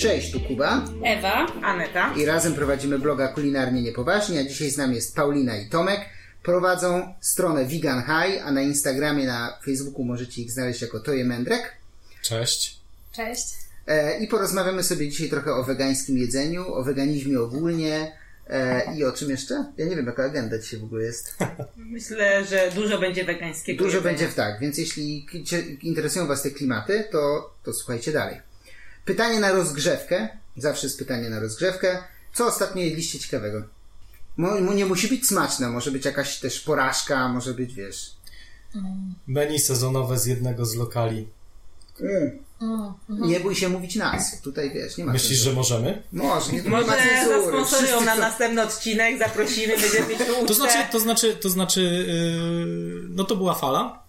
Cześć, tu Kuba Ewa. Aneta. i razem prowadzimy bloga Kulinarnie Niepoważnie, a dzisiaj z nami jest Paulina i Tomek. Prowadzą stronę Vegan High, a na Instagramie, na Facebooku możecie ich znaleźć jako Toje Mędrek. Cześć. Cześć. E, I porozmawiamy sobie dzisiaj trochę o wegańskim jedzeniu, o weganizmie ogólnie e, i o czym jeszcze? Ja nie wiem, jaka agenda dzisiaj w ogóle jest. Myślę, że dużo będzie wegańskiego Dużo jedzenia. będzie w tak, więc jeśli interesują Was te klimaty, to, to słuchajcie dalej. Pytanie na rozgrzewkę. Zawsze jest pytanie na rozgrzewkę. Co ostatnio jedliście ciekawego? Mo, mo- nie musi być smaczne, może być jakaś też porażka, może być, wiesz... Menu sezonowe z jednego z lokali. Nie bój się mówić nas. Tutaj, wiesz, nie ma Myślisz, że możemy? Może, nie, Może zasponsorują na chcą- następny odcinek, zaprosimy, będziemy mieć tu To znaczy, to znaczy, to znaczy, yy, no to była fala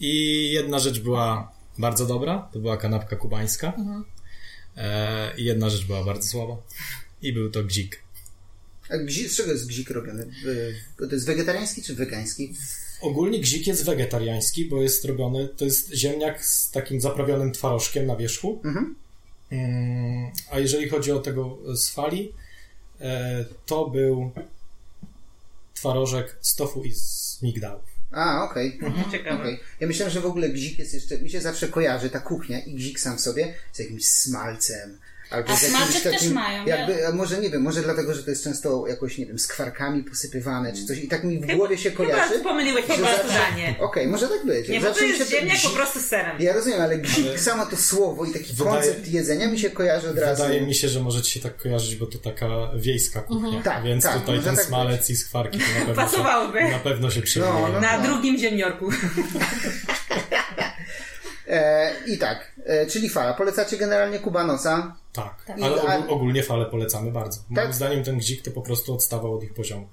i jedna rzecz była bardzo dobra, to była kanapka kubańska e, i jedna rzecz była bardzo słaba i był to gzik. A gzi, z czego jest gzik robiony? To jest wegetariański czy wegański? Ogólnie gzik jest wegetariański, bo jest robiony, to jest ziemniak z takim zaprawionym twarożkiem na wierzchu. Mhm. Mm, A jeżeli chodzi o tego z fali, e, to był twarożek z tofu i z migdałów. A, okej. Ciekawe. Okej. Ja myślałem, że w ogóle gzik jest jeszcze, mi się zawsze kojarzy ta kuchnia i gzik sam w sobie z jakimś smalcem. Albo A jakimś smalczyk też mają, Jakby, a może nie wiem, może dlatego, że to jest często jakoś, nie wiem, z kwarkami posypywane czy coś i tak mi w głowie się kojarzy. Chyba pomyliłeś prostu zawsze- danie. Okej, może tak być. Nie, bo to jest się ziemniak po prostu z serem. Ja rozumiem, ale gzik, samo to słowo i taki Wydaje- koncept jedzenia mi się kojarzy od razu. Wydaje mi się, że może ci się tak kojarzyć, bo to taka wiejska kuchnia, Tak, więc tak, tutaj ten tak smalec i skwarki to na pewno Pasowałoby. się, na pewno się. No, no. Na drugim ziemniorku. E, I tak, e, czyli fala. Polecacie generalnie Kubanosa. Tak, Tak. ale ogólnie fale polecamy bardzo. Moim Tak? zdaniem ten gzik to po prostu odstawał od ich poziomu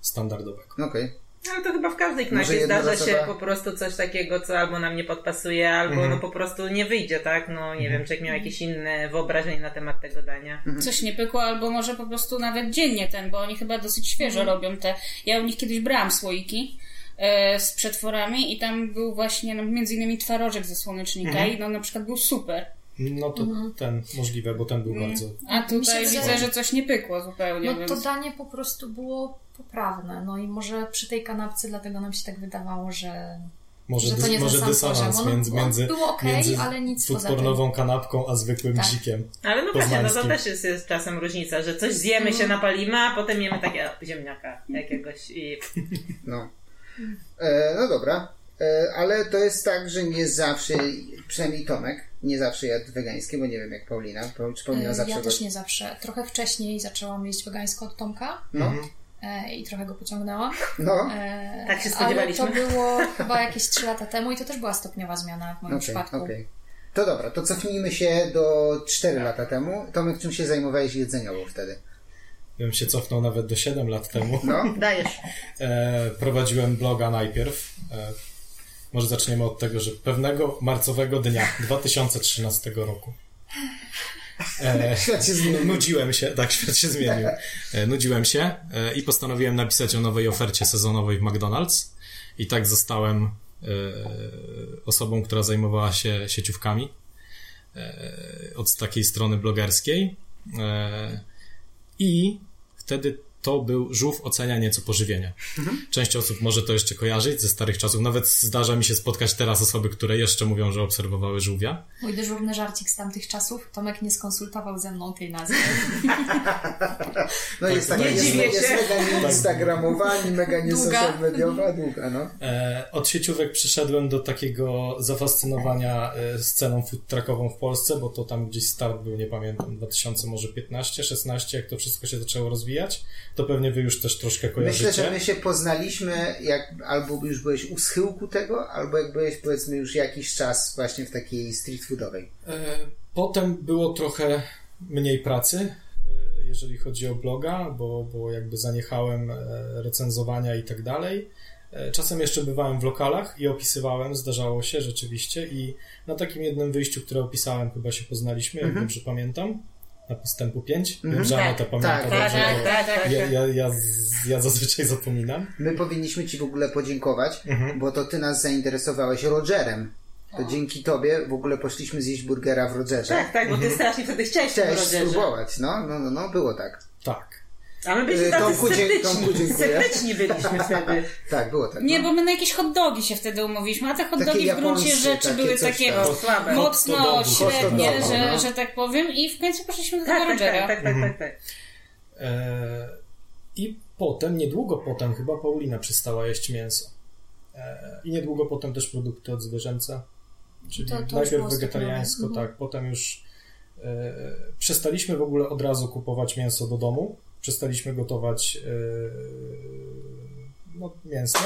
standardowego. Okej. Ale to chyba w każdej knajpie zdarza się po prostu coś takiego, co albo nam nie podpasuje, albo Mhm. no po prostu nie wyjdzie, tak? No nie wiem, człowiek miał jakieś inne wyobrażenie na temat tego dania. Coś nie pykło, albo może po prostu nawet dziennie ten, bo oni chyba dosyć świeżo robią te. Ja u nich kiedyś brałam słoiki e, z przetworami i tam był właśnie no, między innymi twarożek ze słonecznika i no na przykład był super. No to ten możliwe, bo ten był bardzo. A tutaj Mi się widzę, wydaje- że coś nie pykło zupełnie. No więc... to danie po prostu było poprawne. No i może przy tej kanapce dlatego nam się tak wydawało, że, Może, że to nie może dysonans poziom. Między, było- między, było okej, między ale nic foodpornową kanapką a zwykłym Tak. gzikiem. Ale no właśnie, no to też jest, jest czasem różnica, że coś zjemy, się napalimy, a potem jemy takie ziemniaka jakiegoś i No. E, no dobra. E, ale to jest tak, że nie zawsze, przynajmniej Tomek, nie zawsze jadł wegańskie, bo nie wiem jak Paulina. Pa- Czy Paulina e, zawsze ja go- też nie zawsze. Trochę wcześniej zaczęłam jeść wegańsko od Tomka No, e, i trochę go pociągnęłam. no. E, Tak się Ale spodziewaliśmy. to było chyba jakieś 3 lata temu i to też była stopniowa zmiana w moim Okej, przypadku. okej. To dobra, to cofnijmy się do 4 lata temu. Tomek, czym się zajmowałeś jedzeniowo wtedy? Bym się cofnął nawet do 7 lat temu. No, dajesz. E, prowadziłem bloga najpierw. E, może zaczniemy od tego, że pewnego marcowego dnia 2013 roku. E, świat się zmienił. Nudziłem się, tak, świat się zmienił. E, Nudziłem się e, i postanowiłem napisać o nowej ofercie sezonowej w McDonald's. I tak zostałem e, osobą, która zajmowała się sieciówkami od takiej strony blogerskiej. I wtedy to był żółw ocenia nieco pożywienia. Część osób może to jeszcze kojarzyć ze starych czasów. Nawet zdarza mi się spotkać teraz osoby, które jeszcze mówią, że obserwowały żółwia. Mój dyżurny żarcik z tamtych czasów. Tomek nie skonsultował ze mną tej nazwy. No jest taka, Nie jest, dziwię jest się. mega ani mega nie Długa. social mediowa, długa, no. E, od sieciówek przyszedłem do takiego zafascynowania e, sceną food truckową w Polsce, bo to tam gdzieś start był, nie pamiętam, 2000 może 15, 16, jak to wszystko się zaczęło rozwijać. To pewnie wy już też troszkę kojarzycie. Myślę, że my się poznaliśmy, jak albo już byłeś u schyłku tego, albo jak byłeś powiedzmy już jakiś czas właśnie w takiej street foodowej. E, Potem było trochę mniej pracy, e, jeżeli chodzi o bloga, bo, bo jakby zaniechałem e, recenzowania i tak dalej. Czasem jeszcze bywałem w lokalach i opisywałem, zdarzało się rzeczywiście i na takim jednym wyjściu, które opisałem, chyba się poznaliśmy, jak dobrze pamiętam, na postępu 5. Wiem, że Tak, Aneta pamięta tak, dobrze, tak, tak, tak. ja, ja, ja, z- ja zazwyczaj zapominam. My powinniśmy Ci w ogóle podziękować, Mhm. bo to Ty nas zainteresowałeś Rogerem. to dzięki tobie w ogóle poszliśmy zjeść burgera w Rogerze. Tak, tak, bo ty strasznie wtedy chciałeś Chciałeś spróbować, no, no, no, no, było tak. Tak. A my byliśmy Yy, tacy Tomku, sceptyczni. Sceptyczni byliśmy wtedy. Tak, było tak. Nie, no. bo my na jakieś hot dogi się wtedy umówiliśmy, a te hot Takie dogi w gruncie rzeczy takie były takie tam. No, mocno średnie, Hot dogu, że, no. że tak powiem i w końcu poszliśmy do Tak, tego tak, tak, Rogera. tak, tak, tak, tak. E, I potem, niedługo potem, chyba Paulina przestała jeść mięso. E, I niedługo potem też produkty odzwierzęce. Czyli To- to najpierw wegetariańsko, tak, potem już e, przestaliśmy w ogóle od razu kupować mięso do domu. Przestaliśmy gotować e, no, mięsne.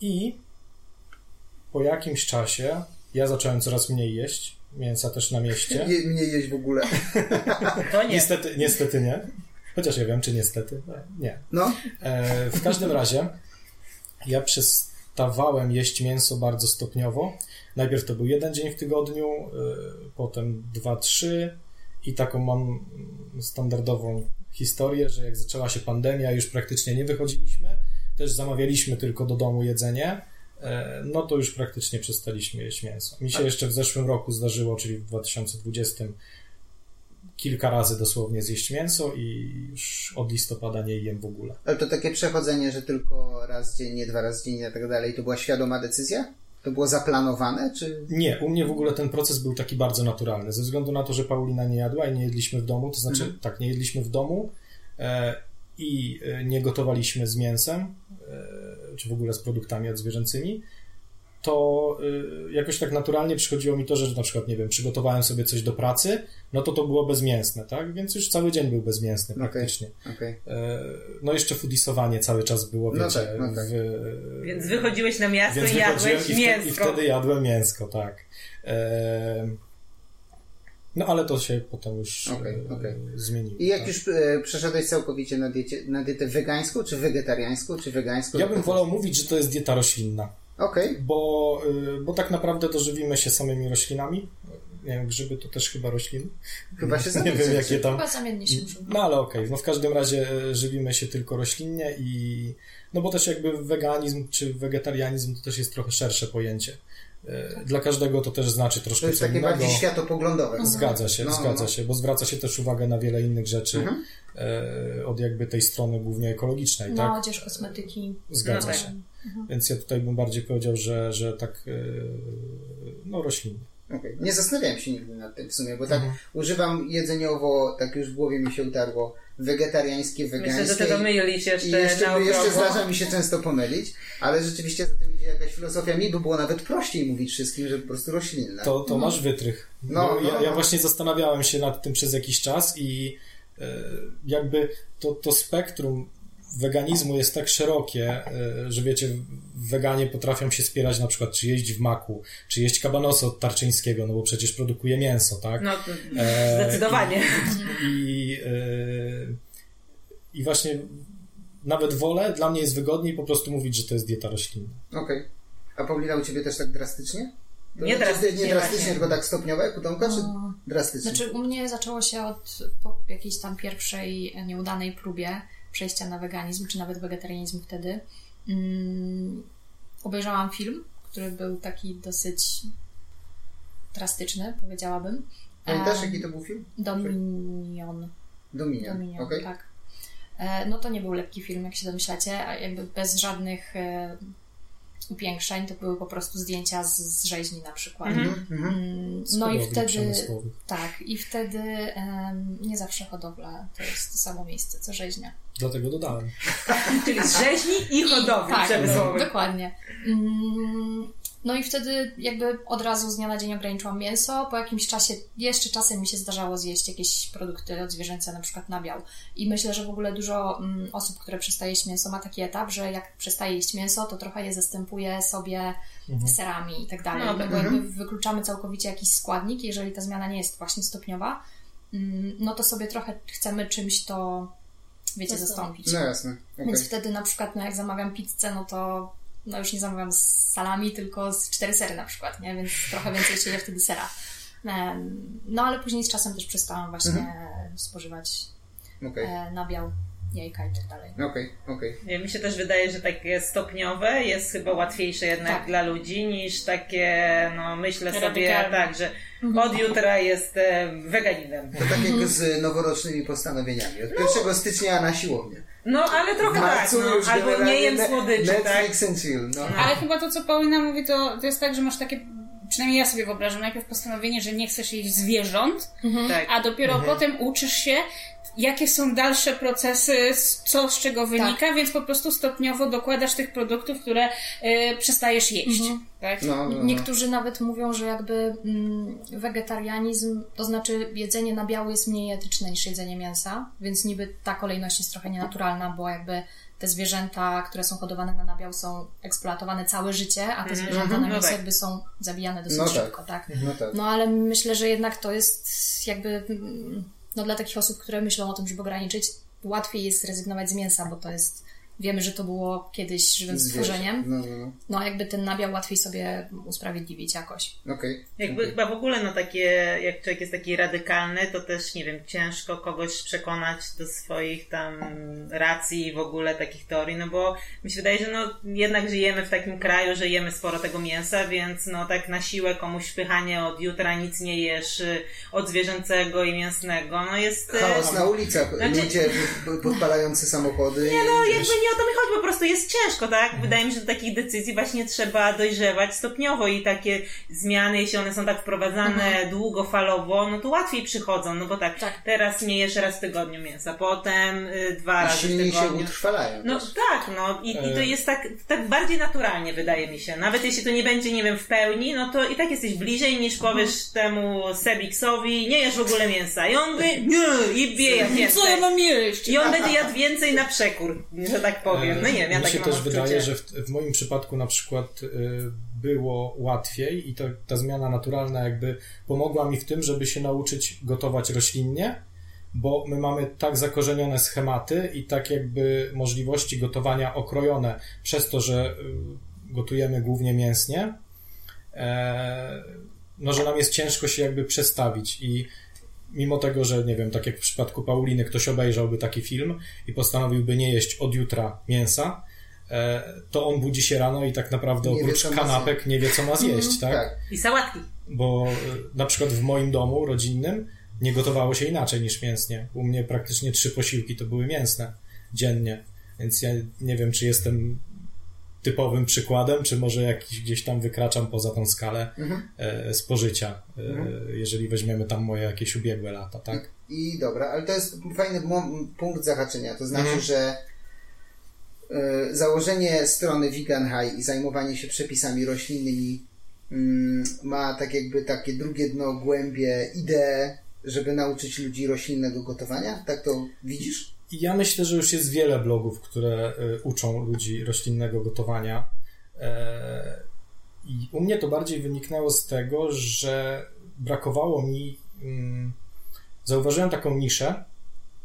I po jakimś czasie ja zacząłem coraz mniej jeść mięsa też na mieście. Je, mnie jeść w ogóle. To nie. Niestety, niestety nie. Chociaż ja wiem, czy niestety. Nie. No, E, w każdym razie ja przestawałem jeść mięso bardzo stopniowo. Najpierw to był jeden dzień w tygodniu, e, potem dwa, trzy i taką mam standardową historię, że jak zaczęła się pandemia, już praktycznie nie wychodziliśmy, też zamawialiśmy tylko do domu jedzenie, e, no to już praktycznie przestaliśmy jeść mięso. Mi się jeszcze w zeszłym roku zdarzyło, czyli w 2020 kilka razy dosłownie zjeść mięso i już od listopada nie jem w ogóle. ale to takie przechodzenie, że tylko raz dziennie, dwa razy dziennie i tak dalej, to była świadoma decyzja? To było zaplanowane, czy... Nie, u mnie w ogóle ten proces był taki bardzo naturalny. Ze względu na to, że Paulina nie jadła i nie jedliśmy w domu, to znaczy tak, nie jedliśmy w domu e, i e, nie gotowaliśmy z mięsem, e, czy w ogóle z produktami odzwierzęcymi, to e, jakoś tak naturalnie przychodziło mi to, że na przykład, nie wiem, przygotowałem sobie coś do pracy, no to to było bezmięsne, tak? Więc już cały dzień był bezmięsny praktycznie. Okej. E, No jeszcze foodisowanie cały czas było, No wiecie, tak, no tak. w, Więc wychodziłeś na miasto więc i jadłeś i, wte, i mięsko. wtedy jadłem mięsko, tak. Ehm, no ale to się potem już e, okej. zmieniło. I jak tak. już e, przeszedłeś całkowicie na, diecie, na dietę wegańską, czy wegetariańską, czy wegańską? Ja bym wolał mówić, że to jest dieta roślinna, Okej, bo, y, bo tak naprawdę dożywimy się samymi roślinami. Nie wiem, grzyby to też chyba rośliny. chyba się Nie wiem, jakie tam. Chyba zamiennie się używa. No ale okej, no w każdym razie e, żywimy się tylko roślinnie i no bo też jakby weganizm czy wegetarianizm to też jest trochę szersze pojęcie. E, Dla każdego to też znaczy To troszkę jest co takie innego. bardziej światopoglądowe. Zgadza się, No, zgadza no. się, bo zwraca się też uwagę na wiele innych rzeczy Mhm. od jakby tej strony głównie ekologicznej, No, tak? odzież, kosmetyki. Zgadza No się. Więc ja tutaj bym bardziej powiedział, że, że tak e, no roślinnie. Okej. Nie zastanawiałem się nigdy nad tym w sumie, bo tak Mhm. używam jedzeniowo, tak już w głowie mi się utarło, wegetariańskie, Myślę, wegańskie. że tego mylisz I jeszcze, jeszcze, na jeszcze okrągło. zdarza mi się często pomylić, ale rzeczywiście za tym idzie jakaś filozofia. Mi by było nawet prościej mówić wszystkim, że po prostu roślinne. To, to masz wytrych. No, no, ja, ja no. właśnie zastanawiałem się nad tym przez jakiś czas i e, jakby to, to spektrum weganizmu jest tak szerokie, e, że wiecie, weganie potrafią się spierać na przykład, czy jeść w maku, czy jeść kabanosy od Tarczyńskiego, no bo przecież produkuje mięso, tak? No, to E, zdecydowanie. I, e, I właśnie nawet wolę, dla mnie jest wygodniej po prostu mówić, że to jest dieta roślinna. Okej. A Paulina, u Ciebie też tak drastycznie? To Nie znaczy, drastycznie Nie drastycznie, tylko tak stopniowo jak u Tomka, czy No. drastycznie? Znaczy, u mnie zaczęło się od po jakiejś tam pierwszej nieudanej próbie przejścia na weganizm, czy nawet wegetarianizm wtedy. Mm, obejrzałam film, który był taki dosyć drastyczny, powiedziałabym. Pamiętasz, jaki to był film? Dominion. Dominion. Dominion, Okej. tak. E, No to nie był lekki film, jak się domyślacie, a jakby bez żadnych e, upiększeń, to były po prostu zdjęcia z, z rzeźni na przykład. Mm, Z No i wtedy, tak, i wtedy em, nie zawsze hodowla to jest to samo miejsce, co rzeźnia. Dlatego dodałem. Czyli z rzeźni i hodowli Tak, przemysłowej. dokładnie. Mm, No i wtedy jakby od razu z dnia na dzień ograniczyłam mięso. Po jakimś czasie, jeszcze czasem mi się zdarzało zjeść jakieś produkty odzwierzęce, na przykład nabiał. I myślę, że w ogóle dużo mm, osób, które przestaje jeść mięso, ma taki etap, że jak przestaje jeść mięso, to trochę je zastępuje sobie serami i tak dalej. No, bo tak. jakby wykluczamy całkowicie jakiś składnik, jeżeli ta zmiana nie jest właśnie stopniowa, mm, no to sobie trochę chcemy czymś to, wiecie, Zastąpić. No jasne. okej. Więc wtedy na przykład, no jak zamawiam pizzę, no to no już nie zamawiam z salami, tylko z cztery sery na przykład, nie? Więc trochę więcej się je wtedy sera. No ale później z czasem też przestałam właśnie spożywać Okej. e, nabiał. jajka i tak dalej. Okej, okej. Nie, Mi się też wydaje, że takie stopniowe jest chyba łatwiejsze jednak Tak. dla ludzi niż takie, no myślę sobie Radykalne. tak, że od jutra jestem weganinem. To tak jak z noworocznymi postanowieniami. Od 1 stycznia na siłownię. No ale trochę tak, no, albo nie jem słodyczy, tak? Netflix and chill. No. Ale chyba to, co Paulina mówi, to, to jest tak, że masz takie, przynajmniej ja sobie wyobrażam, najpierw postanowienie, że nie chcesz jeść zwierząt, tak. a dopiero potem uczysz się, jakie są dalsze procesy, co z czego wynika, więc po prostu stopniowo dokładasz tych produktów, które y, przestajesz jeść. Tak? No, no, no. Niektórzy nawet mówią, że jakby mm, wegetarianizm, to znaczy jedzenie nabiału jest mniej etyczne niż jedzenie mięsa, więc niby ta kolejność jest trochę nienaturalna, bo jakby te zwierzęta, które są hodowane na nabiał są eksploatowane całe życie, a te zwierzęta na No mięso tak. jakby są zabijane dosyć No tak. szybko, tak? No tak. No ale myślę, że jednak to jest jakby mm, no dla takich osób, które myślą o tym, żeby ograniczyć, łatwiej jest zrezygnować z mięsa, bo to jest wiemy, że to było kiedyś żywym Zwierzę. stworzeniem. No, no, no. No jakby ten nabiał łatwiej sobie usprawiedliwić jakoś. Okej. Jakby chyba w ogóle no takie, jak człowiek jest taki radykalny, to też nie wiem, ciężko kogoś przekonać do swoich tam racji w ogóle takich teorii, no bo mi się wydaje, że no jednak żyjemy w takim kraju, że jemy sporo tego mięsa, więc no tak na siłę komuś wpychanie od jutra nic nie jesz od zwierzęcego i mięsnego, no jest... Chaos na ulicach, Znaczy- ludzie p- podpalające samochody. Nie, no jakby nie o to mi chodzi, po prostu jest ciężko, tak? Wydaje mi się, że do takich decyzji właśnie trzeba dojrzewać stopniowo i takie zmiany, jeśli one są tak wprowadzane długofalowo, no to łatwiej przychodzą, no bo tak, Tak. teraz nie jesz raz w tygodniu mięsa, potem y, dwa I razy w silniej się tygodniu. utrwalają. No też. tak, no i, i to jest tak, tak bardziej naturalnie, wydaje mi się. Nawet jeśli to nie będzie, nie wiem, w pełni, no to i tak jesteś bliżej niż powiesz temu Sebiksowi, nie jesz w ogóle mięsa. I on by, nie, i bije jak Co ja mam jeść? I on będzie jadł więcej na przekór, że tak powiem. No nie wiem, ja Mi takie się też odczucie. wydaje, że w, w moim przypadku na przykład y, było łatwiej i to, ta zmiana naturalna jakby pomogła mi w tym, żeby się nauczyć gotować roślinnie, bo my mamy tak zakorzenione schematy i tak jakby możliwości gotowania okrojone przez to, że y, gotujemy głównie mięsnie, e, no że nam jest ciężko się jakby przestawić i mimo tego, że nie wiem, tak jak w przypadku Pauliny, ktoś obejrzałby taki film i postanowiłby nie jeść od jutra mięsa, e, to on budzi się rano i tak naprawdę Nie oprócz kanapek nie wie, co ma zjeść, tak? Tak. I sałatki. Bo e, na przykład w moim domu rodzinnym nie gotowało się inaczej niż mięsnie. U mnie praktycznie trzy posiłki to były mięsne dziennie, więc ja nie wiem, czy jestem typowym przykładem, czy może jakiś gdzieś tam wykraczam poza tą skalę Mhm. e, spożycia, e, jeżeli weźmiemy tam moje jakieś ubiegłe lata, tak? I dobra, ale to jest fajny punkt zahaczenia. To znaczy, Mhm. że y, założenie strony Vegan High i zajmowanie się przepisami roślinnymi mm, ma tak jakby takie drugie dno, głębie, ideę, żeby nauczyć ludzi roślinnego gotowania? Tak to widzisz? Ja myślę, że już jest wiele blogów, które y, uczą ludzi roślinnego gotowania. E, I u mnie to bardziej wyniknęło z tego, że brakowało mi. mm, Zauważyłem taką niszę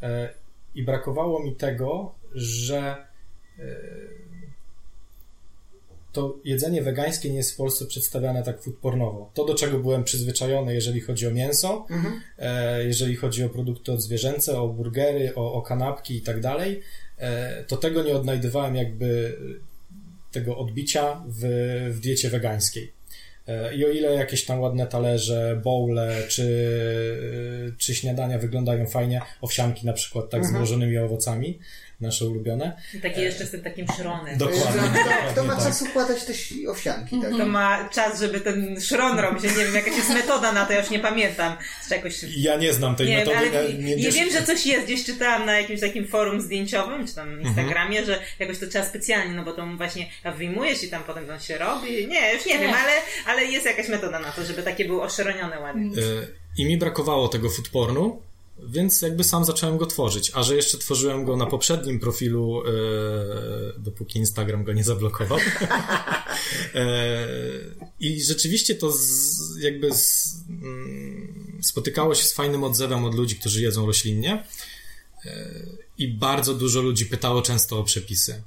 e, i brakowało mi tego, że e, to jedzenie wegańskie nie jest w Polsce przedstawiane tak foodpornowo. To, do czego byłem przyzwyczajony, jeżeli chodzi o mięso, e, jeżeli chodzi o produkty odzwierzęce, o burgery, o, o kanapki i tak dalej, e, to tego nie odnajdywałem jakby e, tego odbicia w, w diecie wegańskiej. I o ile jakieś tam ładne talerze, bowle czy, czy śniadania wyglądają fajnie, owsianki na przykład tak z mrożonymi owocami, nasze ulubione. I takie jeszcze z tym takim szronem. Dokładnie. Kto, kto dokładnie ma tak. czas układać też owsianki, tak? To ma czas, żeby ten szron robić. Ja nie wiem, jakaś jest metoda na to, ja już nie pamiętam. Czy jakoś... Ja nie znam tej Nie, metody. ale nie, nie, wiem, że coś jest. Gdzieś czytałam na jakimś takim forum zdjęciowym, czy tam Instagramie, że jakoś to trzeba specjalnie, no bo to właśnie wyjmujesz i tam potem on się robi. Nie, już nie wiem, ale, ale jest jakaś metoda na to, żeby takie było oszronione ładnie. E, I mi brakowało tego foodpornu, więc jakby sam zacząłem go tworzyć. A że jeszcze tworzyłem go na poprzednim profilu, e, dopóki Instagram go nie zablokował. e, I rzeczywiście to z, jakby z, mm, spotykało się z fajnym odzewem od ludzi, którzy jedzą roślinnie. E, I bardzo dużo ludzi pytało często o przepisy.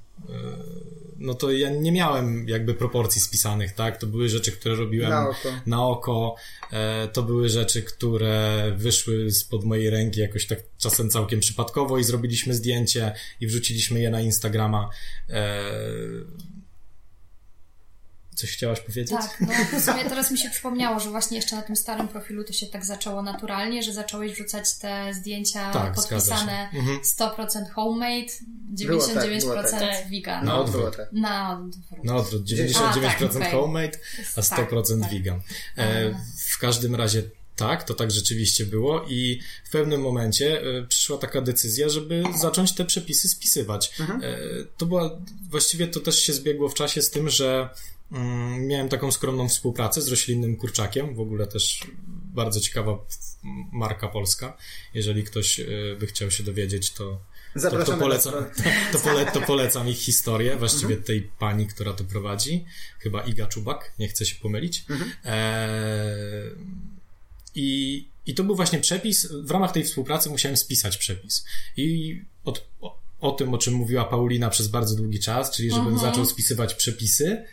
No to ja nie miałem jakby proporcji spisanych, tak? To były rzeczy, które robiłem Na oko. na oko. E, to były rzeczy, które wyszły spod mojej ręki jakoś tak czasem całkiem przypadkowo i zrobiliśmy zdjęcie i wrzuciliśmy je na Instagrama. E, coś chciałaś powiedzieć? Tak, no w sumie teraz mi się przypomniało, że właśnie jeszcze na tym starym profilu to się tak zaczęło naturalnie, że zacząłeś wrzucać te zdjęcia Tak, podpisane się. Mhm. 100% homemade, Było tak, 99% było tak. vegan. Na No, odwrót. tak. na odwrót. Na odwrót, A, 99% tak, okej. homemade, a 100% Tak, tak. vegan. E, w każdym razie tak, to tak rzeczywiście było i w pewnym momencie e, przyszła taka decyzja, żeby zacząć te przepisy spisywać. E, to była, właściwie to też się zbiegło w czasie z tym, że miałem taką skromną współpracę z roślinnym kurczakiem, w ogóle też bardzo ciekawa marka polska. Jeżeli ktoś e, by chciał się dowiedzieć, to to, to, polecam, to, pole, to polecam ich historię, właściwie Mhm. tej pani, która to prowadzi. Chyba Iga Czubak, nie chcę się pomylić. Mhm. Eee, i, I to był właśnie przepis. W ramach tej współpracy musiałem spisać przepis. I od, o, o tym, o czym mówiła Paulina przez bardzo długi czas, czyli żebym Mhm. zaczął spisywać przepisy.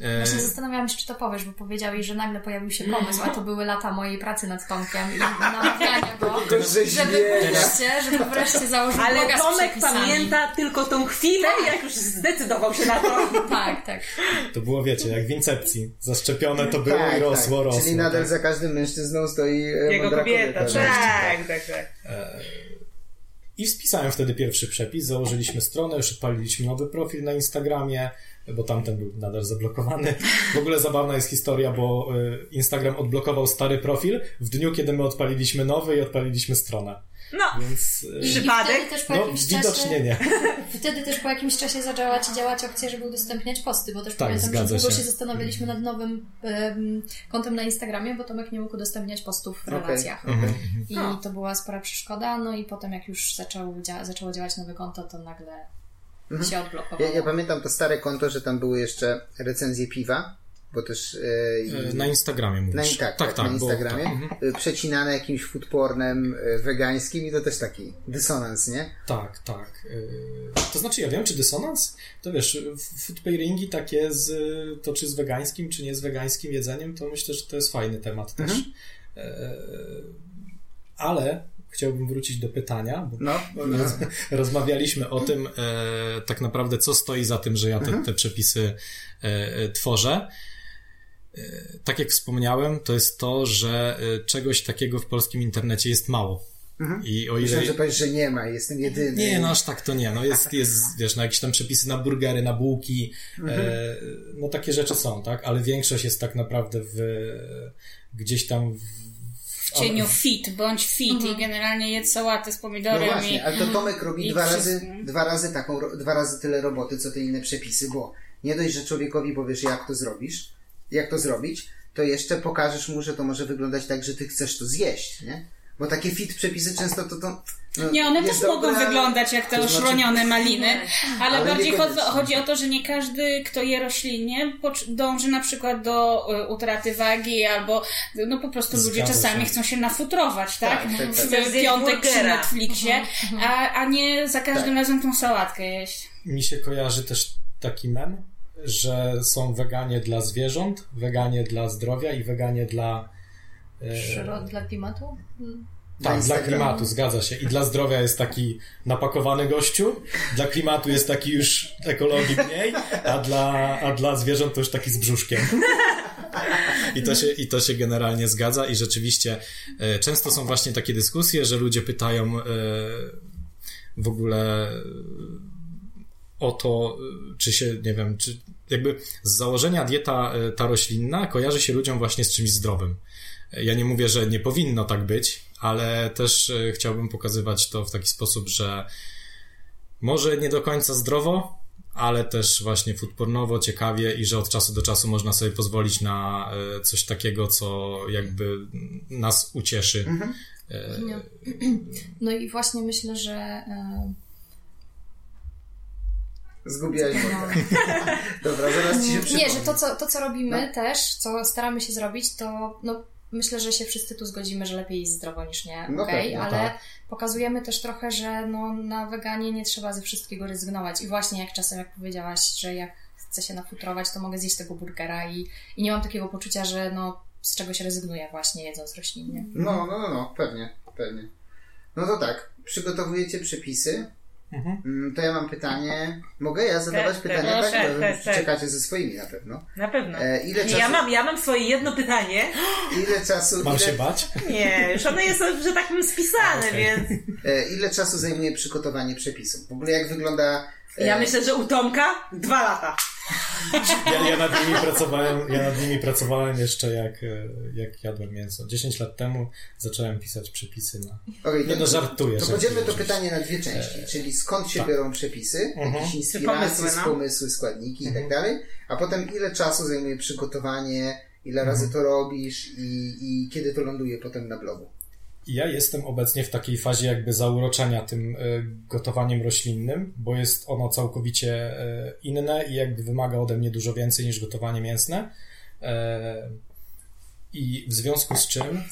Eee, Właśnie zastanawiałam się, czy to powiesz, bo powiedziałeś, że nagle pojawił się pomysł, a to były lata mojej pracy nad Tomkiem i namawiania go, To żeby wreszcie, żeby wreszcie założył Ale bloga Tomek pamięta tylko tą chwilę, jak już zdecydował się na to. Tak, tak. to było, wiecie, jak w Incepcji. Zaszczepione to było Tak, i rosło, tak. rosło. Czyli nadal tak? za każdym mężczyzną stoi e, Jego kobieta. kobieta. Tak, tak, tak. I spisałem wtedy pierwszy przepis, założyliśmy stronę, już odpaliliśmy nowy profil na Instagramie, bo tamten był nadal zablokowany. W ogóle zabawna jest historia, bo y, Instagram odblokował stary profil w dniu, kiedy my odpaliliśmy nowy i odpaliliśmy stronę. No, Więc y, Przypadek? Też po no jakimś widocznie czasie, nie. Wtedy też po jakimś czasie zaczęła ci działać opcja, żeby udostępniać posty, bo też Tak, pamiętam, że długo się. się zastanawialiśmy nad nowym em, kontem na Instagramie, bo Tomek nie mógł udostępniać postów w relacjach. okej. I No. to była spora przeszkoda, no i potem jak już zaczął dzia- zaczęło działać nowe konto, to nagle się odblokowało. Ja, ja pamiętam to stare konto, że tam były jeszcze recenzje piwa, bo też e, Y, Na Instagramie na, mówisz. tak, tak, na bo- Instagramie, tak, mhm. e, przecinane jakimś foodpornem e, wegańskim i to też taki dysonans, nie? Tak, tak. To znaczy, ja wiem, czy dysonans? To wiesz, food pairingi takie z, to czy z wegańskim, czy nie z wegańskim jedzeniem, to myślę, że to jest fajny temat też. Mhm. E, Ale chciałbym wrócić do pytania, bo No, no. roz, rozmawialiśmy o tym, e, tak naprawdę, co stoi za tym, że ja te, te przepisy e, e, tworzę. E, Tak jak wspomniałem, to jest to, że e, czegoś takiego w polskim internecie jest mało. I o ile... Myślałem, że powiesz, że nie ma, jestem jedyny. Nie, no aż tak to nie. No jest, jest wiesz, no jakieś tam przepisy na burgery, na bułki, e, no takie rzeczy są, tak? Ale większość jest tak naprawdę w, gdzieś tam w, W cieniu fit, bądź fit i generalnie jedz sałatę z No pomidorem właśnie, i... ale to Tomek robi dwa wszystko. razy, dwa razy taką, dwa razy tyle roboty, co te inne przepisy, bo nie dość, że człowiekowi powiesz, jak to zrobisz, jak to zrobić, to jeszcze pokażesz mu, że to może wyglądać tak, że ty chcesz to zjeść, nie? Bo takie fit przepisy często to to... No, Nie, one też mogą dobre, wyglądać jak te to znaczy- oszronione maliny, ale, Ale bardziej chodzi, chodzi o to, że nie każdy, kto je roślinnie, dąży na przykład do y, utraty wagi albo no po prostu ludzie Zgadza czasami się. chcą się nafutrować, tak? Tak, tak, tak. W zjeść piątek przy. Netflixie, a, a nie za każdym Tak. razem tą sałatkę jeść. mi się kojarzy też taki mem, że są weganie dla zwierząt, weganie dla zdrowia i weganie dla e, Przyrod dla klimatu? Tak, dla klimatu, zgadza się. I dla zdrowia jest taki napakowany gościu, dla klimatu jest taki już ekologii mniej, a dla, a dla zwierząt to już taki z brzuszkiem. I to, się, I to się generalnie zgadza i rzeczywiście e, często są właśnie takie dyskusje, że ludzie pytają e, w ogóle e, o to, czy się, nie wiem, czy jakby z założenia dieta e, ta roślinna kojarzy się ludziom właśnie z czymś zdrowym. Ja nie mówię, że nie powinno tak być, ale też e, chciałbym pokazywać to w taki sposób, że może nie do końca zdrowo, ale też właśnie foodpornowo, ciekawie i że od czasu do czasu można sobie pozwolić na e, coś takiego, co jakby nas ucieszy. E, No. no i właśnie myślę, że Zgubiłaś no, wątek. Dobra, zaraz ci się przypomnę. Nie, że to co, to, co robimy No. też, co staramy się zrobić, to no, myślę, że się wszyscy tu zgodzimy, że lepiej jeść zdrowo niż nie, No okej, pewnie, ale tak. pokazujemy też trochę, że no, na weganie nie trzeba ze wszystkiego rezygnować. I właśnie jak czasem, jak powiedziałaś, że jak chcę się nafutrować, to mogę zjeść tego burgera i, i nie mam takiego poczucia, że no, z czego się rezygnuję właśnie jedząc roślinnie. No, no, no, no, pewnie, pewnie. No to tak, przygotowujecie przepisy. Mhm. Mm, To ja mam pytanie. Mogę ja zadawać Tak, pytania? tak, Tak, tak, tak, tak. czekacie ze swoimi na pewno. Na pewno. E, ile I czasu- Ja mam, ja mam swoje jedno pytanie. Ile czasu, Mam ile, się bać? Nie, już ono jest, że tak powiem, spisane, Okej. więc e, ile czasu zajmuje przygotowanie przepisów? W ogóle jak wygląda... e, ja myślę, że u Tomka dwa lata. Ja, ja nad nimi pracowałem, ja nad nimi pracowałem jeszcze jak, e, jak jadłem mięso. 10 lat temu zacząłem pisać przepisy na... Okej, Nie to- no, żartuję. To podzielmy to pytanie na dwie części, czyli skąd się tak. biorą przepisy, Mhm. jakieś inspiracje, pomysły, no. pomysły, składniki i tak dalej, a potem ile czasu zajmuje przygotowanie, ile Mhm. razy to robisz i, i kiedy to ląduje potem na blogu. Ja jestem obecnie w takiej fazie jakby zauroczenia tym e, gotowaniem roślinnym, bo jest ono całkowicie e, inne i jakby wymaga ode mnie dużo więcej niż gotowanie mięsne. E, I w związku z czym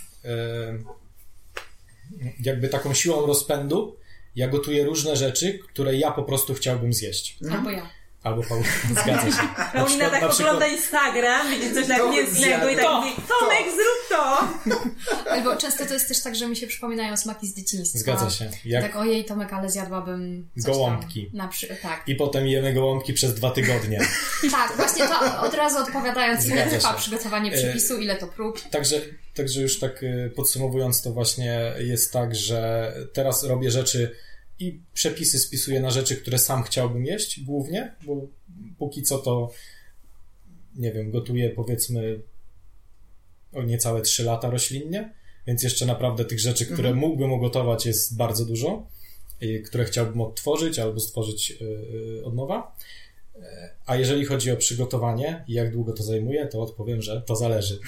jakby taką siłą rozpędu ja gotuję różne rzeczy, które ja po prostu chciałbym zjeść. Albo ja. Albo Paulina, zgadza się. Na Paulina tak ogląda Instagram, widzi coś tak mięsnego i tak mówi, Tomek, zrób to! Albo często to jest też tak, że mi się przypominają smaki z dzieciństwa. Zgadza się. Jak... Tak, ojej, Tomek, ale zjadłabym coś Gołąbki. Tam, na przy... Tak. I potem jemy gołąbki przez dwa tygodnie. tak, właśnie to od razu odpowiadając, ile trwa przygotowanie E, przepisu, ile to prób. Także, także już tak y, podsumowując, to właśnie jest tak, że teraz robię rzeczy i przepisy spisuję na rzeczy, które sam chciałbym jeść głównie, bo póki co to nie wiem, gotuję powiedzmy o niecałe 3 lata roślinnie, więc jeszcze naprawdę tych rzeczy, które mógłbym ugotować jest bardzo dużo, które chciałbym odtworzyć albo stworzyć y, y, od nowa. E, A jeżeli chodzi o przygotowanie i jak długo to zajmuje, to odpowiem, że to zależy.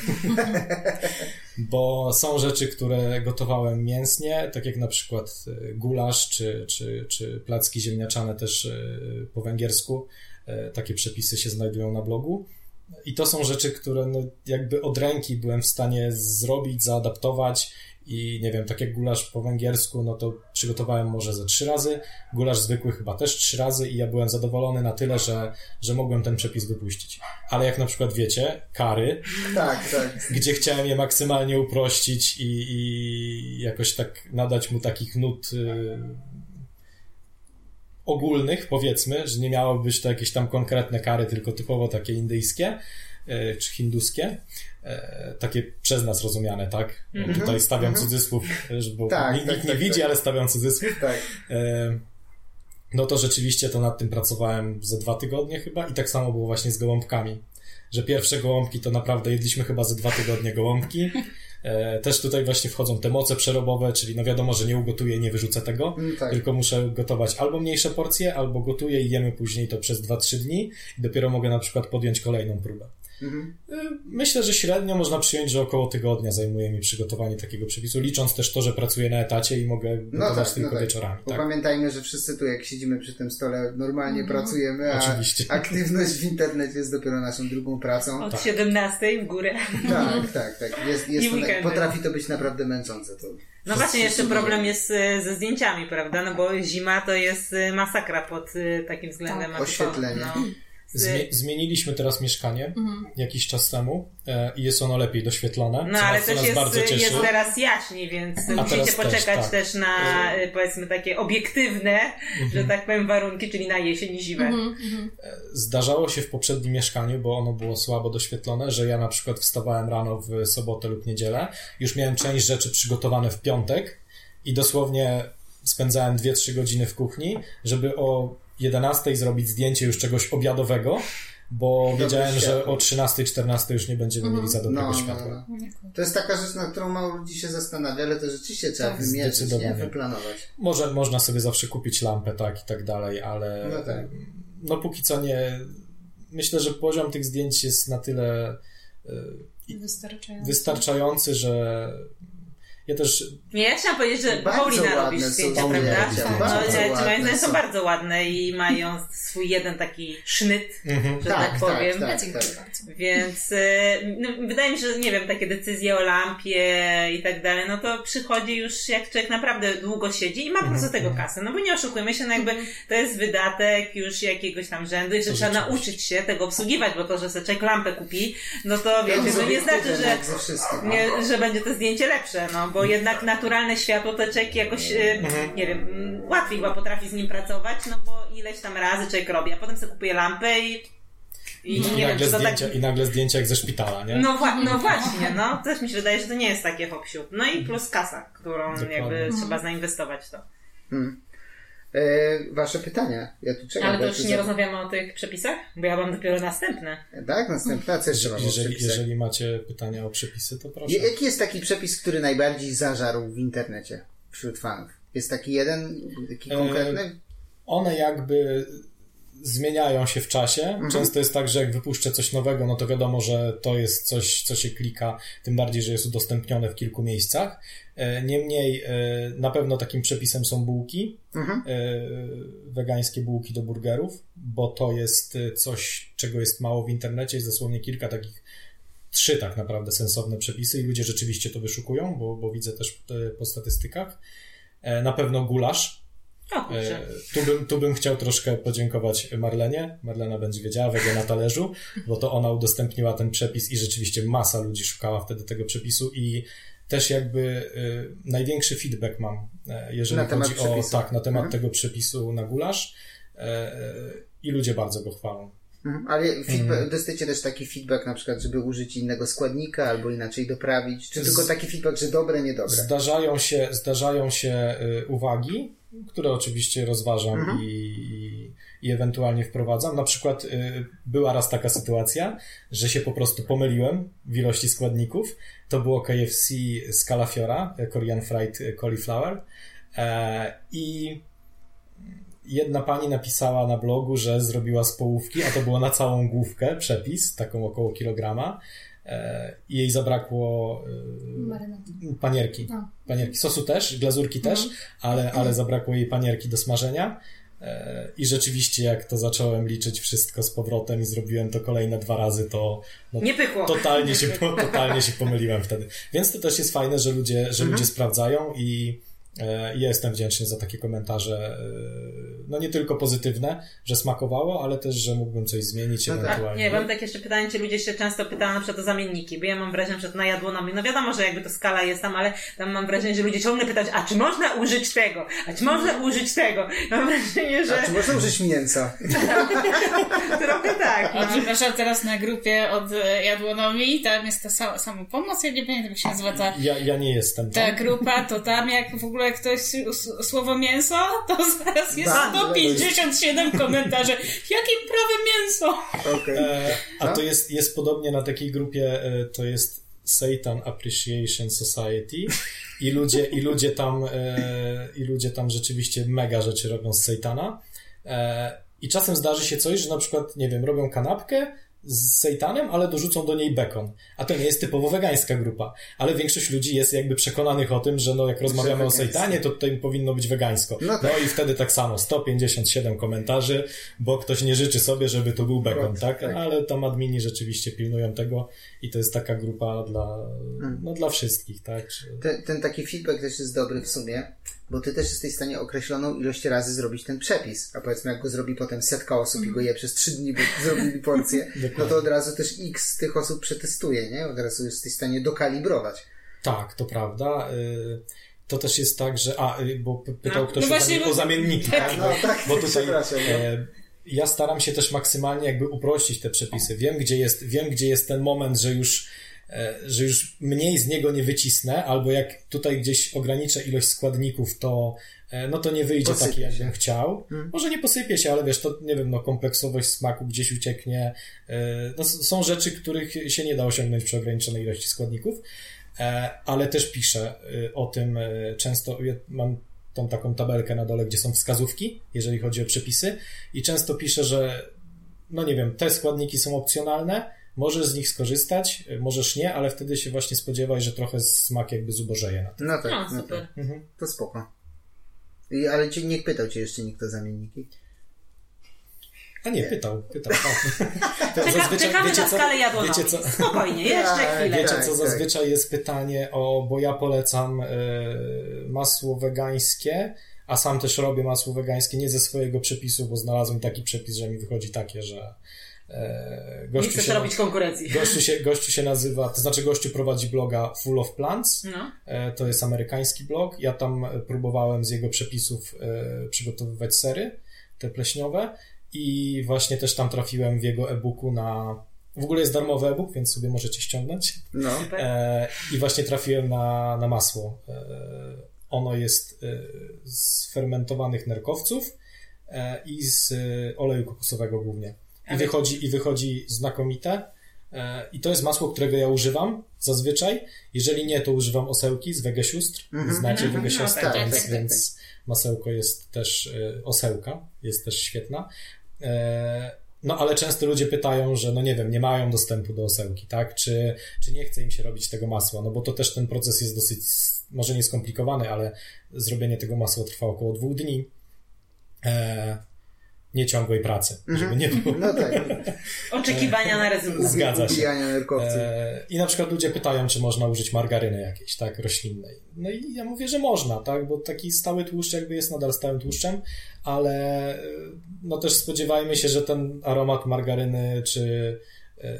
Bo są rzeczy, które gotowałem mięsnie, tak jak na przykład e, gulasz czy, czy, czy placki ziemniaczane też e, po węgiersku. Takie przepisy się znajdują na blogu. I to są rzeczy, które no jakby od ręki byłem w stanie zrobić, zaadaptować i nie wiem, tak jak gulasz po węgiersku, no to przygotowałem może ze trzy razy, gulasz zwykły chyba też trzy razy i ja byłem zadowolony na tyle, że, że mogłem ten przepis wypuścić. Ale jak na przykład wiecie, kary, Tak, tak. gdzie chciałem je maksymalnie uprościć i, i jakoś tak nadać mu takich nut y, ogólnych, powiedzmy, że nie miało być to jakieś tam konkretne kary, tylko typowo takie indyjskie y, czy hinduskie, e, takie przez nas rozumiane, tak? Tutaj stawiam cudzysłów, że bo Tak, nikt, tak, nikt nie tak, widzi, tak. ale stawiam cudzysłów. tak. E, No to rzeczywiście to nad tym pracowałem ze dwa tygodnie chyba i tak samo było właśnie z gołąbkami. Że pierwsze gołąbki to naprawdę jedliśmy chyba ze dwa tygodnie gołąbki. E, Też tutaj właśnie wchodzą te moce przerobowe, czyli no wiadomo, że nie ugotuję nie wyrzucę tego, Mm, tak. tylko muszę gotować albo mniejsze porcje, albo gotuję i jemy później to przez 2-3 dni i dopiero mogę na przykład podjąć kolejną próbę. Mhm. Y, Myślę, że średnio można przyjąć, że około tygodnia zajmuje mi przygotowanie takiego przepisu, licząc też to, że pracuję na etacie i mogę No gotować tak, tylko no tak. wieczorami. Bo Tak? pamiętajmy, że wszyscy tu jak siedzimy przy tym stole normalnie pracujemy, a Oczywiście. aktywność w internecie jest dopiero naszą drugą pracą. Od 17 w górę. Tak, tak, tak. Jest, jest I to, potrafi to być naprawdę męczące. To No właśnie, jeszcze problem jest e, ze zdjęciami, prawda? No bo zima to jest e, masakra pod e, takim względem. Tak. Oświetlenie. No. Zmie- zmieniliśmy teraz mieszkanie Mhm. jakiś czas temu e, i jest ono lepiej doświetlone. No ale też jest, bardzo cieszy. jest teraz jaśniej, więc musicie teraz też, poczekać tak. też na e, powiedzmy takie obiektywne, że tak powiem, warunki, czyli na jesień i zimę. Mhm, mhm. Zdarzało się w poprzednim mieszkaniu, bo ono było słabo doświetlone, że ja na przykład wstawałem rano w sobotę lub niedzielę, już miałem część rzeczy przygotowane w piątek i dosłownie spędzałem 2-3 godziny w kuchni, żeby o 11 zrobić zdjęcie już czegoś obiadowego, bo wiedziałem, że światło. o 13-14 już nie będziemy mieli za dobrego no, no, światła. no. To jest taka rzecz, nad którą mało ludzi się zastanawia, ale to rzeczywiście trzeba Tak, wymierzyć, nie? zdecydowanie. wyplanować. Może można sobie zawsze kupić lampę, tak i tak dalej, ale No tak. no póki co nie. Myślę, że poziom tych zdjęć jest na tyle e, Wystarczająco. wystarczający, że Ja też Nie, ja chciałam powiedzieć, że Bardzo Paulina robi są zdjęcia, prawda? No, zdjęcia. Bardzo ładne zdaniem są są. bardzo ładne i mają swój jeden taki sznyt, Mhm. że tak, Tak, powiem. tak, Ja dziękuję tak. bardzo. Więc y, no, wydaje mi się, że nie wiem, takie decyzje o lampie i tak dalej, no to przychodzi już jak człowiek naprawdę długo siedzi i ma po prostu tego kasę. No bo nie oszukujmy się, no jakby to jest wydatek już jakiegoś tam rzędu i że trzeba nauczyć się tego obsługiwać, bo to, że sobie człowiek lampę kupi, no to wiecie, to nie znaczy, że no. nie, że będzie to zdjęcie lepsze, no bo jednak naturalne światło to człowiek jakoś, e, nie wiem, mm, łatwiej chyba potrafi z nim pracować, no bo ileś tam razy człowiek robi, a potem sobie kupuje lampę i, i I nie wiem, nagle, to tak... zdjęcia, I nagle zdjęcia jak ze szpitala, nie? No, wła- no właśnie, no też mi się wydaje, że to nie jest takie hop No i plus kasa, którą Dokładnie. jakby trzeba zainwestować w to. Hmm. E, wasze pytania. Ja tu czekam. Ale to już nie za- rozmawiamy o tych przepisach? Bo ja mam dopiero następne. Tak, następna. Co jeszcze mam Jeżeli, jeżeli macie pytania o przepisy, to proszę. Jaki jest taki przepis, który najbardziej zażarł w internecie wśród fanów? Jest taki jeden, taki E, konkretny? One jakby zmieniają się w czasie. Mhm. Często jest tak, że jak wypuszczę coś nowego, no to wiadomo, że to jest coś, co się klika, tym bardziej, że jest udostępnione w kilku miejscach. E, Niemniej e, na pewno takim przepisem są bułki, Mhm. e, wegańskie bułki do burgerów, bo to jest coś, czego jest mało w internecie. Jest dosłownie kilka takich, trzy tak naprawdę sensowne przepisy i ludzie rzeczywiście to wyszukują, bo, bo widzę też po statystykach. Na pewno gulasz, O. E, Tu bym, tu bym chciał troszkę podziękować Marlenie. Marlena będzie wiedziała, wege na talerzu, bo to ona udostępniła ten przepis i rzeczywiście masa ludzi szukała wtedy tego przepisu i też jakby y, największy feedback mam, e, jeżeli Na chodzi o przepisu. tak, na temat Mhm. tego przepisu na gulasz e, i ludzie bardzo go chwalą. Mhm. Ale feedback, Mhm. dostajecie też taki feedback na przykład, żeby użyć innego składnika albo inaczej doprawić? Czy Z- tylko taki feedback, że dobre, niedobre? Zdarzają się, zdarzają się uwagi, które oczywiście rozważam Mhm. i, i, i ewentualnie wprowadzam. Na przykład y, była raz taka sytuacja, że się po prostu pomyliłem w ilości składników. To było KFC z Calafiora, y, Korean Fried Cauliflower e, i jedna pani napisała na blogu, że zrobiła z połówki, a to było na całą główkę przepis, taką około kilograma i jej zabrakło y, Marynat. panierki. No. Panierki. Sosu też, glazurki też, ale, ale zabrakło jej panierki do smażenia. E, I rzeczywiście, jak to zacząłem liczyć wszystko z powrotem i zrobiłem to kolejne dwa razy, to no, Nie pykło. totalnie, się, totalnie się pomyliłem wtedy. Więc to też jest fajne, że ludzie, że ludzie sprawdzają i e, ja jestem wdzięczny za takie komentarze, e, no nie tylko pozytywne, że smakowało, ale też, że mógłbym coś zmienić No tak. ewentualnie. Nie, mam takie jeszcze pytanie, czy ludzie się często pytają na przykład o zamienniki, bo ja mam wrażenie, że to na jadłonomii, no wiadomo, że jakby to skala jest tam, ale tam mam wrażenie, że ludzie ciągle pytają, a czy można użyć tego? A czy można użyć tego? Mam wrażenie, że A czy można użyć mięsa? trochę tak. No. przepraszam, teraz na grupie od e, Jadłonomii, tam jest ta sama, samopomoc, ja nie pamiętam jak się nazywa ta, Ja, ja nie jestem ta tam. grupa, to tam jak w ogóle ktoś s- słowo mięso, to zaraz jest Bardzo 157 komentarzy. Jakim prawem mięso? Okej. E, a Co? to jest, jest podobnie na takiej grupie, e, to jest Satan Appreciation Society i ludzie, i ludzie tam e, i ludzie tam rzeczywiście mega rzeczy robią z Satana e, i czasem zdarzy się coś, że na przykład, nie wiem, robią kanapkę z sejtanem, ale dorzucą do niej bekon. A to nie jest typowo wegańska grupa. Ale większość ludzi jest jakby przekonanych o tym, że no jak rozmawiamy o sejtanie, to tutaj powinno być wegańsko. No No, tak. i wtedy tak samo, 157 komentarzy, bo ktoś nie życzy sobie, żeby to był bekon, Tak, tak? Ale tam admini rzeczywiście pilnują tego i to jest taka grupa dla, Mm. no dla wszystkich, tak? Ten, ten taki feedback też jest dobry w sumie, bo ty też jesteś w stanie określoną ilość razy zrobić ten przepis. A powiedzmy, jak go zrobi potem setka osób i go je przez trzy dni, bo zrobili porcję, no to od razu też x tych osób przetestuje, nie? Od razu jesteś w stanie dokalibrować. Tak, to prawda. Y, To też jest tak, że. A, y, bo pytał No, ktoś no o, właśnie, o zamienniki. tak? No tak, Bo tutaj e, ja staram się też maksymalnie jakby uprościć te przepisy. Wiem, gdzie jest, wiem, gdzie jest ten moment, że już, że już mniej z niego nie wycisnę, albo jak tutaj gdzieś ograniczę ilość składników, to e, no to nie wyjdzie Posypie taki, jakbym chciał. Hmm. Może nie posypie się, ale wiesz, to nie wiem, no kompleksowość smaku gdzieś ucieknie. E, No, są rzeczy, których się nie da osiągnąć przy ograniczonej ilości składników. E, ale też piszę o tym często. Ja mam tą taką tabelkę na dole, gdzie są wskazówki, jeżeli chodzi o przepisy, i często piszę, że no nie wiem, te składniki są opcjonalne, możesz z nich skorzystać, y, możesz nie, ale wtedy się właśnie spodziewaj, że trochę smak jakby zubożeje na tym. No tak, No, no super. tak. To spoko. I, ale cię nie pytał cię jeszcze nikt o zamienniki? A nie, pytał, pytał. tak. To Czeka, czekamy na skalę jadłonowi. wiecie co, Spokojnie, jeszcze Tak, chwilę. Wiecie, Tak, co zazwyczaj jest pytanie o, bo ja polecam e, masło wegańskie, a sam też robię masło wegańskie, nie ze swojego przepisu, bo znalazłem taki przepis, że mi wychodzi takie, że e, Nie gościu, chcesz się, robić konkurencji. gościu, się, gościu się nazywa, to znaczy gościu prowadzi bloga Full of Plants, No. e, to jest amerykański blog, ja tam e, próbowałem z jego przepisów przygotowywać sery, te pleśniowe i właśnie też tam trafiłem w jego e-booku na... W ogóle jest darmowy e-book, więc sobie możecie ściągnąć. No. E, I właśnie trafiłem na, na masło. E, ono jest e, z fermentowanych nerkowców e, i z e, oleju kokosowego głównie. I wychodzi, I wychodzi znakomite. E, I to jest masło, którego ja używam zazwyczaj. Jeżeli nie, to używam osełki z Wege Sióstr. Mhm. Znacie Mhm. Wege No, Siostry, tak, więc, tak, tak, więc masełko jest też e, osełka, jest też świetna. E, No ale często ludzie pytają, że no nie wiem, nie mają dostępu do osełki, tak? Czy, czy nie chce im się robić tego masła? No bo to też ten proces jest dosyć, może nie skomplikowany, ale zrobienie tego masła trwa około dwóch dni. E, nie ciągłej pracy, żeby nie było. No tak. Oczekiwania na rezultat. Zgadza się. E, I na przykład ludzie pytają, czy można użyć margaryny jakiejś, tak, roślinnej. No i ja mówię, że można, tak, bo taki stały tłuszcz jakby jest nadal stałym tłuszczem, ale e, no też spodziewajmy się, że ten aromat margaryny, czy e,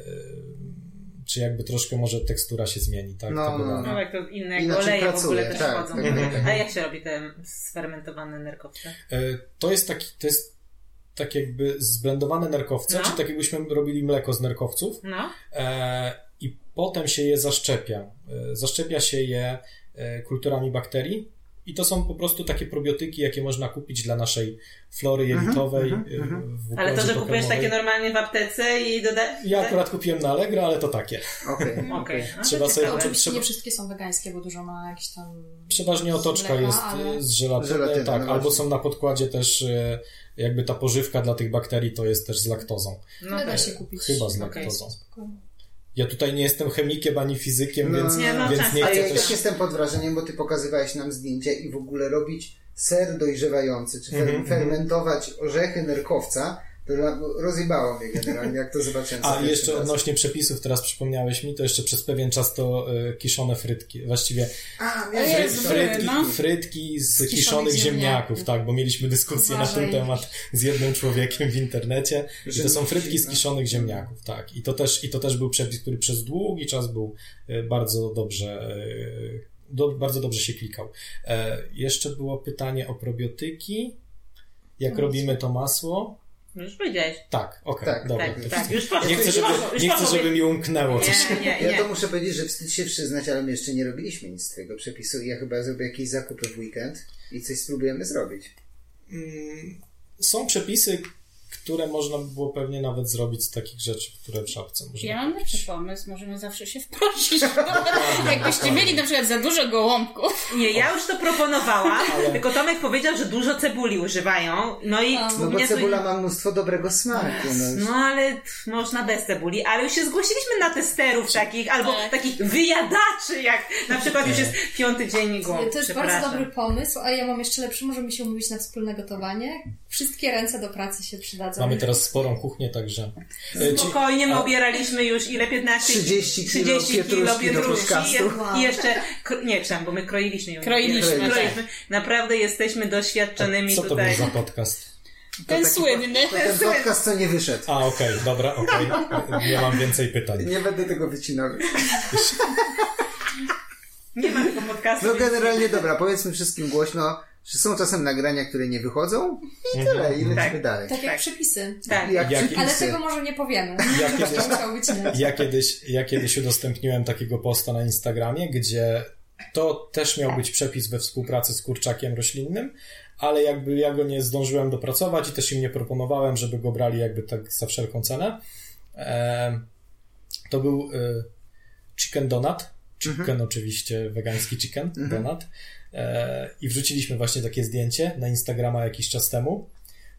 czy jakby troszkę może tekstura się zmieni, tak? No, no. No jak to inne Inaczej oleje w pracuje, ogóle też tak, wchodzą. tak, tak. A jak się robi te sfermentowane nerkowce? E, To jest taki, to jest tak jakby zblendowane nerkowce, No. czy tak jakbyśmy robili mleko z nerkowców, No, E, i potem się je zaszczepia. E, Zaszczepia się je e, kulturami bakterii i to są po prostu takie probiotyki, jakie można kupić dla naszej flory jelitowej. mhm, e, mhm. w ale to, że kupujesz takie normalnie w aptece i dodajesz... Ja akurat kupiłem na Allegro, ale to takie. Okej. Okej. no to Trzeba sobie-. Oczywiście trzeba- nie wszystkie są wegańskie, bo dużo ma jakieś tam... Przeważnie otoczka mleka, jest ale- e, z żelatyny, tak, no albo są na podkładzie też e, jakby ta pożywka dla tych bakterii to jest też z laktozą. No da tak. się kupić. Chyba z laktozą. Ja tutaj nie jestem chemikiem ani fizykiem, No, więc, Nie, no, więc często nie Ale chcę ja też... jestem pod wrażeniem, bo ty pokazywałeś nam zdjęcie i w ogóle robić ser dojrzewający, czy fer- Mhm, fermentować orzechy nerkowca, rozjebało mnie generalnie, jak to zobaczyłem. A jeszcze odnośnie przepisów, teraz przypomniałeś mi, to jeszcze przez pewien czas to y, kiszone frytki. Właściwie A, miałeś Jezu, rację. frytki, no. frytki z kiszonych kiszonych ziemniaków, ziemniaków. tak, bo mieliśmy dyskusję na Uważaj. ten temat z jednym człowiekiem w internecie. I Że to są frytki z kiszonych. ziemniaków, tak. I to też, i to też był przepis, który przez długi czas był y, bardzo dobrze, y, do, bardzo dobrze się klikał. E, jeszcze było pytanie o probiotyki. Jak Masło. robimy to masło? Już powiedziałeś. Tak, okej, Tak, dobra. Tak, To- tak, już. Nie chcę, żeby, nie chcę, żeby mi umknęło coś. Nie, nie, Ja nie. to muszę powiedzieć, że wstyd się przyznać, ale my jeszcze nie robiliśmy nic z tego przepisu i ja chyba zrobię jakieś zakupy w weekend i coś spróbujemy zrobić. Mm, Są przepisy, które można by było pewnie nawet zrobić z takich rzeczy, które w szapce można Ja mam lepszy pomysł, możemy zawsze się wprosić. Jakbyście mieli na przykład za dużo gołąbków. Nie, ja już to proponowałam, tylko Tomek powiedział, że dużo cebuli używają. No i No, No bo cebula ma mnóstwo dobrego smaku. No. No ale można bez cebuli, ale już się zgłosiliśmy na testerów takich, albo Tak. takich wyjadaczy, jak na przykład już jest piąty dzień go. To jest bardzo dobry pomysł, a ja mam jeszcze lepszy. Możemy się umówić na wspólne gotowanie. Wszystkie ręce do pracy się przydadzą. Mamy teraz sporą kuchnię, także... e, Spokojnie, my obieraliśmy już ile? 15? 30 kilo 30 kilo pietruszki do pietruszki i, jeszcze, nie, czemu, bo my kroiliśmy ją. Kroiliśmy, kroiliśmy. Naprawdę jesteśmy doświadczonymi Co to tutaj. był za podcast? Ten taki słynny. To ten podcast, co nie wyszedł. A, okej, dobra, okej. Nie mam więcej pytań. Nie będę tego wycinał. Nie ma tego podcastu. No więc- generalnie dobra, powiedzmy wszystkim głośno, że są czasem nagrania, które nie wychodzą i tyle, i lecimy Tak. dalej. Tak jak Tak. przepisy. Tak. Jak Jak- przepisy. Ale tego może nie powiemy. Ja To kiedyś, musiał być inaczej. ja, kiedyś, ja kiedyś udostępniłem takiego posta na Instagramie, gdzie to też miał być przepis we współpracy z kurczakiem roślinnym, ale jakby ja go nie zdążyłem dopracować i też im nie proponowałem, żeby go brali jakby tak za wszelką cenę. Em, to był y, chicken donut. Chicken oczywiście, wegański chicken donut. E, I wrzuciliśmy właśnie takie zdjęcie na Instagrama jakiś czas temu.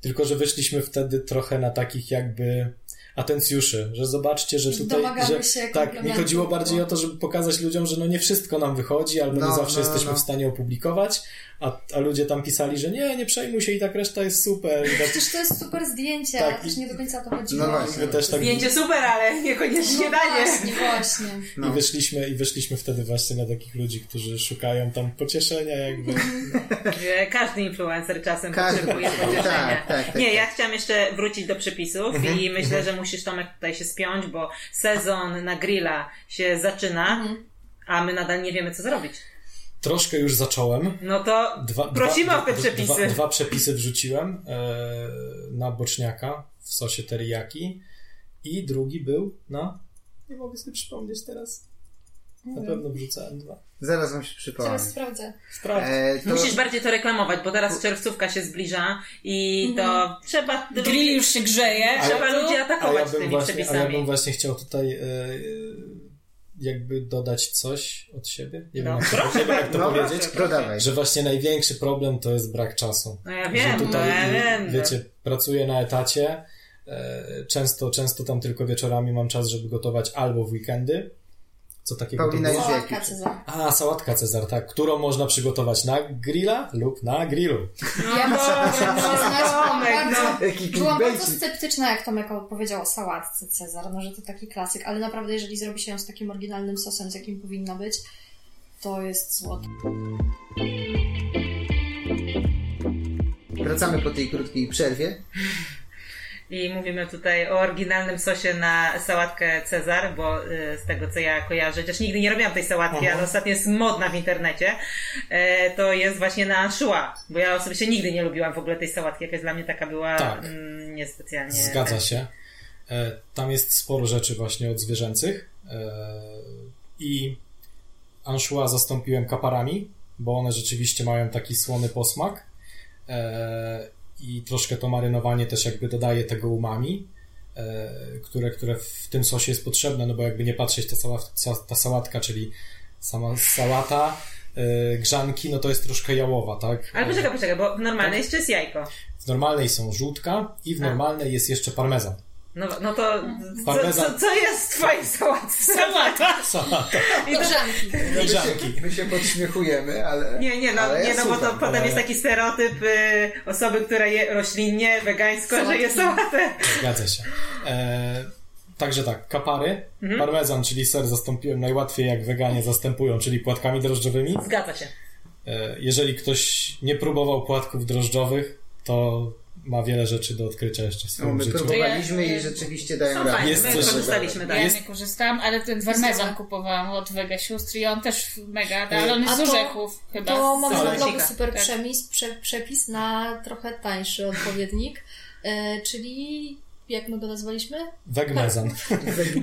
Tylko, że wyszliśmy wtedy trochę na takich jakby atencjuszy, że zobaczcie, że tutaj, Domagamy że, się tak, mi chodziło bardziej o to, żeby pokazać ludziom, że no nie wszystko nam wychodzi, albo nie No, zawsze no, jesteśmy no. w stanie opublikować, a, a ludzie tam pisali, że nie, nie przejmuj się i tak reszta jest super. I tak, Przecież to jest super zdjęcie, Tak, ale też nie do końca o to chodziło. No właśnie. też tak Zdjęcie super, ale niekoniecznie No danie. właśnie, właśnie. No. I wyszliśmy, i wyszliśmy wtedy właśnie na takich ludzi, którzy szukają tam pocieszenia jakby. Że Każdy influencer czasem Każdy. potrzebuje pocieszenia. Tak, tak, tak, Nie, tak. ja chciałam jeszcze wrócić do przepisów Mhm, i myślę, że musisz Tomek tutaj się spiąć, bo sezon na grilla się zaczyna, Mhm. a my nadal nie wiemy co zrobić. Troszkę już zacząłem. No to Dwa, prosimy dwa, o te przepisy. Dwa, dwa przepisy wrzuciłem e, na boczniaka w sosie teriyaki i drugi był na... Nie mogę sobie przypomnieć teraz. Na pewno wrzucałem dwa. Zaraz wam się przypomnę. Teraz sprawdzę. Sprawdź. E, to... Musisz bardziej to reklamować, bo teraz czerwcówka się zbliża i to trzeba Grill już się grzeje. trzeba a tu- ludzi A ja, atakować bym tymi właśnie, a ja przepisami. bym właśnie chciał tutaj e, jakby dodać coś od siebie. Nie wiem, No, jak, to, nie wiem jak to No, powiedzieć. to dawaj. Że właśnie największy problem to jest brak czasu. No ja że wiem, no tutaj, ja wiem. wiecie, pracuję na etacie, e, często, często tam tylko wieczorami mam czas, żeby gotować albo w weekendy, co takiego to Paulina było? już- Sałatka? Cezar. A, sałatka Cezar, tak, którą można przygotować na grilla lub na grillu. Ja muszę przyznać, byłam Tomek, bardzo, Jaki byłam bardzo sceptyczna, jak Tomek powiedział o sałatce Cezar, no że to taki klasyk, ale naprawdę jeżeli zrobi się ją z takim oryginalnym sosem, z jakim powinna być, to jest złoto. Wracamy po tej krótkiej przerwie. I mówimy tutaj o oryginalnym sosie na sałatkę Cezar, bo y, z tego co ja kojarzę, chociaż nigdy nie robiłam tej sałatki, Aha. ale ostatnio jest modna w internecie, e, to jest właśnie na anchois, bo ja osobiście nigdy nie lubiłam w ogóle tej sałatki, jakaś dla mnie taka była Tak. mm, niespecjalnie... Zgadza się. E, Tam jest sporo rzeczy właśnie od zwierzęcych e, i anchois zastąpiłem kaparami, bo one rzeczywiście mają taki słony posmak i troszkę to marynowanie też jakby dodaje tego umami, e, które, które w tym sosie jest potrzebne, no bo jakby nie patrzeć, ta, cała, ca- ta sałatka, czyli sama sałata, e, grzanki, no to jest troszkę jałowa, tak? Ale poczekaj, poczekaj, bo w normalnej jeszcze jest jajko. W normalnej są żółtka i w A. normalnej jest jeszcze parmezan. No, no to co, co, co jest w twojej sałatce? Sałata. Salata. I Grzanki. My się, my się podśmiechujemy, ale... nie, nie, no, ale ja nie, no bo to słucham. potem jest taki stereotyp y, osoby, która je roślinnie, wegańsko, że je Sałatki. sałatę. Zgadza się. E, także tak, kapary, Mhm. parmezan, czyli ser zastąpiłem najłatwiej jak weganie zastępują, czyli płatkami drożdżowymi. Zgadza się. E, jeżeli ktoś nie próbował płatków drożdżowych, to ma wiele rzeczy do odkrycia jeszcze w No, swoim my życiu. próbowaliśmy Ja- i rzeczywiście dają Są radę. fajne, Jest my coś- korzystaliśmy, tak. Ja Jest- nie korzystam, ale ten parmezan kupowałam od Wege sióstr i on też mega, ale on jest z orzechów chyba. To mamy na blogu super Tak. przepis, prze, przepis na trochę tańszy odpowiednik, e, czyli jak my go nazwaliśmy? Wegmezan.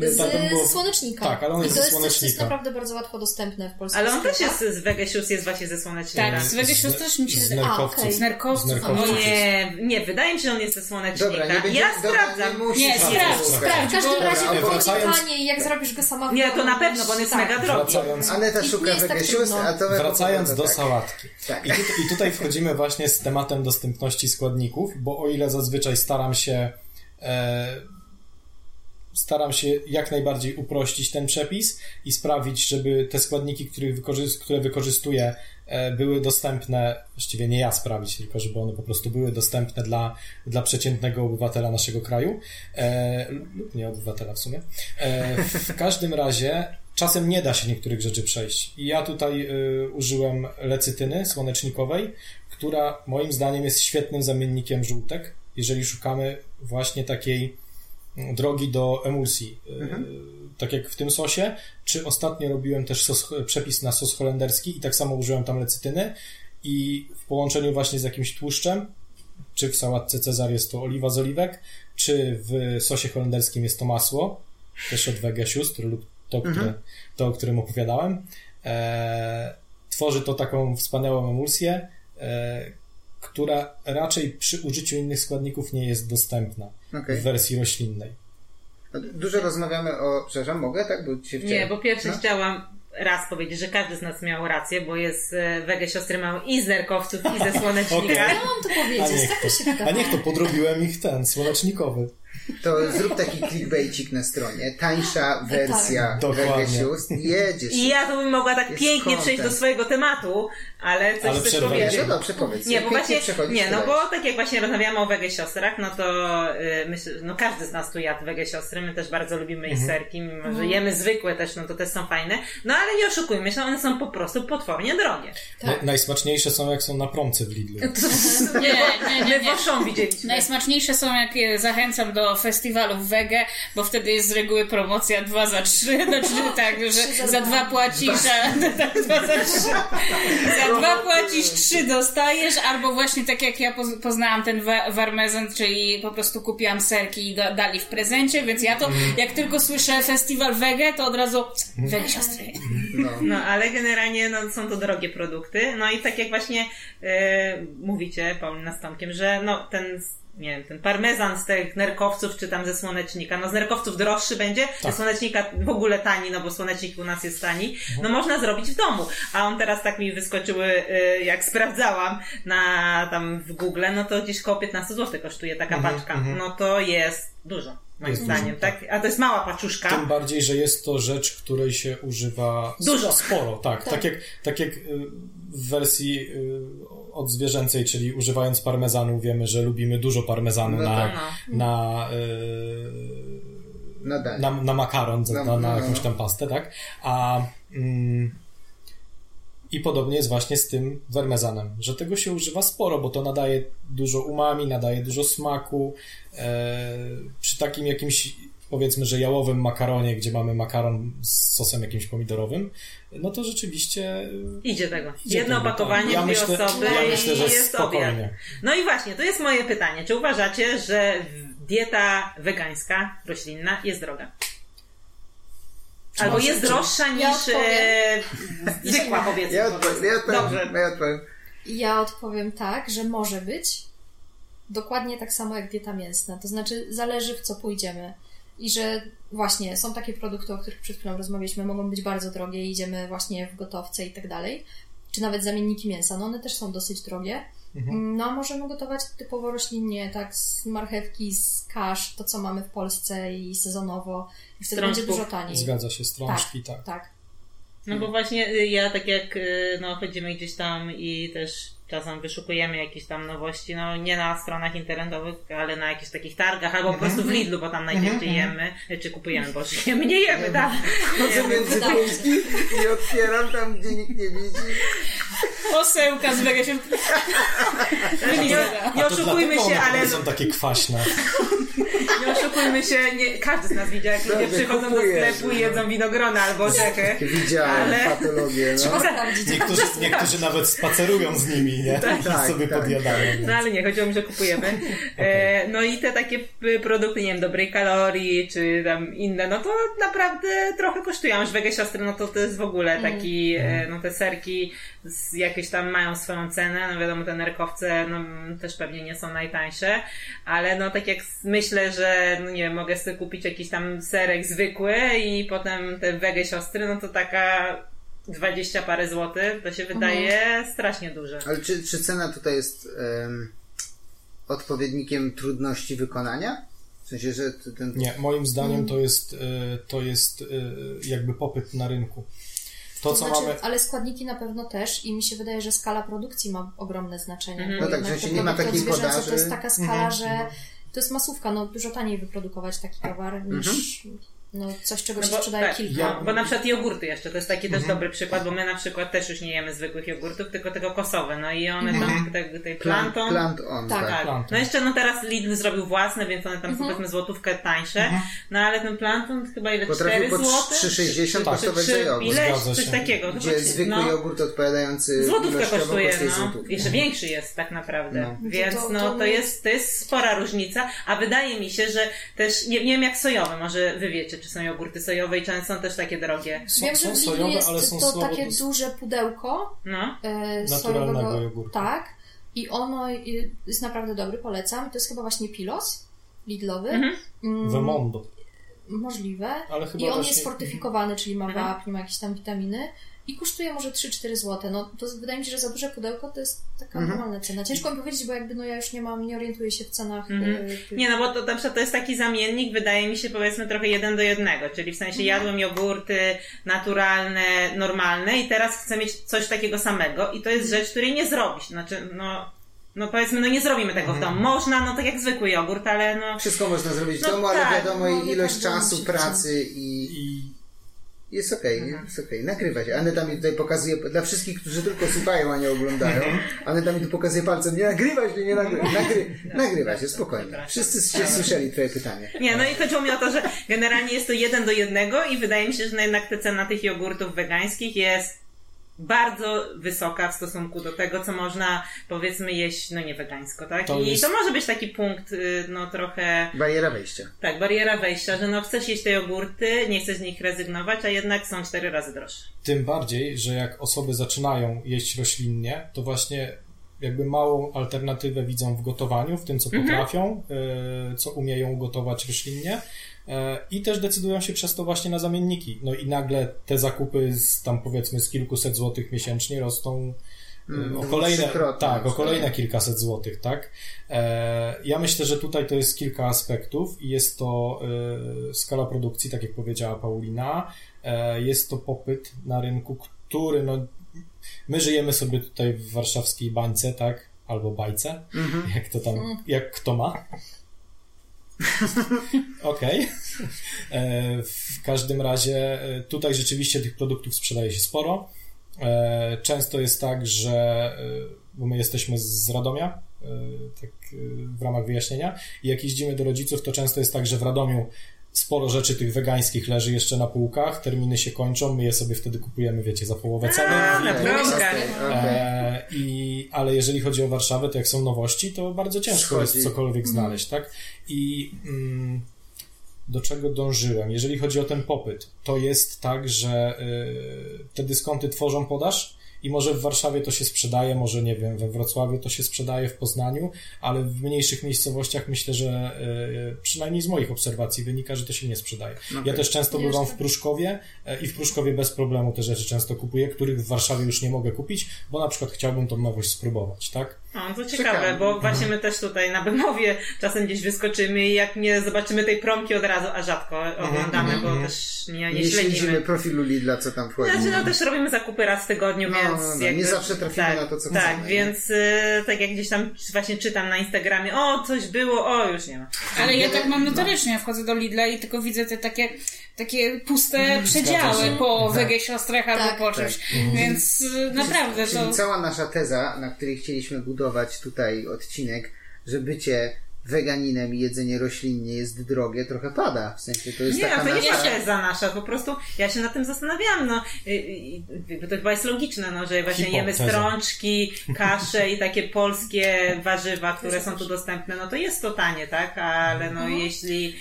Z, Tak, było- z słonecznika. tak, ale on jest I to ze jest coś, co jest słonecznika. naprawdę bardzo łatwo dostępne w polskich Ale on też jest z Vegesius, jest właśnie ze słonecznika. Tak, z Wege sióstr też mi się z wydaje. nerkowców. okej. Z nerkowców. Z nerkowców. o Nie, nie, wydaje mi się, że on jest ze słonecznika. Dobra, nie będzie... ja dobra, sprawdzam. Nie, musisz Nie, sprawdzać. sprawdź, sprawdź. W każdym razie Dobra, wracając- taniej, jak zrobisz go sama Nie, to na pewno, bo on jest tak. mega drogi. Wracając, I- i szuka nie jest tak a to... Wracając do tak. sałatki. Tak. I, tu, I tutaj wchodzimy właśnie z tematem dostępności składników, bo o ile zazwyczaj staram się staram się jak najbardziej uprościć ten przepis i sprawić, żeby te składniki, które wykorzystuję, e, były dostępne, właściwie nie ja sprawić, tylko żeby one po prostu były dostępne dla, dla przeciętnego obywatela naszego kraju, e, lub nie obywatela w sumie. E, w każdym razie czasem nie da się niektórych rzeczy przejść. I ja tutaj użyłem lecytyny słonecznikowej, która moim zdaniem jest świetnym zamiennikiem żółtek, jeżeli szukamy właśnie takiej drogi do emulsji. Y, Tak jak w tym sosie, czy ostatnio robiłem też sos, przepis na sos holenderski i tak samo użyłem tam lecytyny i w połączeniu właśnie z jakimś tłuszczem, czy w sałatce Cezar jest to oliwa z oliwek, czy w sosie holenderskim jest to masło, też od Wege sióstr lub to, które, to o którym opowiadałem. E, tworzy to taką wspaniałą emulsję, e, która raczej przy użyciu innych składników nie jest dostępna Okej. w wersji roślinnej. Dużo rozmawiamy o... Przepraszam, mogę? Tak? Bo się Nie, bo pierwsze No. chciałam raz powiedzieć, że każdy z nas miał rację, bo jest e, wege siostry mają i z nerkowców, i ze słonecznika. Ja mam to A powiedzieć, niech tak to, a niech to podrobiłem ich ten, słonecznikowy. to zrób taki clickbaitik na stronie. Tańsza wersja Tak. Dokładnie. Vegasiust. Jedziesz. I ja to bym mogła tak Jest pięknie content. przejść do swojego tematu, ale coś, ale coś powiedzieć. No dobrze, powiedz. Nie, bo właśnie, nie, no bo tak jak właśnie rozmawiamy o wege siostrach, no to y, myślę, no każdy z nas tu jadł wege siostry, my też bardzo lubimy mhm. serki, mimo że jemy zwykłe też, no to też są fajne, no ale nie oszukujmy się, one są po prostu potwornie drogie. Tak. najsmaczniejsze są jak są na promce w Lidlu. nie, nie, nie, nie. Widzieliśmy. Najsmaczniejsze są jak e, zachęcam do festiwalów wege, bo wtedy jest z reguły promocja 2 za 3, znaczy tak, że za 2 płacisz, a 2 za 3. dwa płacisz, trzy dostajesz, albo właśnie tak jak ja poznałam ten warmezon, czyli po prostu kupiłam serki i dali w prezencie, więc ja to, mm. jak tylko słyszę festiwal wege, to od razu mm. wege siostry. No. no, ale generalnie no, są to drogie produkty, no i tak jak właśnie yy, mówicie, Paulina z że no ten nie wiem, ten parmezan z tych nerkowców, czy tam ze słonecznika, no z nerkowców droższy będzie, ze słonecznika w ogóle tani, no bo słonecznik u nas jest tani, no można zrobić w domu. A on teraz tak mi wyskoczyły, e, jak sprawdzałam na tam w Google, no to gdzieś koło 15 zł kosztuje taka paczka. No to jest dużo. Moim Jest zdaniem, dużo, tak? A to jest mała paczuszka. Tym bardziej, że jest to rzecz, której się używa Dużo. sporo. Tak, tak. jak, tak jak y, w wersji y, odzwierzęcej, czyli używając parmezanu, wiemy, że lubimy dużo parmezanu No na, tak. Na, y, No daj. na, na makaron, na, na no, jakąś tam pastę, tak? A mm, i podobnie jest właśnie z tym wermezanem, że tego się używa sporo, bo to nadaje dużo umami, nadaje dużo smaku. E, przy takim jakimś, powiedzmy, że jałowym makaronie, gdzie mamy makaron z sosem jakimś pomidorowym, no to rzeczywiście Idzie tego. Idzie Jedno tego, opakowanie, tak. Ja dwie myślę- osoby ja i myślę, że jest obiad. spokojnie. No i właśnie, to jest moje pytanie. Czy uważacie, że dieta wegańska, roślinna jest droga? Albo może- jest droższa niż e, zwykła powiedzmy. Ja odpowiem, ja odpowiem, Dobrze. ja odpowiem. Ja odpowiem tak, że może być dokładnie tak samo jak dieta mięsna. To znaczy, zależy w co pójdziemy. I że właśnie są takie produkty, o których przed chwilą rozmawialiśmy, mogą być bardzo drogie, idziemy właśnie w gotowce i tak dalej. Czy nawet zamienniki mięsa, no one też są dosyć drogie. No a możemy gotować typowo roślinnie, tak, z marchewki, z kasz, to co mamy w Polsce i sezonowo. I wtedy będzie Strączków. dużo taniej. zgadza się, strączki, tak. Tak. No bo właśnie y, ja tak jak y, no, chodzimy gdzieś tam i też czasem wyszukujemy jakieś tam nowości, no nie na stronach internetowych, ale na jakichś takich targach, albo po prostu w Lidlu, bo tam najczęściej jemy, czy kupujemy, bo jemy, nie jemy, tak. Chodzę między półki i otwieram tam, gdzie nikt nie widzi. Posełka z siostry. Nie, nie oszukujmy się, ale są takie kwaśne. nie oszukujmy się, nie, każdy z nas widział, jak ludzie przychodzą do sklepu i jedzą winogrona albo czechy. Widziałem Ale- patologię, no. Niektórzy, niektórzy nawet spacerują z nimi, nie? I tak, sobie tak. podjadają. No ale nie, chodziło mi, że kupujemy. E, no i te takie p- produkty, nie wiem, dobrej kalorii, czy tam inne, no to naprawdę trochę kosztują. Już wege siostry, no to to jest w ogóle taki, e, no te serki z, jakieś tam mają swoją cenę, no wiadomo, te nerkowce no, też pewnie nie są najtańsze, ale no tak jak myślę, że, no nie wiem, mogę sobie kupić jakiś tam serek zwykły i potem te wege siostry, no to taka 20 parę złotych, to się wydaje strasznie duże. Ale czy, czy cena tutaj jest em, odpowiednikiem trudności wykonania? W sensie, że ten... Nie, moim zdaniem to jest, y, to jest y, jakby popyt na rynku. To, To co znaczy, mamy. Ale składniki na pewno też i mi się wydaje, że skala produkcji ma ogromne znaczenie. Mhm. Bo No tak, że te nie ma takiej podaży. To jest taka skala, Mhm. że to jest masówka, no dużo taniej wyprodukować taki towar niż no, coś, czego się bo, sprzedaje tak, kilka. no, bo na przykład jogurty jeszcze, to jest taki też dobry przykład, bo my na przykład też już nie jemy zwykłych jogurtów, tylko tego kosowe, no i one tam, te, tej Plant, planton, plant on, Tak, tak. tak. Planton. No jeszcze no teraz Lidl zrobił własne, więc one tam są powiedzmy złotówkę tańsze, no ale ten planton chyba ile? Potrafił 4 po zł? 3,60 Czy- kosztować za jogurt. Coś się. takiego. chyba Gdzie czy- zwykły no. jogurt odpowiadający Złotówkę kosztuje, kosztuje no. złotówkę. Jeszcze większy jest tak naprawdę. No. Więc To- to- no to jest, to jest spora różnica, a wydaje mi się, że też, nie, nie wiem jak sojowe, może wy wiecie, czy są jogurty sojowe i często są też takie drogie. Są, Wiem, że są w sojowe, jest ale są to słabo. takie dos- duże pudełko No. e, Naturalnego sojowego. jogurtu. Tak. I ono jest naprawdę dobry, polecam. To jest chyba właśnie Pilos Lidlowy. Mhm. Mm, Wemondo. Możliwe. Ale chyba I on właśnie- jest fortyfikowany, czyli ma Mhm. wapń, ma jakieś tam witaminy. I kosztuje może 3-4 zł. No to wydaje mi się, że za duże pudełko to jest taka Mhm. normalna cena. Ciężko mi powiedzieć, bo jakby no ja już nie mam, nie orientuję się w cenach. Mhm. y, tych- Nie, no bo to na przykład to jest taki zamiennik, wydaje mi się powiedzmy trochę jeden do jednego, czyli w sensie jadłem jogurty naturalne, normalne i teraz chcę mieć coś takiego samego i to jest rzecz, której nie zrobisz. Znaczy, no, no powiedzmy, no nie zrobimy tego w domu. Można, no tak jak zwykły jogurt, ale no... Wszystko można zrobić w No domu, ale tak, wiadomo, no, ilość każdemu czasu, pracy i I jest okej, Mhm. jest okej. Nagrywa się. Aneta mi tutaj pokazuje, dla wszystkich, którzy tylko słuchają, a nie oglądają, Mhm. Aneta mi tu pokazuje palcem, nie nagrywa się, nie nagrywa, nagry, No, nagrywa się, spokojnie. Wszyscy się słyszeli twoje pytanie. Nie, no i chodziło mi o to, że generalnie jest to jeden do jednego i wydaje mi się, że jednak ta cena tych jogurtów wegańskich jest bardzo wysoka w stosunku do tego, co można powiedzmy jeść, no nie wegańsko, tak? To I jest- to może być taki punkt, y, no trochę, Bariera wejścia. tak, bariera wejścia, że no chcesz jeść te jogurty, nie chcesz z nich rezygnować, a jednak są cztery razy droższe. tym bardziej, że jak osoby zaczynają jeść roślinnie, to właśnie jakby małą alternatywę widzą w gotowaniu, w tym co potrafią, e, co umieją gotować roślinnie i też decydują się przez to właśnie na zamienniki. No i nagle te zakupy z tam powiedzmy z kilkuset złotych miesięcznie rosną e, Mm, o kolejne, tak, o kolejne kilkaset złotych, tak? E, ja myślę, że tutaj to jest kilka aspektów i jest to e, skala produkcji, tak jak powiedziała Paulina, e, jest to popyt na rynku, który no, my żyjemy sobie tutaj w warszawskiej bańce, tak? Albo bajce, jak to tam, jak kto ma. Okej. E, W każdym razie e, tutaj rzeczywiście tych produktów sprzedaje się sporo. E, Często jest tak, że bo my jesteśmy z Radomia, tak w ramach wyjaśnienia, i jak jeździmy do rodziców, to często jest tak, że w Radomiu sporo rzeczy tych wegańskich leży jeszcze na półkach, terminy się kończą, my je sobie wtedy kupujemy, wiecie, za połowę ceny. A, na. E, i, ale jeżeli chodzi o Warszawę, to jak są nowości, to bardzo ciężko Schodzi. jest cokolwiek znaleźć, tak? I mm, do czego dążyłem? Jeżeli chodzi o ten popyt, to jest tak, że y, te dyskonty tworzą podaż i może w Warszawie to się sprzedaje, może nie wiem, we Wrocławiu to się sprzedaje, w Poznaniu, ale w mniejszych miejscowościach myślę, że y, przynajmniej z moich obserwacji wynika, że to się nie sprzedaje. Ja też często bywam w Pruszkowie e, i w Pruszkowie bez problemu te rzeczy często kupuję, których w Warszawie już nie mogę kupić, bo na przykład chciałbym tą nowość spróbować, tak? No, to ciekawe, Ciekawe. bo właśnie my też tutaj na Bemowie czasem gdzieś wyskoczymy i jak nie zobaczymy tej promki od razu, a rzadko oglądamy, bo też nie, nie, Nie śledzimy śledzimy. profilu Lidla, co tam wchodzi. Znaczy, no też robimy zakupy raz w tygodniu, No, więc no, no, jakby, nie zawsze trafimy tak, na to, co Tak, chcemy, więc y, tak jak gdzieś tam właśnie czytam na Instagramie, o, coś było, o, już nie ma. Ale ja tak mam notorycznie, ja wchodzę do Lidla i tylko widzę te takie, takie puste przedziały zgadza się. po Tak. wege siostrach albo Tak. po czymś. Więc y, naprawdę Czyli to... cała nasza teza, na której chcieliśmy budować tutaj odcinek, że bycie weganinem i jedzenie roślinnie jest drogie, trochę pada. W sensie to jest Nie, taka to nie nasza... teza nasza, po prostu ja się nad tym zastanawiałam, no, y, y, to chyba jest logiczne, no, że właśnie jemy Hipoteza. strączki, kasze i takie polskie warzywa, które są tu dostępne, no to jest to tanie, tak, ale no jeśli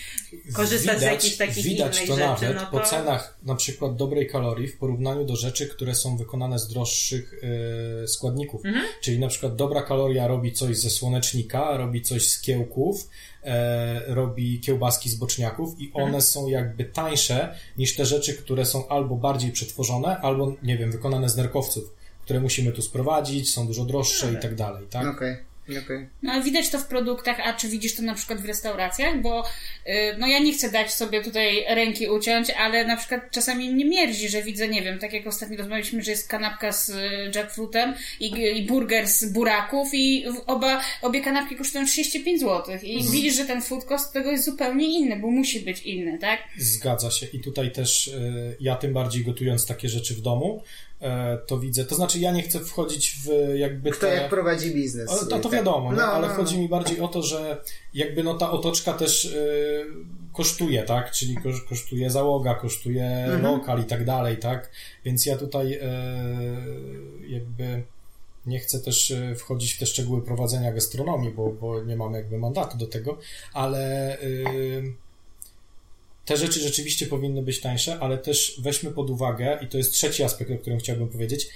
korzystać z jakichś takich widać innych to rzeczy, nawet no to... po cenach na przykład dobrej kalorii w porównaniu do rzeczy, które są wykonane z droższych e, składników. Mhm. Czyli na przykład dobra kaloria robi coś ze słonecznika, robi coś z kiełków, e, robi kiełbaski z boczniaków i one Mhm. są jakby tańsze niż te rzeczy, które są albo bardziej przetworzone, albo nie wiem, wykonane z nerkowców, które musimy tu sprowadzić, są dużo droższe i tak dalej, tak? Okej, okej. No ale widać to w produktach, a czy widzisz to na przykład w restauracjach? Bo y, no ja nie chcę dać sobie tutaj ręki uciąć, ale na przykład czasami mnie mierzi, że widzę, nie wiem, tak jak ostatnio rozmawialiśmy, że jest kanapka z y, jackfruitem i, i burger z buraków i oba, obie kanapki kosztują 35 zł. I widzisz, że ten food cost tego jest zupełnie inny, bo musi być inny, tak? Zgadza się. I tutaj też e, ja tym bardziej gotując takie rzeczy w domu, to widzę. To znaczy ja nie chcę wchodzić w jakby Kto te... jak prowadzi biznes. O, To, to tak. wiadomo, nie? No, ale no, chodzi no. mi bardziej o to, że jakby no ta otoczka też y, kosztuje, tak? Czyli kosz, kosztuje załoga, kosztuje Mhm. lokal i tak dalej, tak? Więc ja tutaj y, jakby nie chcę też y, wchodzić w te szczegóły prowadzenia gastronomii, bo, bo nie mam jakby mandatu do tego, ale y, te rzeczy rzeczywiście powinny być tańsze, ale też weźmy pod uwagę, i to jest trzeci aspekt, o którym chciałbym powiedzieć,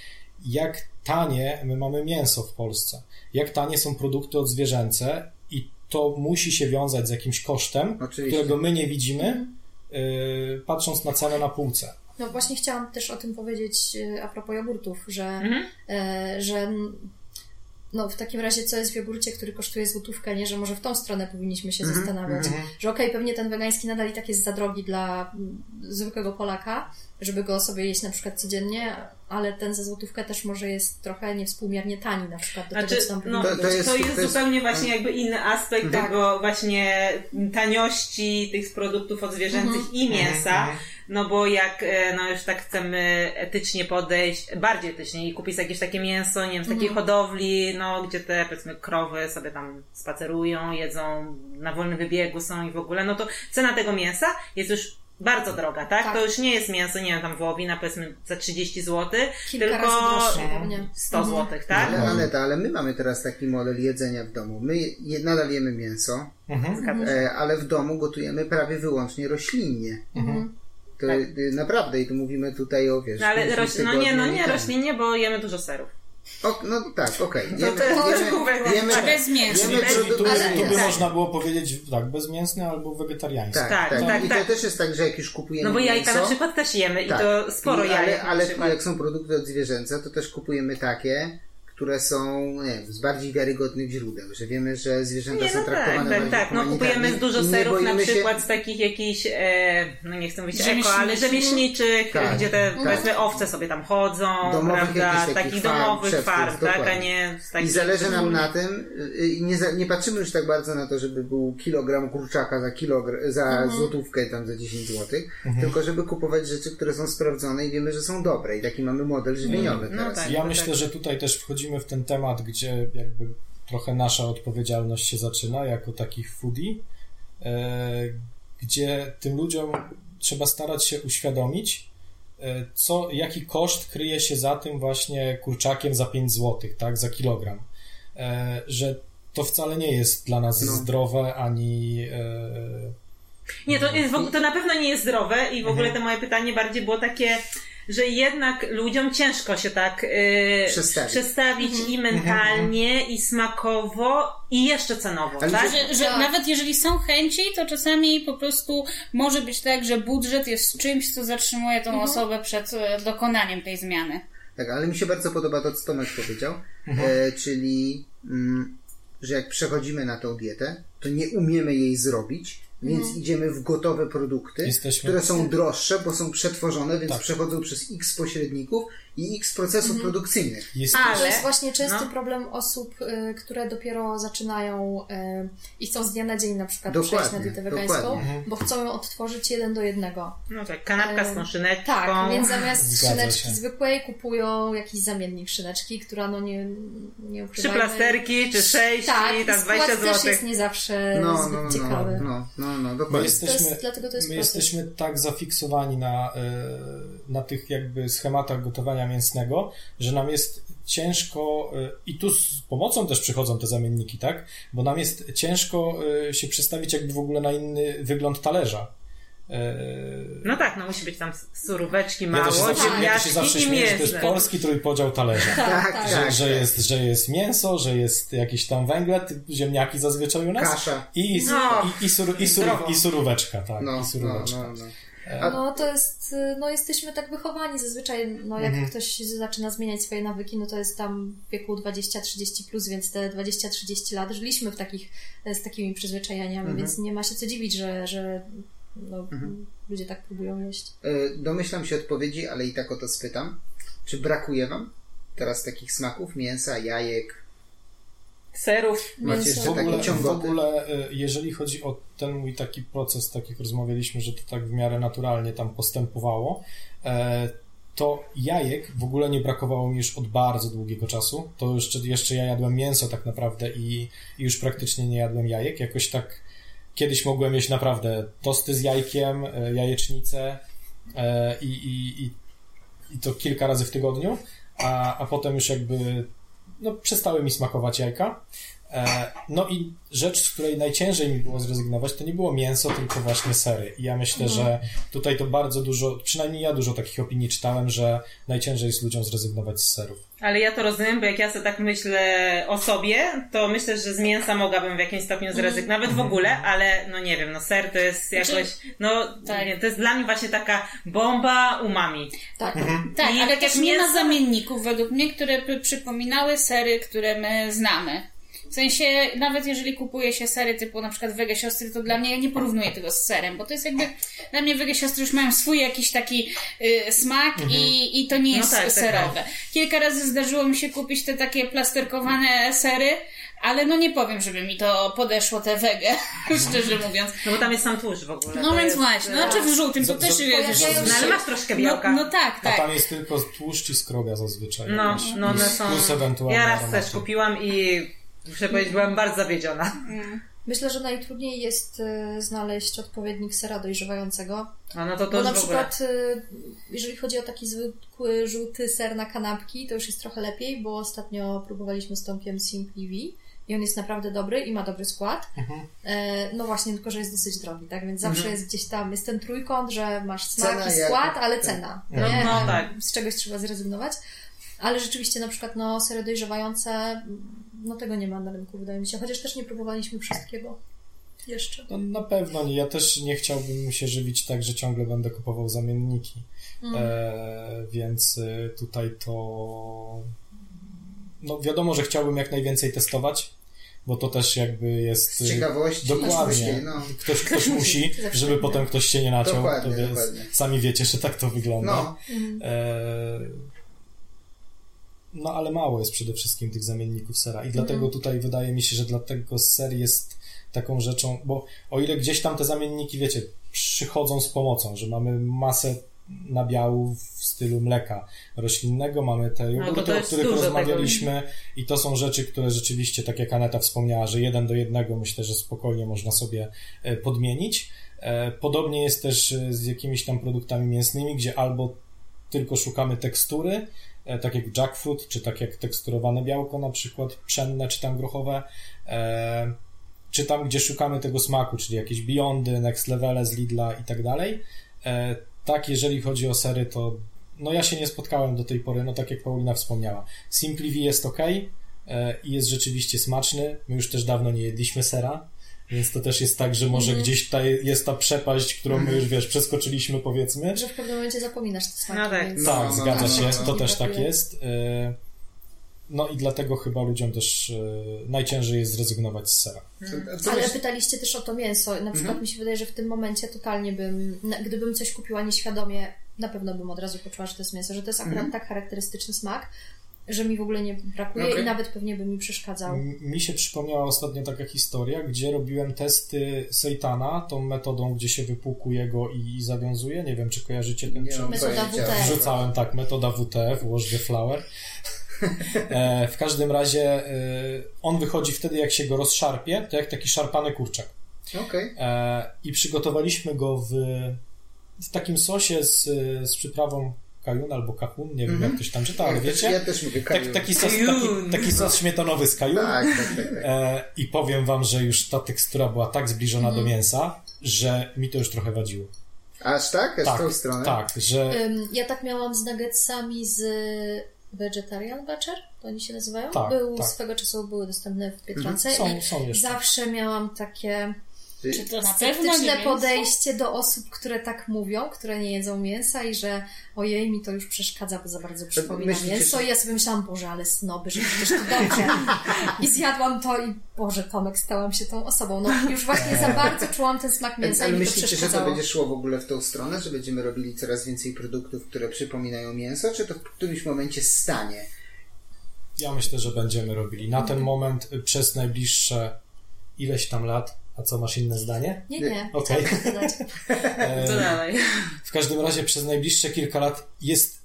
jak tanie my mamy mięso w Polsce, jak tanie są produkty odzwierzęce i to musi się wiązać z jakimś kosztem, Oczywiście. którego my nie widzimy, yy, patrząc na cenę na półce. No właśnie chciałam też o tym powiedzieć e, a propos jogurtów, że, Mhm. e, że no w takim razie co jest w jogurcie, który kosztuje złotówkę, nie, że może w tą stronę powinniśmy się zastanawiać, że okej, pewnie ten wegański nadal i tak jest za drogi dla mm, zwykłego Polaka, żeby go sobie jeść na przykład codziennie, ale ten za złotówkę też może jest trochę niewspółmiernie tani na przykład do Znaczy, tego, co tam no, to jest- to jest to jest- zupełnie właśnie jakby inny aspekt Tak. tego właśnie taniości tych produktów odzwierzęcych i mięsa, no bo jak e, no już tak chcemy etycznie podejść, bardziej etycznie i kupić jakieś takie mięso, nie wiem, z takiej hodowli, no gdzie te powiedzmy krowy sobie tam spacerują, jedzą, na wolnym wybiegu są i w ogóle, no to cena tego mięsa jest już bardzo droga, tak? Tak. To już nie jest mięso, nie wiem, tam wołowina powiedzmy za 30 zł, Kilka tylko razy droższe, pewnie. 100 zł, tak? Ale Aneta, ale my mamy teraz taki model jedzenia w domu. My je, nadal jemy mięso, Zgadza się. e, ale w domu gotujemy prawie wyłącznie roślinnie. To Tak. naprawdę i tu mówimy tutaj o wiesz. No ale roś... no nie, no nie tygodni roślinnie, bo jemy dużo serów. O, no tak, okej. No to jest Jemy, jemy, A bez mięsa. jemy Bez- produ- Tu, tu by mięsa. można było powiedzieć tak, bezmięsny albo wegetariański. Tak, Tak, tak, tak, I to tak. też jest tak, że jak już kupujemy No bo jajka mięso, na przykład też jemy tak. i to sporo I- jajek Ale, na ale jak są produkty odzwierzęce, to też kupujemy takie, które są nie wiem, z bardziej wiarygodnych źródeł, że wiemy, że zwierzęta Nie, są no tak, traktowane tak, bardziej tak. No kupujemy dużo i nie serów na boimy się- przykład z takich jakichś, e, no nie chcę mówić eko, ale Rzemieślniczych. Tak, gdzie te tak. powiedzmy owce sobie tam chodzą, Domowych prawda, takich takich farm, domowych farm, tak, a nie z I takich... zależy nam na tym, y, i nie, za, nie patrzymy już tak bardzo na to, żeby był kilogram kurczaka za, kilogr- za Mhm. złotówkę, tam za 10 zł, tylko żeby kupować rzeczy, które są sprawdzone i wiemy, że są dobre. I taki mamy model żywieniowy No teraz. tak. Ja myślę, że tutaj też wchodzimy w ten temat, gdzie jakby trochę nasza odpowiedzialność się zaczyna jako takich foodie, e, gdzie tym ludziom trzeba starać się uświadomić, e, co, jaki koszt kryje się za tym właśnie kurczakiem za 5 zł, tak, za kilogram. E, że to wcale nie jest dla nas No. zdrowe, ani Nie, to, jest, w ogóle- to na pewno nie jest zdrowe i w ogóle Mhm. to moje pytanie bardziej było takie, że jednak ludziom ciężko się tak yy, Przestawić. przestawić i mentalnie, i smakowo, i jeszcze cenowo, Ale tak? Że, że Tak. nawet jeżeli są chęci, to czasami po prostu może być tak, że budżet jest czymś, co zatrzymuje tą osobę przed e, dokonaniem tej zmiany. Tak, ale mi się bardzo podoba to, co Tomek powiedział, e, czyli, mm, że jak przechodzimy na tą dietę, to nie umiemy jej zrobić, więc idziemy w gotowe produkty, Jesteśmy- które są droższe, bo są przetworzone, więc Tak. przechodzą przez x pośredników i x procesów produkcyjnych. jest Ale- To jest właśnie częsty no. problem osób, y, które dopiero zaczynają y, i chcą z dnia na dzień na przykład Dokładnie, przejść na dietę wegańską, dokładnie. bo chcą ją odtworzyć jeden do jednego. No tak, kanapka z tą szyneczką. Tak, więc zamiast Zgadza szyneczki się. zwykłej kupują jakiś zamiennik szyneczki, która no nie, nie Trzy plasterki, czy sześć, Tak, i tam skład 20 też zł. jest nie zawsze No, zbyt no, no, ciekawy. no, no, no, My dokładnie. jesteśmy, To jest- dlatego to jest my proces. jesteśmy tak zafiksowani na, e, na tych jakby schematach gotowania mięsnego, że nam jest ciężko e, i tu z pomocą też przychodzą te zamienniki, tak? Bo nam jest ciężko e, się przestawić jakby w ogóle na inny wygląd talerza. E, No tak, no musi być tam suróweczki Ja mało, się zawsze, ja to się ziemniaczki zawsze i śmieję, że to jest polski trójpodział talerza. Tak, tak. Że, tak, że, jest, że jest mięso, że jest jakiś tam węglet, ziemniaki zazwyczaj u nas. Kasza. I, No, i, i, sur, i, sur, i suróweczka, tak. No, I no, suróweczka. no, no. No to jest, no jesteśmy tak wychowani zazwyczaj, no jak Mhm. ktoś zaczyna zmieniać swoje nawyki, no to jest tam w wieku 20-30 plus, więc te 20-30 lat żyliśmy w takich, z takimi przyzwyczajeniami, Mhm. więc nie ma się co dziwić, że, że no, ludzie tak próbują jeść. E, Domyślam się odpowiedzi, ale i tak o to spytam. Czy brakuje Wam teraz takich smaków? Mięsa, jajek? Serów. Macie jeszcze W ogóle, w ogóle, y, jeżeli chodzi o ten mój taki proces, tak jak rozmawialiśmy, że to tak w miarę naturalnie tam postępowało, e, to jajek w ogóle nie brakowało mi już od bardzo długiego czasu. To jeszcze, jeszcze ja jadłem mięso tak naprawdę i, i już praktycznie nie jadłem jajek. Jakoś tak kiedyś mogłem jeść naprawdę tosty z jajkiem, e, jajecznicę e, i, i, i, i to kilka razy w tygodniu, a, a potem już jakby no, przestały mi smakować jajka. E, no i rzecz, z której najciężej mi było zrezygnować, to nie było mięso, tylko właśnie sery. I ja myślę, że tutaj to bardzo dużo, przynajmniej ja dużo takich opinii czytałem, że najciężej jest ludziom zrezygnować z serów. Ale ja to rozumiem, bo jak ja sobie tak myślę o sobie, to myślę, że z mięsa mogłabym w jakimś stopniu zrezygnować, nawet w ogóle, ale no nie wiem, no ser to jest jakoś, no tak. nie, to jest dla mnie właśnie taka bomba umami. Tak. Tak, I ale tak też jak nie ma mięso- zamienników według mnie, które by przypominały sery, które my znamy. W sensie, nawet jeżeli kupuje się sery typu na przykład Wege Siostry, to dla mnie ja nie porównuję tego z serem, bo to jest jakby, dla mnie Wege Siostry już mają swój jakiś taki y, smak i, i to nie No jest tak, tak, serowe. Kilka razy zdarzyło mi się kupić te takie plasterkowane sery, ale no nie powiem, żeby mi to podeszło te wege, szczerze mówiąc. No bo tam jest sam tłuszcz w ogóle. No więc jest, właśnie, no czy w żółtym, to Z- też z- jest pojawiają No ale masz troszkę białka. No, no tak, A tak. tam jest tylko tłuszcz i skrobia zazwyczaj. No, no one plus, są... plus ewentualnie Ja raz też kupiłam i muszę powiedzieć, byłam bardzo zawiedziona. Myślę, że najtrudniej jest y, znaleźć odpowiednik sera dojrzewającego. No, no to to Bo na przykład, y, jeżeli chodzi o taki zwykły żółty ser na kanapki, to już jest trochę lepiej, bo ostatnio próbowaliśmy z Tomkiem Simply V i on jest naprawdę dobry i ma dobry skład. Mhm. E, no właśnie, tylko że jest dosyć drogi, tak? Więc zawsze jest gdzieś tam, jest ten trójkąt, że masz smak Cena i jak- skład, ale tak. cena. No, nie? no tak. Z czegoś trzeba zrezygnować. Ale rzeczywiście na przykład no, sery dojrzewające, no tego nie ma na rynku, wydaje mi się. Chociaż też nie próbowaliśmy wszystkiego. Jeszcze. No, na pewno nie. Ja też nie chciałbym się żywić tak, że ciągle będę kupował zamienniki. Mhm. E, więc y, tutaj to. No wiadomo, że chciałbym jak najwięcej testować, bo to też jakby jest. Z ciekawości. Dokładnie. no. Ktoś, ktoś musi, żeby tak. potem ktoś się nie naciął. Dokładnie, to wie, dokładnie. sami wiecie, że tak to wygląda. no. E, no ale mało jest przede wszystkim tych zamienników sera. I dlatego tutaj wydaje mi się, że dlatego ser jest taką rzeczą, bo o ile gdzieś tam te zamienniki, wiecie, przychodzą z pomocą, że mamy masę nabiałów w stylu mleka roślinnego, mamy te No, jogurty, o których rozmawialiśmy i to są rzeczy, które rzeczywiście, tak jak Aneta wspomniała, że jeden do jednego myślę, że spokojnie można sobie e, podmienić. E, Podobnie jest też e, z jakimiś tam produktami mięsnymi, gdzie albo tylko szukamy tekstury, tak jak jackfruit, czy tak jak teksturowane białko, na przykład pszenne, czy tam grochowe, e, czy tam, gdzie szukamy tego smaku, czyli jakieś Beyondy, Next Levele z Lidla i tak dalej. E, Tak, jeżeli chodzi o sery, to no ja się nie spotkałem do tej pory, no tak jak Paulina wspomniała. Simply V jest ok e, i jest rzeczywiście smaczny. My już też dawno nie jedliśmy sera, więc to też jest tak, że może gdzieś ta, jest ta przepaść, którą my już, wiesz, przeskoczyliśmy powiedzmy. Że w pewnym momencie zapominasz te smaki. No tak. więc- Tak, no, zgadza no, się, no, no. to też tak jest. E, No i dlatego chyba ludziom też e, najciężej jest zrezygnować z sera. Co Ale pytaliście też o to mięso. Na przykład Mhm. mi się wydaje, że w tym momencie totalnie bym, gdybym coś kupiła nieświadomie, na pewno bym od razu poczuła, że to jest mięso, że to jest akurat Mhm. tak charakterystyczny smak, że mi w ogóle nie brakuje Okej. i nawet pewnie by mi przeszkadzał. Mi się przypomniała ostatnio taka historia, gdzie robiłem testy sejtana, tą metodą, gdzie się wypłukuje go i, i zawiązuje. Nie wiem, czy kojarzycie ten przepis. Metoda. WTF. Wrzucałem tak, metoda WTF, wash the flour. E, w każdym razie e, on wychodzi wtedy, jak się go rozszarpie, to jak taki szarpany kurczak. Okej. E, I przygotowaliśmy go w, w takim sosie z, z przyprawą kajun albo kahun, nie wiem Mhm. jak ktoś tam czyta, ale Ja też- wiecie? Ja też mówię Tak, taki, sos, taki, taki sos śmietanowy z kajun. Tak, tak, tak. tak. E, I powiem wam, że już ta tekstura była tak zbliżona do mięsa, że mi to już trochę wadziło. Aż tak? Aż w Tak, tą stronę? tak, że Ja tak miałam z nuggetsami z Vegetarian Butcher, to oni się nazywają? Tak, Był, tak. Swego czasu były dostępne w Biedronce są, i są jeszcze. zawsze miałam takie Czy to na pewno podejście do osób, które tak mówią, które nie jedzą mięsa i że ojej, mi to już przeszkadza, bo za bardzo przypomina myślicie, mięso że- i ja sobie myślałam, Boże, ale snoby, że przecież to dobrze. I zjadłam to i Boże, Tomek, stałam się tą osobą. No już właśnie za bardzo czułam ten smak mięsa Ale i mi to myślicie, że to będzie szło w ogóle w tą stronę, że będziemy robili coraz więcej produktów, które przypominają mięso, czy to w którymś momencie stanie? Ja myślę, że będziemy robili. Na ten moment y, przez najbliższe ileś tam lat, a co masz inne zdanie? Nie, nie, Okej. E, To dalej. W każdym razie przez najbliższe kilka lat jest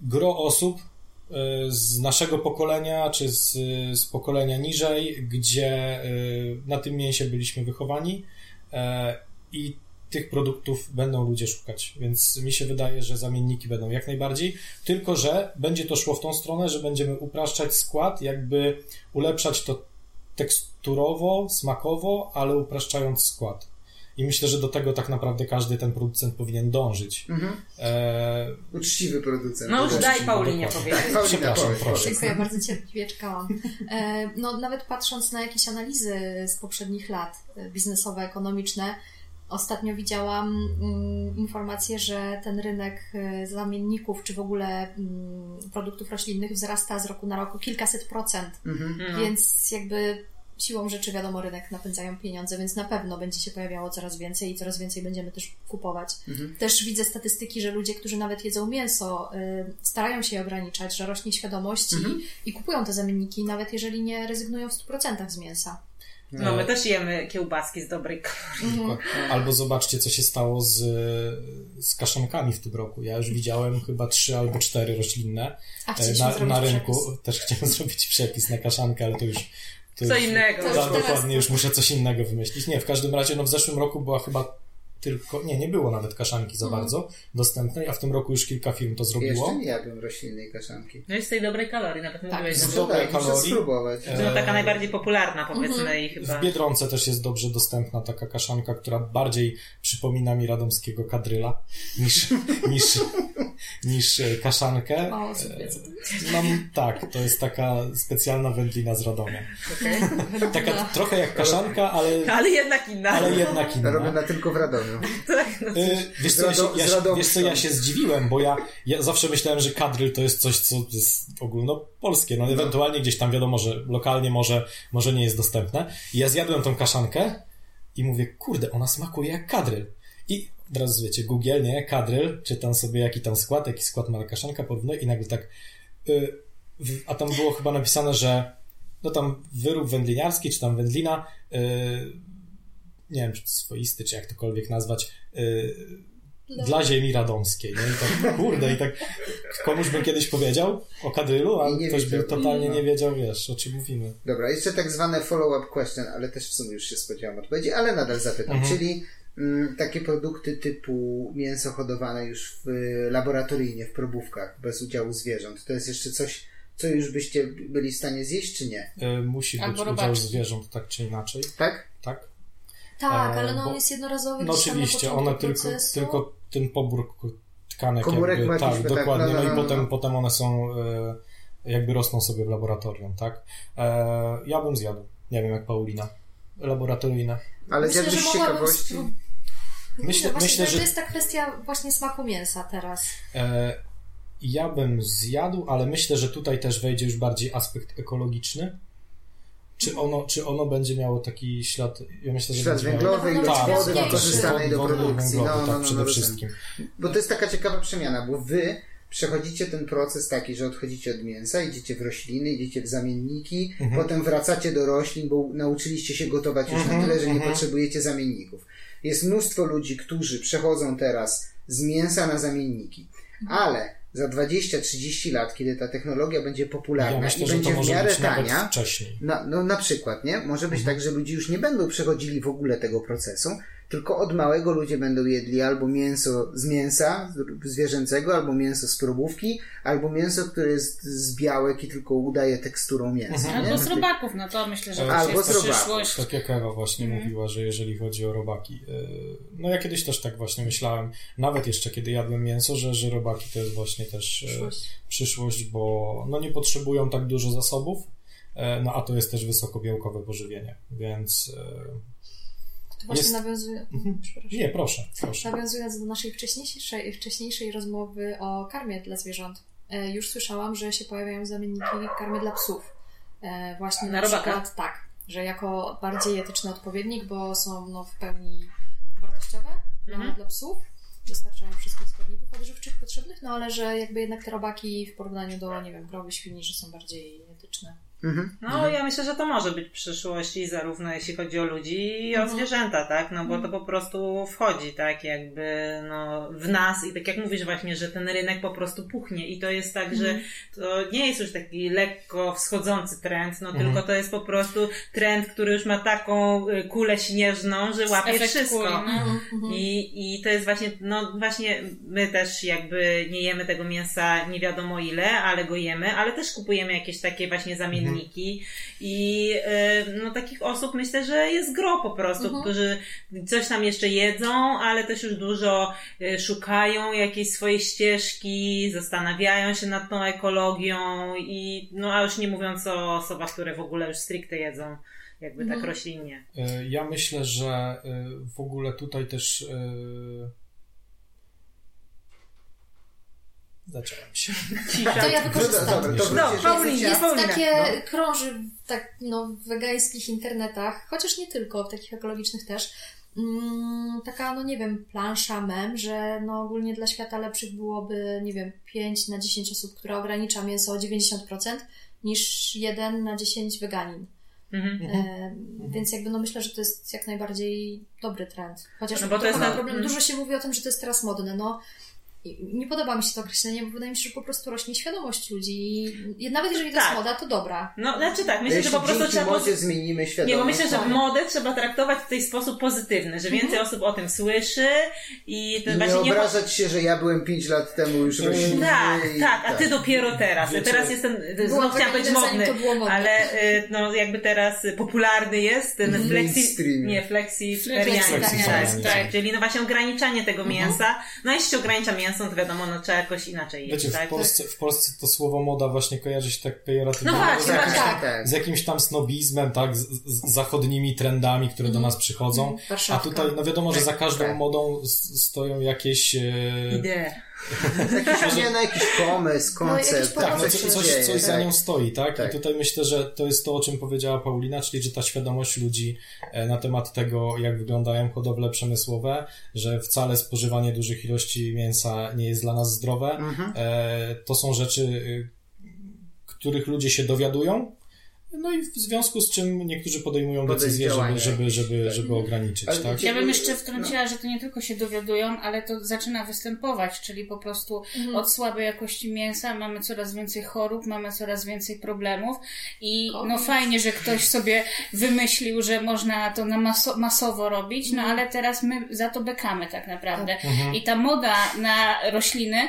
gro osób e, z naszego pokolenia, czy z, z pokolenia niżej, gdzie e, na tym mięsie byliśmy wychowani e, i tych produktów będą ludzie szukać. Więc mi się wydaje, że zamienniki będą jak najbardziej, tylko że będzie to szło w tą stronę, że będziemy upraszczać skład, jakby ulepszać to teksturowo, smakowo, ale upraszczając skład. I myślę, że do tego tak naprawdę każdy ten producent powinien dążyć. Mhm. E, Uczciwy producent. No już daj Paulinie dokładnie. powiedzieć. Paulina, Przepraszam, powiedz, proszę. powiedz. Dziękuję, bardzo cierpliwie czekałam. E, No, nawet patrząc na jakieś analizy z poprzednich lat, e, biznesowe, ekonomiczne, ostatnio widziałam mm, informację, że ten rynek e, zamienników, czy w ogóle mm, produktów roślinnych wzrasta z roku na rok o kilkaset procent, Mhm. No. więc jakby siłą rzeczy wiadomo, rynek napędzają pieniądze, więc na pewno będzie się pojawiało coraz więcej i coraz więcej będziemy też kupować. Mhm. Też widzę statystyki, że ludzie, którzy nawet jedzą mięso, y, starają się je ograniczać, że rośnie świadomość Mhm. i, i kupują te zamienniki, nawet jeżeli nie rezygnują w 100% z mięsa. No my też jemy kiełbaski z dobrej Mhm. Albo zobaczcie, co się stało z, z kaszankami w tym roku. Ja już widziałem chyba trzy albo cztery roślinne A e, na, na rynku. przepis. Też chciałem zrobić przepis na kaszankę, ale to już. To Co już, innego. To Tak, teraz- dokładnie, już muszę coś innego wymyślić. Nie, w każdym razie, no w zeszłym roku była chyba tylko, nie, nie było nawet kaszanki za Mhm. bardzo dostępnej, a w tym roku już kilka firm to zrobiło. Jeszcze nie jadłem roślinnej kaszanki. No i z tej dobrej kalorii, nawet mówiłeś, z to dobrej tak, kalorii. spróbować. E, no, taka najbardziej popularna powiedzmy i W chyba... Biedronce też jest dobrze dostępna taka kaszanka, która bardziej przypomina mi radomskiego kadryla niż, niż, niż e, kaszankę. Mało osób wie, co to jest. No tak, to jest taka specjalna wędlina z Radomia. Okej. Taka trochę jak kaszanka, ale, Ale jednak inna. ale jednak inna. Robiona tylko w Radomiu. Tak, no. Wiesz co, ja się, ja, wiesz co, ja się zdziwiłem, bo ja, ja zawsze myślałem, że kadryl to jest coś, co jest ogólnopolskie. No ewentualnie gdzieś tam wiadomo, że lokalnie może, może nie jest dostępne. I ja zjadłem tą kaszankę i mówię, kurde, ona smakuje jak kadryl. I od razu wiecie, Google, nie, kadryl, czytam sobie jaki tam skład, jaki skład ma kaszanka, porównuję i nagle tak, y, w- a tam było chyba napisane, że no tam wyrób wędliniarski, czy tam wędlina, y, nie wiem, czy swoisty, czy jak tokolwiek nazwać, y, dla ziemi radomskiej. No i tak, kurde, i tak komuś bym kiedyś powiedział o kadrylu, a ktoś by totalnie No. nie wiedział, wiesz, o czym mówimy. Dobra, jeszcze tak zwane follow-up question, ale też w sumie już się spodziewam odpowiedzi, ale nadal zapytam. Mhm. Czyli mm, takie produkty typu mięso hodowane już w laboratoryjnie, w probówkach, bez udziału zwierząt, to jest jeszcze coś, co już byście byli w stanie zjeść, czy nie? Y, musi być Albo udział zwierząt, tak czy inaczej, Tak? Tak? Tak, E, ale no bo- on jest jednorazowy No oczywiście, one tylko, procesu. tylko ten pobór tkanek Komórek jakby, tak, tak, dokładnie, no, no, no, no, i no. potem, potem one są e, jakby rosną sobie w laboratorium, tak? E, ja bym zjadł, nie wiem jak Paulina, laboratoryjne. Ale Myślę, że ciekawości. Myślę, właśnie myślę to, że to jest ta kwestia właśnie smaku mięsa teraz. E, ja bym zjadł, ale myślę, że tutaj też wejdzie już bardziej aspekt ekologiczny. Czy ono, czy ono będzie miało taki ślad? Ja myślę, że Ślad węglowy, miało... ilość tak, wody tak, wykorzystanej do produkcji. Węglowy, No, no, tak, no, przede no, wszystkim. Bo to jest taka ciekawa przemiana, bo wy przechodzicie ten proces taki, że odchodzicie od mięsa, idziecie w rośliny, idziecie w zamienniki, Mhm. potem wracacie do roślin, bo nauczyliście się gotować już na Mhm, tyle, że nie mhm. potrzebujecie zamienników. Jest mnóstwo ludzi, którzy przechodzą teraz z mięsa na zamienniki, ale za 20-30 lat, kiedy ta technologia będzie popularna Ja myślę, i będzie w miarę tania, na, no na przykład, nie? Może być Mhm. tak, że ludzie już nie będą przechodzili w ogóle tego procesu, tylko od małego ludzie będą jedli albo mięso z mięsa zwierzęcego, albo mięso z probówki, albo mięso, które jest z białek i tylko udaje teksturą mięsa. Mhm. Albo z No robaków, no to myślę, że Albo to jest z robaków. przyszłość. Tak jak Ewa właśnie Mhm. mówiła, że jeżeli chodzi o robaki. yy, No ja kiedyś też tak właśnie myślałem, nawet jeszcze kiedy jadłem mięso, że, że robaki to jest właśnie też yy, Przyszłość. przyszłość, bo no nie potrzebują tak dużo zasobów, e, no a to jest też wysokobiałkowe pożywienie, więc To właśnie Jest- nawiązuje... Mhm. Nie, proszę, proszę. Nawiązując do naszej wcześniejszej, wcześniejszej rozmowy o karmie dla zwierząt, e, już słyszałam, że się pojawiają zamienniki karmy dla psów. E, Właśnie na, Na robaka? przykład tak, że jako bardziej etyczny odpowiednik, bo są no, w pełni wartościowe Mhm. nawet dla psów. Dostarczają wszystkich składników odżywczych potrzebnych, no ale że jakby jednak te robaki w porównaniu do, nie wiem, krowy, świni, że są bardziej etyczne. Mhm. No, ja myślę, że to może być przyszłość i zarówno jeśli chodzi o ludzi i o Mhm. zwierzęta, tak? No bo to po prostu wchodzi, tak? Jakby, no, w nas i tak jak mówisz właśnie, że ten rynek po prostu puchnie i to jest tak, że to nie jest już taki lekko wschodzący trend, no Mhm. tylko to jest po prostu trend, który już ma taką y, kulę śnieżną, że łapie Efekt wszystko. no. Mhm. I, I to jest właśnie, no właśnie my też jakby nie jemy tego mięsa nie wiadomo ile, ale go jemy, ale też kupujemy jakieś takie właśnie zamienniki składniki i e, no takich osób myślę, że jest gro po prostu, którzy coś tam jeszcze jedzą, ale też już dużo e, szukają jakiejś swojej ścieżki, zastanawiają się nad tą ekologią i no a już nie mówiąc o osobach, które w ogóle już stricte jedzą jakby tak roślinnie. E, Ja myślę, że w ogóle tutaj też. Zacząłem się. To ja wykorzystam. Dobra, No, Paulina, Jest Paulina, takie, no. krąży w, tak, no, w wegańskich internetach, chociaż nie tylko, w takich ekologicznych też, mm, taka, no nie wiem, plansza mem, że no ogólnie dla świata lepszych byłoby, nie wiem, 5 na 10 osób, które ogranicza mięso o 90%, niż 1 na 10 weganin. Mhm. E, Więc jakby no myślę, że to jest jak najbardziej dobry trend. Chociaż No bo to jest na- problem, dużo się mówi o tym, że to jest teraz modne. No, nie podoba mi się to określenie, bo wydaje mi się, że po prostu rośnie świadomość ludzi. I nawet jeżeli to Tak. jest moda, to dobra. No, znaczy tak, myślę, że Jeśli po prostu trzeba... modzie zmienimy świadomość. Nie, bo myślę, że Tak. modę trzeba traktować w tej sposób pozytywny, że więcej osób o tym słyszy i to nie nie... obrażać się, że ja byłem 5 lat temu już roślinny. Tak, i tak, a ty dopiero teraz. Wiecie- teraz jestem, znów chciałam być modny, to było modne. ale y, no jakby teraz popularny jest ten flexi... Nie, flexitarianizm. Flexitarianizm, Tak, tak. czyli no właśnie ograniczanie tego Mhm. mięsa. No jeśli się ogranicza mięso, to wiadomo, no trzeba jakoś inaczej jeść, Wiecie, w tak? Polsce, w Polsce to słowo moda właśnie kojarzy się tak pejoratywnie. No właśnie, z, jakimś, tak. tak. z jakimś tam snobizmem, tak, z, z zachodnimi trendami, które do nas przychodzą. A Warszawka. tutaj, no wiadomo, że za każdą Tak. modą stoją jakieś... E, Idee. Jakiś, nie, no, jakiś pomysł, koncept. jakiś Tak, no pomysł, co, się coś, coś za tak. nią stoi, tak? Tak. I tutaj myślę, że to jest to, o czym powiedziała Paulina, czyli że ta świadomość ludzi e, na temat tego, jak wyglądają hodowle przemysłowe, że wcale spożywanie dużych ilości mięsa nie jest dla nas zdrowe. Mhm. E, To są rzeczy, y, których ludzie się dowiadują. No i w związku z czym niektórzy podejmują decyzję, żeby, żeby, żeby, żeby ograniczyć, Ale tak? Ja bym jeszcze wtrąciła, że to nie tylko się dowiadują, ale to zaczyna występować, czyli po prostu od słabej jakości mięsa mamy coraz więcej chorób, mamy coraz więcej problemów i no fajnie, że ktoś sobie wymyślił, że można to na maso- masowo robić, no ale teraz my za to bekamy tak naprawdę. I ta moda na rośliny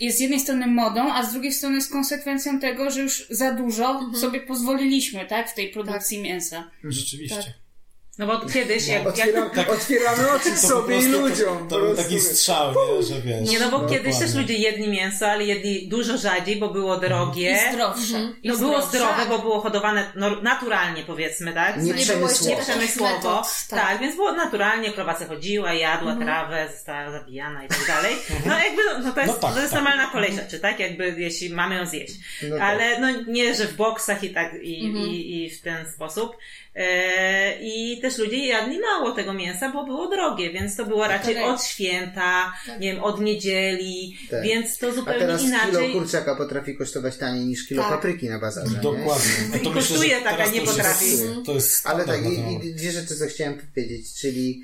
jest z jednej strony modą, a z drugiej strony jest konsekwencją tego, że już za dużo sobie pozwoliliśmy, tak, w tej produkcji mięsa. Rzeczywiście. No bo kiedyś, jak, jak Otwieram, otwieramy oczy sobie i ludziom. To, to był taki strzał, nie? że wiesz. Nie, no bo No, kiedyś też dokładnie. ludzie jedli mięso, ale jedli dużo rzadziej, bo było drogie. I zdrowsze. I No było zdrowsze. zdrowe, bo było hodowane no, naturalnie powiedzmy, tak? Nie nie przemysłowo. takich przemysłowo. Tak. tak. więc było naturalnie, krowa se chodziła, jadła trawę, została zabijana i tak dalej. No jakby, no to jest, No tak, to jest tak. normalna kolej rzeczy, tak? Jakby jeśli mamy ją zjeść. No tak. Ale no nie, że w boksach i tak, i, i, i w ten sposób. E, I też ludzie jadli mało tego mięsa, bo było drogie, więc to było raczej tak. od święta, nie wiem, od niedzieli, Tak. więc to A zupełnie teraz kilo inaczej. kurczaka potrafi kosztować taniej niż kilo Tak. papryki na bazarze. nie? Dokładnie. No to I myślę, kosztuje taka, teraz nie potrafi. Jest, to jest Ale tak, i, i dwie rzeczy, co chciałem powiedzieć, czyli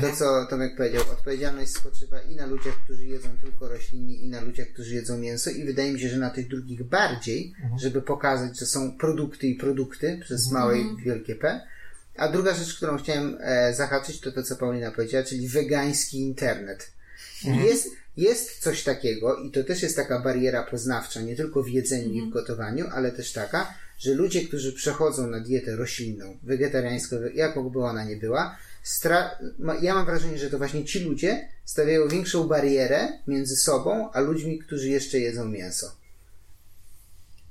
to, co Tomek powiedział, odpowiedzialność spoczywa i na ludziach, którzy jedzą tylko rośliny, i na ludziach, którzy jedzą mięso, i wydaje mi się, że na tych drugich bardziej, żeby pokazać, że są produkty i produkty przez małe i wielkie P. A druga rzecz, którą chciałem e, zahaczyć, to to, co Paulina powiedziała, czyli wegański internet. Jest, jest coś takiego, i to też jest taka bariera poznawcza, nie tylko w jedzeniu i w gotowaniu, ale też taka, że ludzie, którzy przechodzą na dietę roślinną, wegetariańską, jaką by ona nie była, ja mam wrażenie, że to właśnie ci ludzie stawiają większą barierę między sobą, a ludźmi, którzy jeszcze jedzą mięso.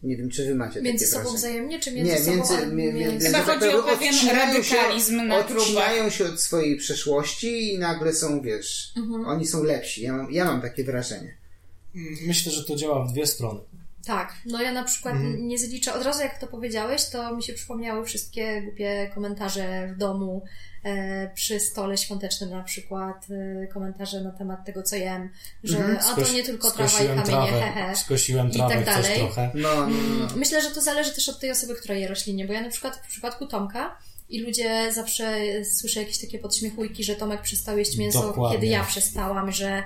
Nie wiem, czy wy macie Między takie sobą wrażenie. wzajemnie, czy Nie, między, między, sobą? a- mi- między Chyba że chodzi o pewien radykalizm się, na Odcinają się od swojej przeszłości i nagle są, wiesz, Mhm. oni są lepsi. Ja mam, ja mam takie wrażenie. Myślę, że to działa w dwie strony. Tak, no ja na przykład Mhm. nie zliczę, od razu jak to powiedziałeś, to mi się przypomniały wszystkie głupie komentarze w domu, e, przy stole świątecznym na przykład, e, komentarze na temat tego, co jem, że Mhm. a to nie tylko trawa i kamienie, trawę, hehe. skosiłem I trawę, tak chcesz dalej. trochę. No, no, no. Myślę, że to zależy też od tej osoby, która je roślinie, bo ja na przykład w przypadku Tomka i ludzie zawsze słyszę jakieś takie podśmiechujki, że Tomek przestał jeść mięso, Dokładnie. kiedy ja przestałam, że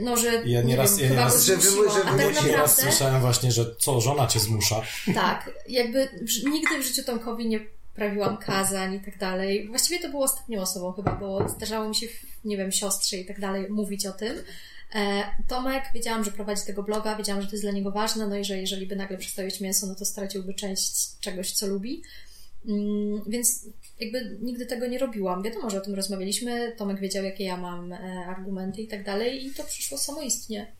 no, że Ja nie nieraz- wiem, ja chyba nieraz- Że wy- że a tak naprawdę słyszałem właśnie, że co, żona cię zmusza. tak, jakby nigdy w życiu Tomkowi nie prawiłam kazań i tak dalej. Właściwie to było ostatnią osobą chyba, bo zdarzało mi się, nie wiem, siostrze i tak dalej mówić o tym, E, Tomek, wiedziałam, że prowadzi tego bloga, wiedziałam, że to jest dla niego ważne, no i że jeżeli by nagle przestał jeść mięso, no to straciłby część czegoś, co lubi. Mm, Więc jakby nigdy tego nie robiłam. Wiadomo, że o tym rozmawialiśmy. Tomek wiedział, jakie ja mam e, argumenty i tak dalej, i to przyszło samoistnie.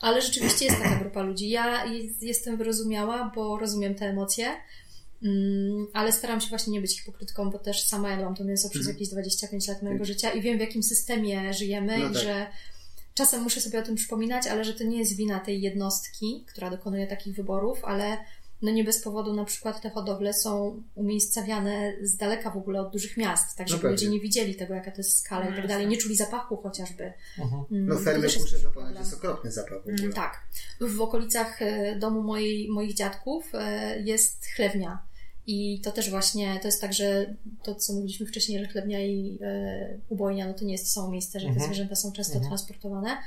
Ale rzeczywiście jest taka grupa ludzi. Ja jest- jestem wyrozumiała, bo rozumiem te emocje, mm, ale staram się właśnie nie być hipokrytką, bo też sama jadłam to mięso przez jakieś 25 lat mojego życia i wiem, w jakim systemie żyjemy No i tak. że czasem muszę sobie o tym przypominać, ale że to nie jest wina tej jednostki, która dokonuje takich wyborów, ale no nie bez powodu na przykład te hodowle są umiejscawiane z daleka w ogóle od dużych miast, tak No żeby pewnie. ludzie nie widzieli tego, jaka to jest skala i tak dalej, nie czuli zapachu chociażby. Mm, No fermy problem. ponoć jest okropny zapach w ogóle. Mm, Tak. W okolicach e, domu mojej, moich dziadków e, jest chlewnia. I to też właśnie, to jest tak, że to, co mówiliśmy wcześniej, że chlewnia i e, ubojnia, no to nie jest to samo miejsce, że te Mhm. zwierzęta są często Mhm. transportowane.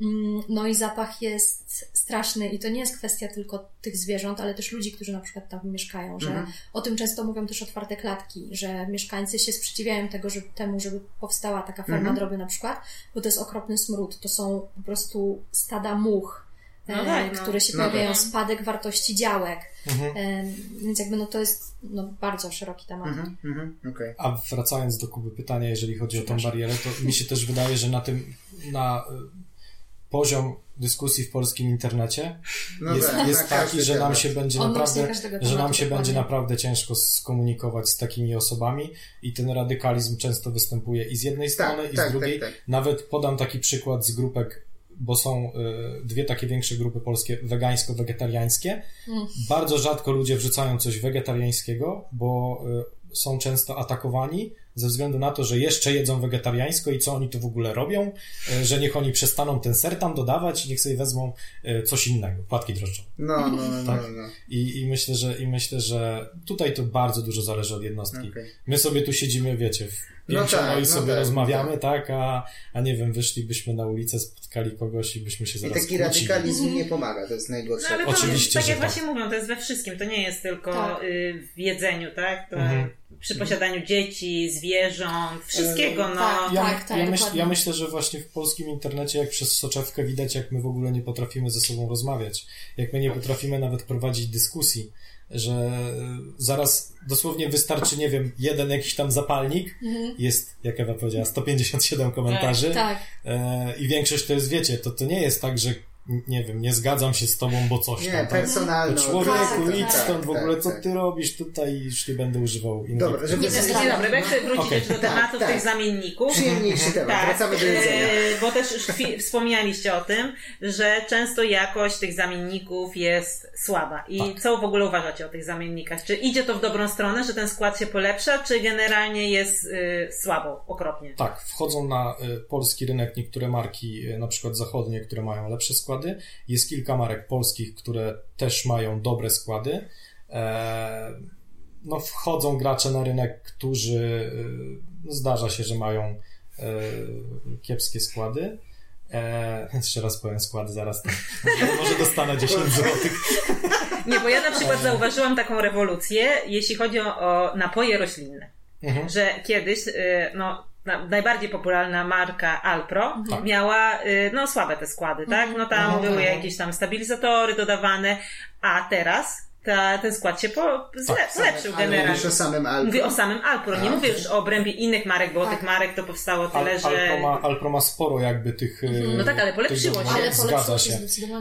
Mm, No i zapach jest straszny i to nie jest kwestia tylko tych zwierząt, ale też ludzi, którzy na przykład tam mieszkają, że Mhm. o tym często mówią też otwarte klatki, że mieszkańcy się sprzeciwiają tego, że, temu, żeby powstała taka ferma Mhm. droby na przykład, bo to jest okropny smród, to są po prostu stada much, No e, tak, no. które się No pojawiają, tak. spadek wartości działek, Mhm. e, więc jakby no to jest no, bardzo szeroki temat. Mhm, mhm, okej. A wracając do Kuby pytania, jeżeli chodzi o tą barierę, to mi się też wydaje, że na tym, na y, poziom dyskusji w polskim internecie No jest, tak, jest taki, że nam się będzie naprawdę, że nam się będzie naprawdę ciężko skomunikować z takimi osobami i ten radykalizm często występuje i z jednej strony, i z tak, drugiej. tak, tak. Nawet podam taki przykład z grupek, bo są y, dwie takie większe grupy polskie, wegańsko-wegetariańskie. Mm. Bardzo rzadko ludzie wrzucają coś wegetariańskiego, bo y, są często atakowani ze względu na to, że jeszcze jedzą wegetariańsko i co oni tu w ogóle robią, y, że niech oni przestaną ten ser tam dodawać i niech sobie wezmą y, coś innego, płatki drożdżowe. No, no, no, no, Tak. no. I, i, myślę, że, I myślę, że tutaj to bardzo dużo zależy od jednostki. Okej. My sobie tu siedzimy, wiecie, w No tak, i no sobie tak, rozmawiamy, tak, a, a nie wiem, wyszlibyśmy na ulicę, spotkali kogoś i byśmy się I zaraz taki kłócili. radykalizm nie pomaga, to jest No najgorsze. ale to, Oczywiście, tak jak tak. właśnie mówią, to jest we wszystkim. To nie jest tylko Tak. y, w jedzeniu, tak? To Mhm. Przy posiadaniu dzieci, zwierząt, wszystkiego, no. tak. Ja, tak, ja, myśl, ja myślę, że właśnie w polskim internecie, jak przez soczewkę widać, jak my w ogóle nie potrafimy ze sobą rozmawiać, jak my nie potrafimy nawet prowadzić dyskusji, że zaraz dosłownie wystarczy, nie wiem, jeden jakiś tam zapalnik, jest, jak Ewa powiedziała, 157 komentarzy. Tak. e, i większość to jest, wiecie, to, to nie jest tak, że nie wiem, nie zgadzam się z tobą, bo coś Nie, tam. tam personalne. to człowieku, tak, idź tak, stąd w tak, ogóle, co tak. ty robisz tutaj i już nie będę używał innych. Dobra, żeby Nie Dzień zgadzam. dobry, bo ja chcę wrócić jeszcze do Tak, tematów tak. tych zamienników. Przyjemniejszy temat, Tak, wracamy do jedzenia. e, bo też wspomnialiście o tym, że często jakość tych zamienników jest słaba. I Tak. co w ogóle uważacie o tych zamiennikach? Czy idzie to w dobrą stronę, że ten skład się polepsza, czy generalnie jest y, słabo, okropnie? Tak, wchodzą na y, polski rynek niektóre marki, y, na przykład zachodnie, które mają lepsze składy. Jest kilka marek polskich, które też mają dobre składy. E, no, wchodzą gracze na rynek, którzy y, zdarza się, że mają y, kiepskie składy. E, jeszcze raz powiem składy, zaraz tam. Może, dostanę 10 złotych. Nie, bo ja na przykład zauważyłam taką rewolucję, jeśli chodzi o, o napoje roślinne. Mhm. Że kiedyś, no, najbardziej popularna marka Alpro Tak. miała, y, no, słabe te składy, tak? No tam Mhm. były jakieś tam stabilizatory dodawane, a teraz ta, ten skład się po, zle, Tak. zlepszył Ale generalnie. mówisz o samym Alpro. Mówię o samym Alpro, nie A. mówię już o obrębie innych marek, bo Tak. tych marek to powstało tyle, Al, że... Alpro, ma, Alpro ma sporo jakby tych... No tak, ale tych polepszyło się. Ale Zgadza się.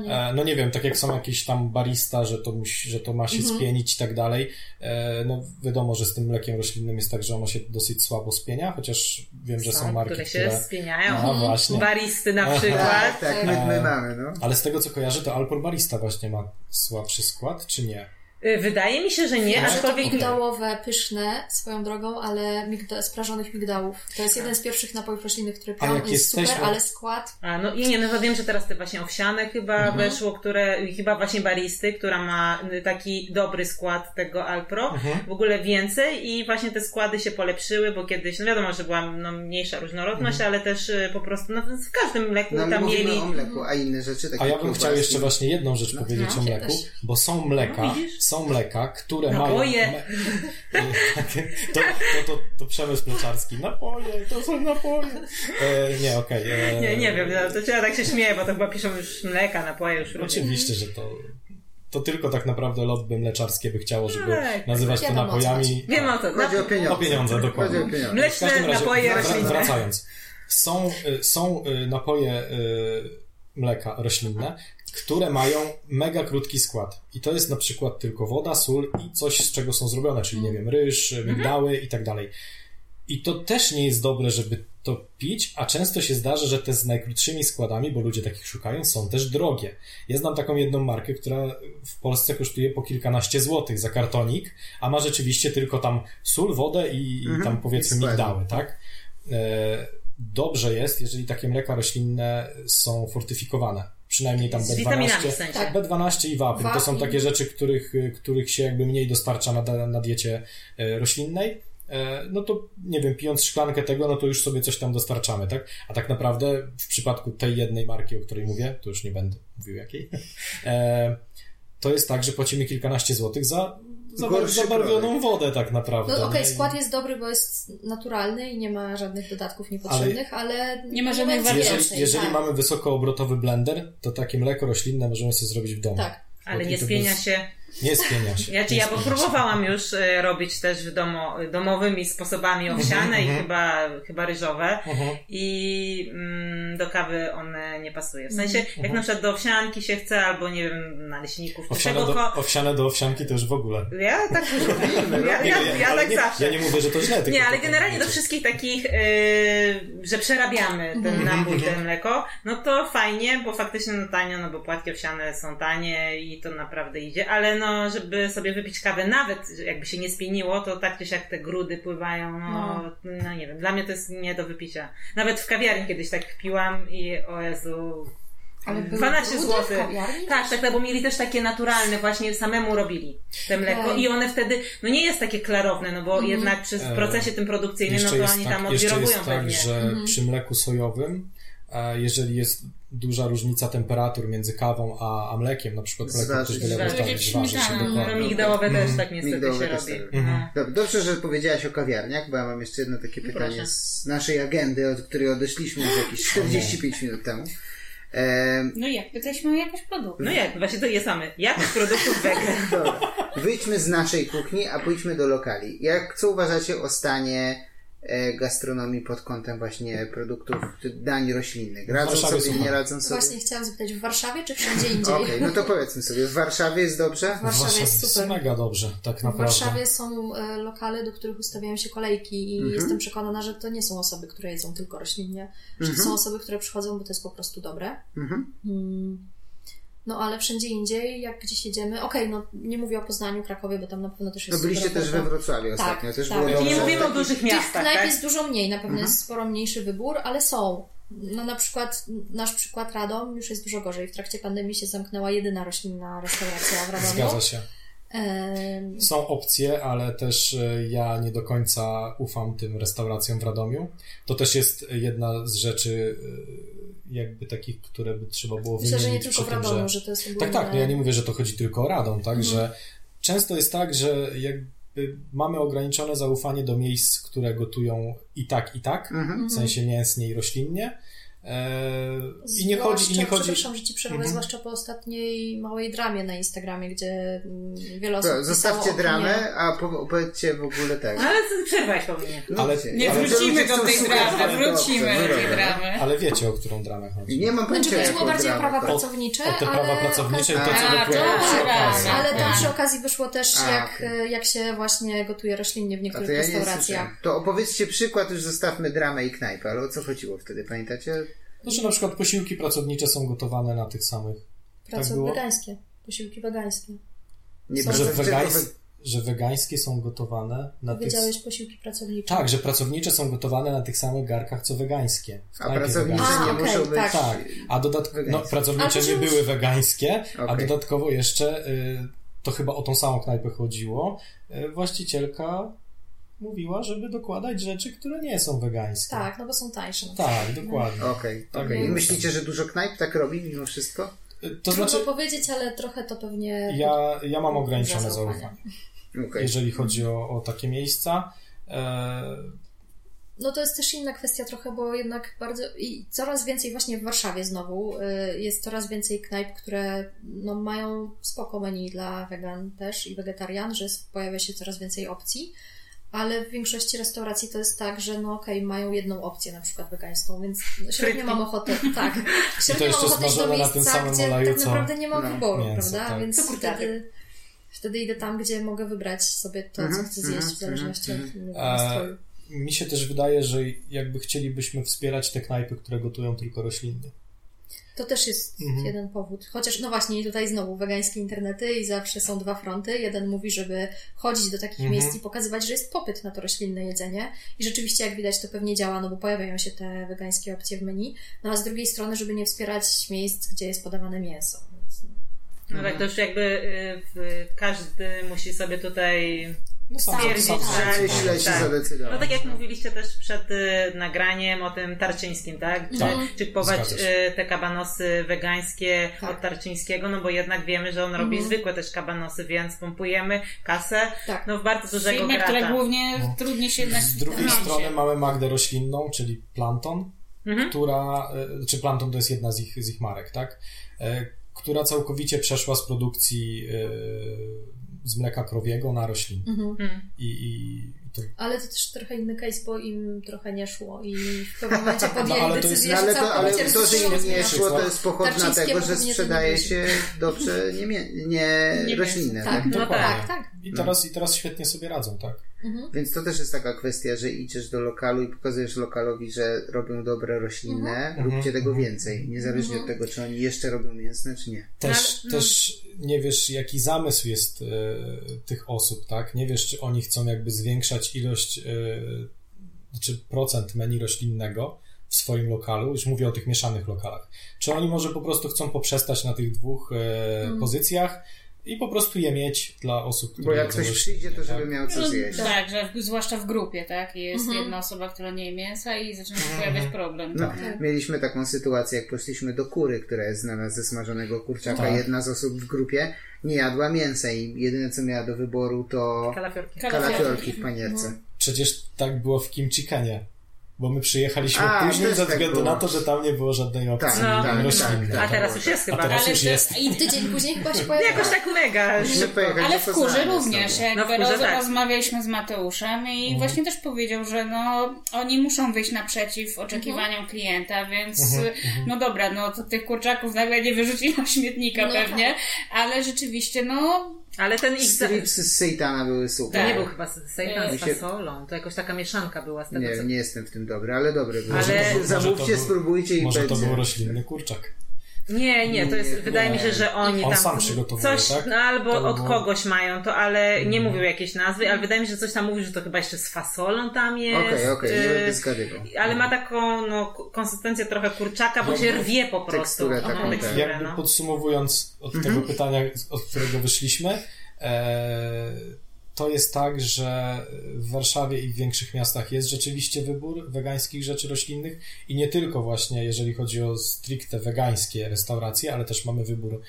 E, No nie wiem, tak jak są jakieś tam barista, że to, musi, że to ma się Mhm. spienić i tak dalej. E, No wiadomo, że z tym mlekiem roślinnym jest tak, że ono się dosyć słabo spienia, chociaż wiem, że są marki, które się które... spieniają. No właśnie. Baristy na przykład. Tak, tak, my, my E, mamy, no. Ale z tego co kojarzę, to Alpor Barista właśnie ma słabszy skład, czy nie? Y, Wydaje mi się, że nie, to aczkolwiek migdałowe, pyszne swoją drogą, ale migda, z prażonych migdałów. To jest jeden z pierwszych napojów roślinnych, który piłam. Jest super, jesteśmy- ale skład A, no i nie, no to wiem, że teraz te właśnie owsiane chyba Mhm. weszło, które, chyba właśnie baristy, która ma y, taki dobry skład tego Alpro, Mhm. w ogóle więcej i właśnie te składy się polepszyły, bo kiedyś, no wiadomo, że była no, mniejsza różnorodność, Mhm. ale też y, po prostu, no w każdym mleku No, tam mieli... o mleku, a inne rzeczy takie A ja bym chciał jeszcze właśnie jedną rzecz No. powiedzieć No, o mleku, też. bo są mleka, No? Są mleka, które Napoje. mają... To, to, to, to przemysł mleczarski. Napoje, to są napoje. E, nie, okej. Okay, Nie, nie wiem, no, to ja tak się śmieję, bo to chyba piszą już mleka, napoje już. Oczywiście, że to... To tylko tak naprawdę lobby mleczarskie by chciało, żeby Tak. nazywać to o napojami. Wiem o co. Chodzi o Na... pieniądze. O pieniądze, dokładnie. O pieniądze. Mleczne razie, napoje roślinne. Wracając. Są, y, są y, napoje y, mleka roślinne, które mają mega krótki skład. I to jest na przykład tylko woda, sól i coś, z czego są zrobione, czyli nie wiem, ryż, migdały i tak dalej. I to też nie jest dobre, żeby to pić, a często się zdarza, że te z najkrótszymi składami, bo ludzie takich szukają, są też drogie. Ja znam taką jedną markę, która w Polsce kosztuje po kilkanaście złotych za kartonik, a ma rzeczywiście tylko tam sól, wodę i, i tam powiedzmy migdały, tak? E, dobrze jest, jeżeli takie mleka roślinne są fortyfikowane. Przynajmniej tam Z witaminami B12, w sensie. Tak. B12 i wapń. To są takie rzeczy, których, których się jakby mniej dostarcza na, na diecie e, roślinnej. E, No to nie wiem, pijąc szklankę tego, no to już sobie coś tam dostarczamy, tak? A tak naprawdę w przypadku tej jednej marki, o której mówię, to już nie będę mówił jakiej, e, to jest tak, że płacimy kilkanaście złotych za, zabarwioną wodę tak naprawdę. No okej, nie? skład jest dobry, bo jest naturalny i nie ma żadnych dodatków niepotrzebnych, ale... Nie ma żadnych wariacji. Jeżeli, jeżeli tak. mamy wysokoobrotowy blender, to takie mleko roślinne możemy sobie zrobić w domu. Tak. Ale nie spienia bez- się. Nie spienia się. Ja, czy nie ja próbowałam już e, robić też w domo, domowymi sposobami owsiane i chyba, chyba ryżowe Mhm. i mm, do kawy one nie pasuje. W sensie, jak na przykład do owsianki się chce, albo nie wiem, naleśników, Owsiane do, ko- owsiane do owsianki to już w ogóle. Ja tak już. Ja, ja, ja ale tak nie, zawsze. Ja nie mówię, że to źle. tylko Nie, ale generalnie do wszystkich takich, yy, że przerabiamy ten napój, ten mleko, no to fajnie, bo faktycznie no tanio, no bo płatki owsiane są tanie i to naprawdę idzie, ale no, żeby sobie wypić kawę, nawet jakby się nie spieniło, to tak czy siak te grudy pływają, no, no nie wiem, dla mnie to jest nie do wypicia. Nawet w kawiarni kiedyś tak piłam i o Jezu, Ale były 12 brudy zł. Tak, tak, bo mieli też takie naturalne, właśnie samemu robili te mleko i one wtedy, no nie jest takie klarowne, no bo jednak przy w procesie tym produkcyjnym, no to oni tak, tam odwirowują jest tak, pewnie. że przy mleku sojowym, e, jeżeli jest duża różnica temperatur między kawą a, a mlekiem, na przykład mleko wystawić, zważyć się Śmietana, No dokładnie. migdałowe też tak niestety Migdałowe się też robi. tak. No. Dobrze, Dobrze, że powiedziałaś o kawiarniach, bo ja mam jeszcze jedno takie pytanie Proszę. z naszej agendy, od której odeszliśmy już jakieś 45 minut temu. Ehm, No jak? Pytaliśmy o jakość produktu. no jak, właśnie to je same. Jakość produktów wege. Dobra. Wyjdźmy z naszej kuchni, a pójdźmy do lokali. Jak, co uważacie o stanie gastronomii pod kątem właśnie produktów, dań roślinnych? Radzą Warszawie sobie, słucham. nie radzą sobie? Właśnie chciałam zapytać, w Warszawie czy wszędzie indziej? Okej, no to powiedzmy sobie, w Warszawie jest dobrze? W Warszawie jest super. mega dobrze, tak W naprawdę. Warszawie są e, lokale, do których ustawiają się kolejki i Mhm. jestem przekonana, że to nie są osoby, które jedzą tylko roślinnie, że to są osoby, które przychodzą, bo to jest po prostu dobre. Mhm. No ale wszędzie indziej, jak gdzieś jedziemy, okej, no nie mówię o Poznaniu, Krakowie, bo tam na pewno też No jest byliście super też we. Wrocławiu ostatnio, też tak. było I dobrze. Nie mówimy o dużych Tych miastach, knajp tak? jest dużo mniej, na pewno Mhm. jest sporo mniejszy wybór, ale są. No na przykład nasz przykład Radom już jest dużo gorzej. W trakcie pandemii się zamknęła jedyna roślinna restauracja w Radomiu. Zgadza się. Są opcje, ale też e, ja nie do końca ufam tym restauracjom w Radomiu. To też jest jedna z rzeczy e, jakby takich, które by trzeba było Myślę, że nie wymienić tylko w Radomiu, że... że to jest Tak, ogólnie... tak, no ja nie mówię, że to chodzi tylko o Radom, tak, że często jest tak, że jakby mamy ograniczone zaufanie do miejsc, które gotują i tak, i tak, Mhm. w sensie mięsnie i roślinnie. E, I nie chodzi, i nie chodzi... Przepraszam, że ci przerwę, Mhm. zwłaszcza po ostatniej małej dramie na Instagramie, gdzie mm, wiele osób To, zostawcie dramę, a po, opowiedzcie w ogóle tak. Ale ty przerwałeś po mnie. Ale- Mówcie. Nie Ale wrócimy do tej dramy, ale wrócimy do tej dramy. Ale wiecie, o którą dramę chodzi. Nie mam Znaczy pojęcia, chodziło jaką bardziej o prawa to- pracownicze, O te ale... prawa pracownicze i to, co to przy. Ale tam Tak. przy okazji wyszło też, A, jak, e, jak się właśnie gotuje roślinnie w niektórych to ja nie restauracjach. To opowiedzcie przykład, już zostawmy dramę i knajpę, ale o co chodziło wtedy, pamiętacie? No, że na przykład posiłki pracownicze są gotowane na tych samych. Prace było? wegańskie, posiłki wegańskie. Nie Są- Że, wegańs... że wegańskie są gotowane na tych... Posiłki pracownicze. Tak, że pracownicze są gotowane na tych samych garkach, co wegańskie. A pracownicze. A, nie okej, muszą być... tak. Tak, a dodatkowo, no, pracownicze nie były wegańskie, a Okej. dodatkowo jeszcze, y, to chyba o tą samą knajpę chodziło, y, właścicielka mówiła, żeby dokładać rzeczy, które nie są wegańskie. Tak, no bo są tańsze. Tak, dokładnie. Okej, Tak okej. I myślicie, że dużo knajp tak robi mimo wszystko? To Trudno znaczy, powiedzieć, ale trochę to pewnie... ja, ja mam ograniczone Zaufanie. Okej. jeżeli chodzi o, o takie miejsca. E, No to jest też inna kwestia trochę, bo jednak bardzo i coraz więcej właśnie w Warszawie znowu y, jest coraz więcej knajp, które no, mają spoko menu dla wegan też i wegetarian, że pojawia się coraz więcej opcji, ale w większości restauracji to jest tak, że no okej, mają jedną opcję na przykład wegańską, więc średnio mam ochotę, tak, średnio mam ochotę iść do smażone na tym miejsca, samym gdzie oleju, tak naprawdę nie mam no, wyboru, mięso, prawda, tak. więc wtedy, wtedy idę tam, gdzie mogę wybrać sobie to, co Mhm, chcę zjeść mhm, w zależności mhm, od mojego E, nastroju. mi się też wydaje, że jakby chcielibyśmy wspierać te knajpy, które gotują tylko rośliny. To też jest Mhm. jeden powód. Chociaż, no właśnie, tutaj znowu wegańskie internety i zawsze są dwa fronty. Jeden mówi, żeby chodzić do takich Mhm. miejsc i pokazywać, że jest popyt na to roślinne jedzenie. I rzeczywiście, jak widać, to pewnie działa, no bo pojawiają się te wegańskie opcje w menu. No a z drugiej strony, żeby nie wspierać miejsc, gdzie jest podawane mięso. Więc, no. No tak, to już jakby y, w, każdy musi sobie tutaj No Stwierdzić, że- Źle się Tak. zadecydował. No tak jak mówiliście też przed y, nagraniem o tym tarczyńskim, tak? Czy, Tak. czy kupować się. y, te kabanosy wegańskie Tak. od tarczyńskiego, no bo jednak wiemy, że on robi Mhm. zwykłe też kabanosy, więc pompujemy kasę Tak. no w bardzo dużego Firmę, która gracza. głównie No. trudniej się jednak Z drugiej strony mamy Magdę roślinną, czyli Planton, Mhm. która, e, czy Planton to jest jedna z ich, z ich marek, tak? E, Która całkowicie przeszła z produkcji e, z mleka krowiego na roślin. Mhm. Mhm. I, i to, Ale to też trochę inny case, bo im trochę nie szło i w pewnym momencie podjęli ale to jest- decyzję, No, ale że to, ale to, że im nie szło, to jest pochodna tego, że sprzedaje się dobrze nie, nie, Nie roślinne. Tak, Tak? no Dokładnie. tak, tak. I teraz, I teraz świetnie sobie radzą, tak? Mhm. Więc to też jest taka kwestia, że idziesz do lokalu i pokazujesz lokalowi, że robią dobre roślinne, Mhm. róbcie tego Mhm. więcej. Niezależnie Mhm. od tego, czy oni jeszcze robią mięsne, czy nie. Też, No, ale- też nie wiesz, jaki zamysł jest e, tych osób, tak? Nie wiesz, czy oni chcą jakby zwiększać ilość, e, czy procent menu roślinnego w swoim lokalu, już mówię o tych mieszanych lokalach. Czy oni może po prostu chcą poprzestać na tych dwóch Mhm. pozycjach i po prostu je mieć dla osób, które Bo jak ktoś przyjdzie, to żeby tak? miał co No, zjeść. tak, że w, zwłaszcza w grupie, tak? Jest Mhm. jedna osoba, która nie je mięsa i zaczyna się Mhm. pojawiać problem. No, tak? mieliśmy taką sytuację, jak poszliśmy do kury, która jest znana ze smażonego kurczaka. Tak. Jedna z osób w grupie nie jadła mięsa i jedyne co miała do wyboru to Kalafiorki. kalafiorki w panierce. Przecież tak było w Kim Chickenie. Bo my przyjechaliśmy A, później ze tak względu na to, że tam nie było żadnej opcji Tak, No. tak, roślinnej. tak, A tak. teraz już jest A chyba. teraz Ale już jest. I tydzień później chyba się pojawiło. jakoś tak mega. Ale w znowu. również, No, jakby w kurze roz, tak. rozmawialiśmy z Mateuszem i Mhm. właśnie też powiedział, że no oni muszą wyjść naprzeciw oczekiwaniom klienta, więc Mhm, no dobra, no to tych kurczaków nagle nie wyrzuci na śmietnika No pewnie, ale rzeczywiście no Ale ten ich... za- Strips z Sejtana były To super. Tak. nie był chyba sejtan z fasolą. To jakoś taka mieszanka była z tego, Nie, co... nie jestem w tym dobry, ale dobry. Ale- Zamówcie, to spróbujcie i Może to był roślinny kurczak. Nie, nie, to jest, Nie, wydaje nie. mi się, że oni On tam sam przygotowuje, coś, tak? no albo To od było- kogoś mają to, ale nie Mhm. mówił jakiejś nazwy, ale wydaje mi się, że coś tam mówił, że to chyba jeszcze z fasolą tam jest. Okej, okej, nie y, będę zgadywał. ale ma taką no, konsystencję trochę kurczaka, bo No, się rwie po prostu. teksturę taką, tak. teksturę, Jakby no. podsumowując od Mhm. tego pytania, od którego wyszliśmy, e, to jest tak, że w Warszawie i w większych miastach jest rzeczywiście wybór wegańskich rzeczy roślinnych i nie tylko właśnie jeżeli chodzi o stricte wegańskie restauracje, ale też mamy wybór e,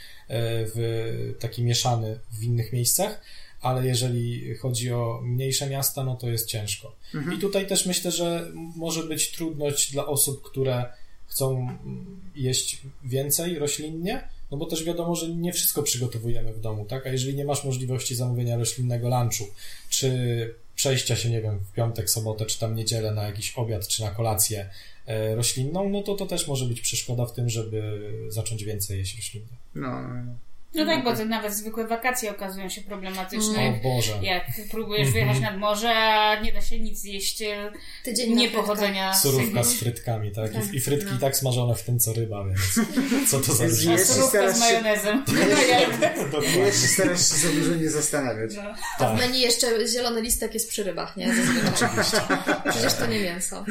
w taki mieszany w innych miejscach, ale jeżeli chodzi o mniejsze miasta, no to jest ciężko. I tutaj też myślę, że może być trudność dla osób, które chcą mm, jeść więcej roślinnie, no bo też wiadomo, że nie wszystko przygotowujemy w domu, tak? A jeżeli nie masz możliwości zamówienia roślinnego lunchu, czy przejścia się, nie wiem, w piątek, sobotę, czy tam niedzielę na jakiś obiad, czy na kolację e, roślinną, no to to też może być przeszkoda w tym, żeby zacząć więcej jeść roślinnie. No, no tak, bo to nawet zwykłe wakacje okazują się problematyczne. O Boże. Jak próbujesz wyjechać nad morze, a nie da się nic zjeść e, Tydzień nie pochodzenia z Surówka z frytkami, tak? Tak. I, frytki tak smażone w tym, co ryba, więc co to za Jest- różnica? jest- surówka z majonezem. Dokładnie. Ja się starasz się za dużo nie zastanawiać. No. A w Tak. menu jeszcze zielony listek jest przy rybach, nie? Oczywiście. Przecież to nie mięso.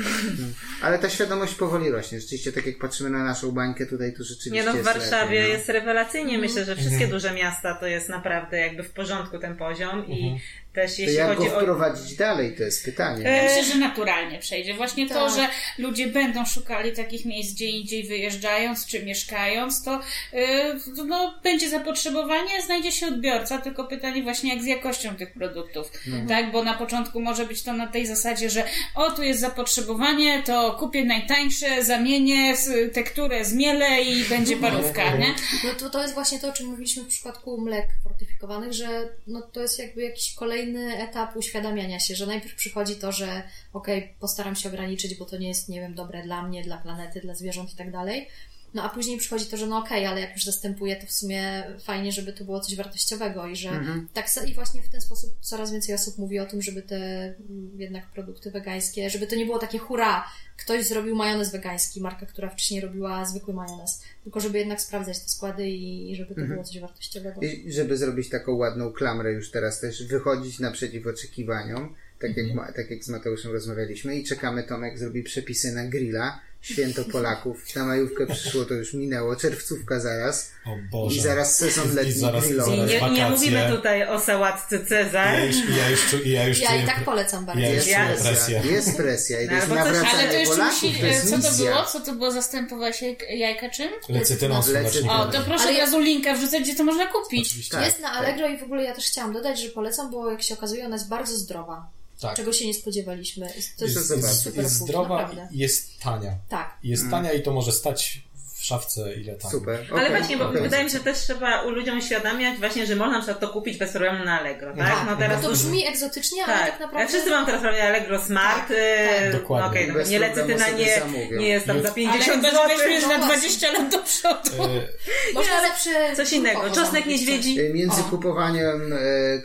Ale ta świadomość powoli rośnie. Rzeczywiście, tak jak patrzymy na naszą bańkę tutaj, to rzeczywiście Nie no, w jest Warszawie lepiej, no. jest rewelacyjnie. Myślę, że wszystkie Mhm. duże miasta to jest naprawdę jakby w porządku ten poziom i Mhm. też To jeśli jak go chodzi o... wprowadzić dalej, to jest pytanie. Ja myślę, że naturalnie przejdzie. Właśnie to, Tak. że ludzie będą szukali takich miejsc gdzie indziej wyjeżdżając czy mieszkając, to yy, no, będzie zapotrzebowanie, znajdzie się odbiorca, tylko pytanie właśnie jak z jakością tych produktów. Tak, bo na początku może być to na tej zasadzie, że o, tu jest zapotrzebowanie, to kupię najtańsze, zamienię tekturę, zmielę i będzie parówka, nie? No to, to jest właśnie to, o czym mówiliśmy w przypadku mlek fortyfikowanych, że no to jest jakby jakiś kolejny etap uświadamiania się, że najpierw przychodzi to, że okej, postaram się ograniczyć, bo to nie jest, nie wiem, dobre dla mnie, dla planety, dla zwierząt i tak dalej. No a później przychodzi to, że no okej, ale jak już zastępuję, to w sumie fajnie, żeby to było coś wartościowego i że tak sa- i właśnie w ten sposób coraz więcej osób mówi o tym, żeby te mm, jednak produkty wegańskie, żeby to nie było takie hurra, ktoś zrobił majonez wegański, marka, która wcześniej robiła zwykły majonez, tylko żeby jednak sprawdzać te składy i, żeby to było coś wartościowego. I żeby zrobić taką ładną klamrę już teraz też, wychodzić naprzeciw oczekiwaniom, tak, jak, ma, tak jak z Mateuszem rozmawialiśmy i czekamy, Tomek zrobi przepisy na grilla, święto Polaków, na majówkę przyszło, to już minęło, czerwcówka zaraz O Boże. i zaraz sezon I letni zaraz- grillowy. I nie, nie mówimy tutaj o sałatce Cezar. Ja już, ja już, czu- ja już Ja czuję i tak polecam bardzo. Ja już Ja- presję. Jest presja i to No, jest coś- nawracanie Ale to jeszcze Polaków, musi, to jest co to było? Co to było? Zastępować jaj- jajka czym? Lecytyną słonecznikową. O, to proszę Ale od razu wrzucać, gdzie to można kupić. Oczywiście. Tak, Jest na Allegro i w ogóle ja też chciałam dodać, że polecam, bo jak się okazuje, ona jest bardzo zdrowa. Tak. Czego się nie spodziewaliśmy. Jest- To jest, Jest, super jest zdrowa i jest tania. Tak. Jest tania i to może stać szafce ile tam. Super. Ale okej, właśnie, bo okej. wydaje mi się, że też trzeba u ludziom uświadamiać właśnie, że można na przykład to kupić bez problemu na Allegro, tak? Tak, No teraz to brzmi egzotycznie, ale tak, tak naprawdę... Jak wszyscy mam teraz prawie Allegro Smart, Tak, e, tak. Dokładnie. no okej, no nie lecytyna sobie nie, nie jest tam za Ale 50 chyba, zł. że weźmiesz na no 20 lat do przodu. E, Można lepsze... Coś innego, czosnek niedźwiedzi. Y, Między O. kupowaniem e,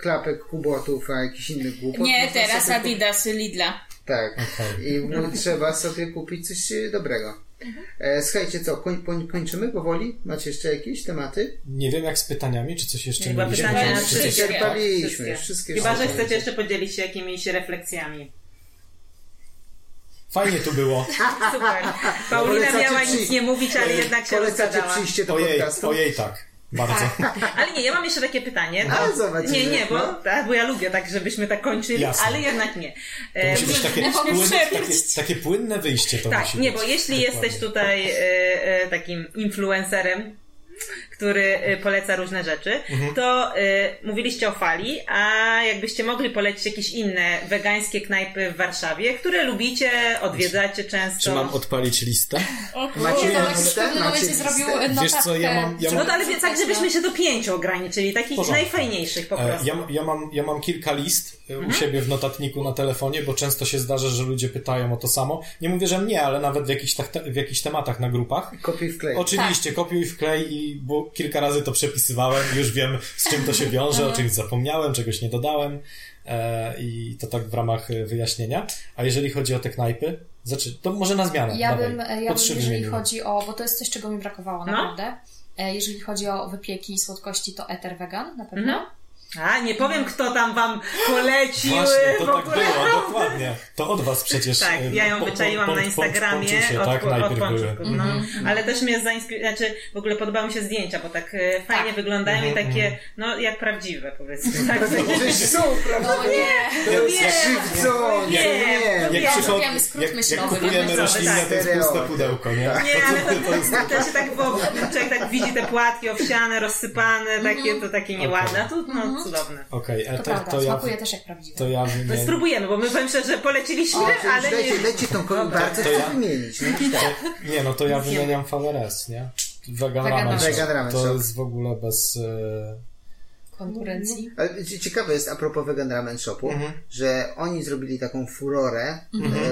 klapek, kubotów, a jakichś innych głupot. Nie, teraz Adidasy Lidla. Tak. Okej. I trzeba sobie kupić coś dobrego. E, słuchajcie, co, koń, koń, kończymy powoli? Macie jeszcze jakieś tematy? nie wiem jak z pytaniami, czy coś jeszcze Chyba mieliśmy? pytania Czy- na coś- wszystkie. Wszystkie. wszystkie Chyba, że chcecie jeszcze podzielić się jakimiś refleksjami. Fajnie tu było. Super. Paulina Polecacie miała nic nie mówić, ale jednak się Polecacie rozgadała. przyjście do Ojej, podcastu? ojej tak. Bardzo. Ale nie, ja mam jeszcze takie pytanie. A, To, zobaczymy. nie, nie, bo, No. tak, bo ja lubię tak, żebyśmy tak kończyli, Jasne. ale jednak nie. To E, musi być takie, płynne, takie, takie płynne wyjście to Tak, musi nie, być. bo jeśli Dokładnie. jesteś tutaj e, e, takim influencerem, który e, poleca różne rzeczy, Mhm. to e, mówiliście o fali, a jakbyście mogli polecić jakieś inne wegańskie knajpy w Warszawie, które lubicie, odwiedzacie często. Czy mam odpalić listę? Macie Tomek w listę? pewnym Macie listę? Wiesz co, ja mam- ja No mam- to ale więc tak, żebyśmy się do pięciu ograniczyli, takich porządku. najfajniejszych po E, prostu. Ja, ja, mam, ja mam kilka list. U siebie w notatniku na telefonie, bo często się zdarza, że ludzie pytają o to samo. Nie mówię, że mnie, ale nawet w jakichś, tak, w jakichś tematach na grupach. Kopiuj wklej. Oczywiście, kopiuj wklej i bo kilka razy to przepisywałem, już wiem z czym to się wiąże, o czymś zapomniałem, czegoś nie dodałem e, i to tak w ramach e, wyjaśnienia. A jeżeli chodzi o te knajpy, znaczy, to może na zmianę. Ja dawaj. bym, ja bym, jeżeli chodzi o, bo to jest coś, czego mi brakowało No. naprawdę. E, Jeżeli chodzi o wypieki i słodkości, to Eter Vegan na pewno. Mhm. A, nie powiem, kto tam wam polecił Właśnie, to w tak było, dokładnie. To od was przecież. Tak, e, ja ją po- wyczaiłam po- na po- Instagramie ponczusie, od, tak, od najpierw były. pączków, no. Ale też mnie zainspirowało, znaczy w ogóle podobały mi się zdjęcia, bo tak e, fajnie Tak. wyglądają Mhm, i takie, no jak prawdziwe powiedzmy. Tak, Przecież są, prawda? No nie, To nie, jak- Krzywdzą, Nie, nie, nie. Jak, przychod... Jak, jak myślowy, kupujemy roślinne, tak. to jest puste Stereo. pudełko, nie? Nie, ale to, to się tak człowiek tak widzi te płatki owsiane, rozsypane, takie, to takie nieładne, a tu no cudowne. Okej, to okay, prawda, to, ja, smakuje też jak prawdziwe. to ja To wymienię... spróbujemy, bo my powiem szczerze, że poleciliśmy, O, ale leci, leci tą kolą, bardzo to chcę ja- wymienić. No, i tak. Nie, no to ja wymieniam VRS, nie? Vegan, Vegan Ramen Ramen Shop. Vegan Ramen To Shop. jest w ogóle bez... E... Konkurencji. Ale cie- ciekawe jest a propos Vegan Ramen Shopu, Mhm. że oni zrobili taką furorę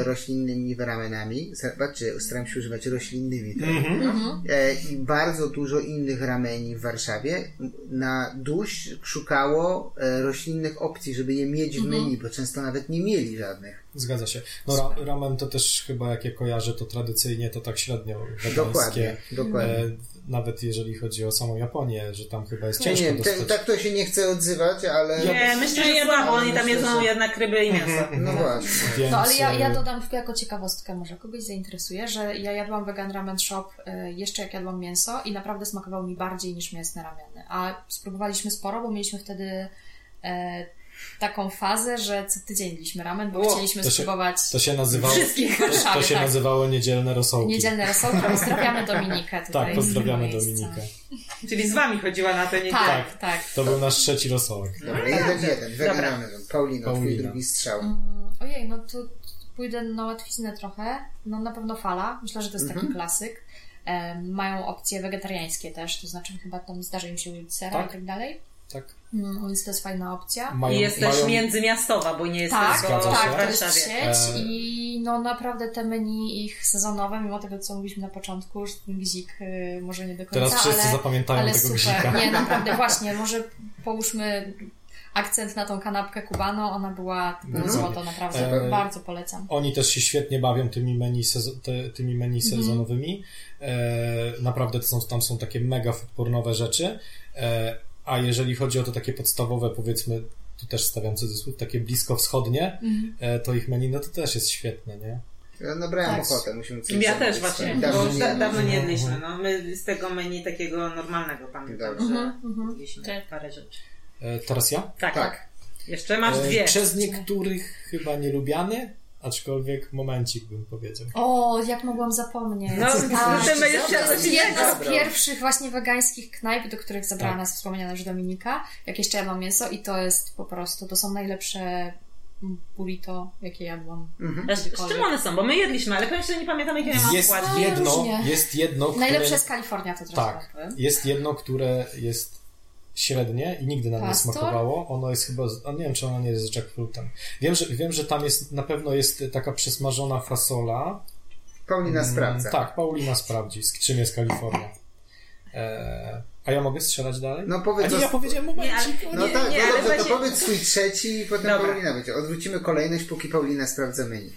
e, roślinnymi ramenami. Zobaczcie, staram się używać roślinnymi. teraz. Mhm. E, I bardzo dużo innych rameni w Warszawie na duś szukało e, roślinnych opcji, żeby je mieć w menu, bo często nawet nie mieli żadnych. Zgadza się. No ra, ramen to też chyba, jak je kojarzę, to tradycyjnie to tak średnio wegańskie. Dokładnie, dokładnie. Nawet jeżeli chodzi o samą Japonię, że tam chyba jest Nie, ciężko nie, te, dostać. tak to się nie chce odzywać, ale Nie, myślę, że Ja słabo, oni tam jedzą że- jednak ryby i mięso. no właśnie. Więc, No ale ja, ja e, dodam tylko jako ciekawostkę, może kogoś zainteresuje, że ja jadłam vegan ramen shop e, jeszcze jak jadłam mięso i naprawdę smakowało mi bardziej niż mięsne ramiony. A spróbowaliśmy sporo, bo mieliśmy wtedy e, taką fazę, że co tydzień jedliśmy ramen, bo O, chcieliśmy to się- spróbować To się nazywało, wszystkich to, to się tak. nazywało niedzielne rosołki. Niedzielne rosołki. Pozdrawiamy Dominikę tutaj. Tak, pozdrawiamy. Dominikę. Czyli z wami chodziła na tę niedzielę. Tak, tak. To był nasz trzeci rosołek. Dobra, jeden, jeden. Dobra. Weganamy. Paulino, twój Paulina. drugi strzał. Mm, Ojej, no to pójdę na łatwiznę trochę. No na pewno fala. Myślę, że to jest taki klasyk. Em, mają opcje wegetariańskie też, to znaczy chyba tam zdarzy im się użyć sera Tak. i tak dalej. Tak. Mm, więc to jest fajna opcja. Mają, I jest też mają, międzymiastowa, bo nie jest Tak, tylko się. tak, to jest Warszawie. sieć E, i no naprawdę te menu ich sezonowe, mimo tego co mówiliśmy na początku, że ten gzik y, może nie do końca, Teraz wszyscy ale, zapamiętają ale tego super. gzika. Nie, naprawdę, właśnie, może połóżmy akcent na tą kanapkę Cubano, ona była, to było No. złoto, naprawdę, E, bardzo polecam. Oni też się świetnie bawią tymi menu, sezo- te, tymi menu Mhm. sezonowymi. E, naprawdę to są, tam są takie mega foodpornowe rzeczy. E, a jeżeli chodzi o to takie podstawowe, powiedzmy, tu też stawiam cudzysłów, takie blisko wschodnie, Mhm. e, to ich menu, no to też jest świetne, nie? Ja nabrałem Tak. ochotę, musimy coś Ja też właśnie, Dawno bo nie da, dawno nie Mhm. jedliśmy. No, my z tego menu takiego normalnego pamiętam, Dobrze. że Mhm, jedliśmy Tak. parę rzeczy. E, teraz ja? Tak, Tak. Jeszcze masz E, dwie. Przez niektórych chyba nielubiany, aczkolwiek momencik bym powiedział. O, jak mogłam zapomnieć. No, tak. będziesz To jest jedna z pierwszych właśnie wegańskich knajp, do których zabrała Tak. nas wspomniana już Dominika, jak jeszcze jadłam mięso i to jest po prostu, to są najlepsze burrito, jakie jadłam. Mhm. Z, z czym one są? Bo my jedliśmy, ale szczerze, nie pamiętam jakie ja mam Jest składki. jedno, różnie. jest jedno, które... Najlepsze jest Kalifornia, to teraz Tak, jest jedno, które jest średnie i nigdy nam nie Pastor? smakowało. Ono jest chyba, a nie wiem, czy ono nie jest z jackfruitem. Wiem, że, wiem, że tam jest, na pewno jest taka przesmażona fasola. Paulina Mm, sprawdza. Tak, Paulina sprawdzi, z czym jest Kalifornia. E, a ja mogę strzelać dalej? No a powiedz... nie, ja o- powiedziałem Nie, momencik. ale- No Nie, tak, nie, no dobrze, to powiedz swój trzeci i potem Dobra. Paulina będzie. Odwrócimy kolejność, póki Paulina sprawdza menu.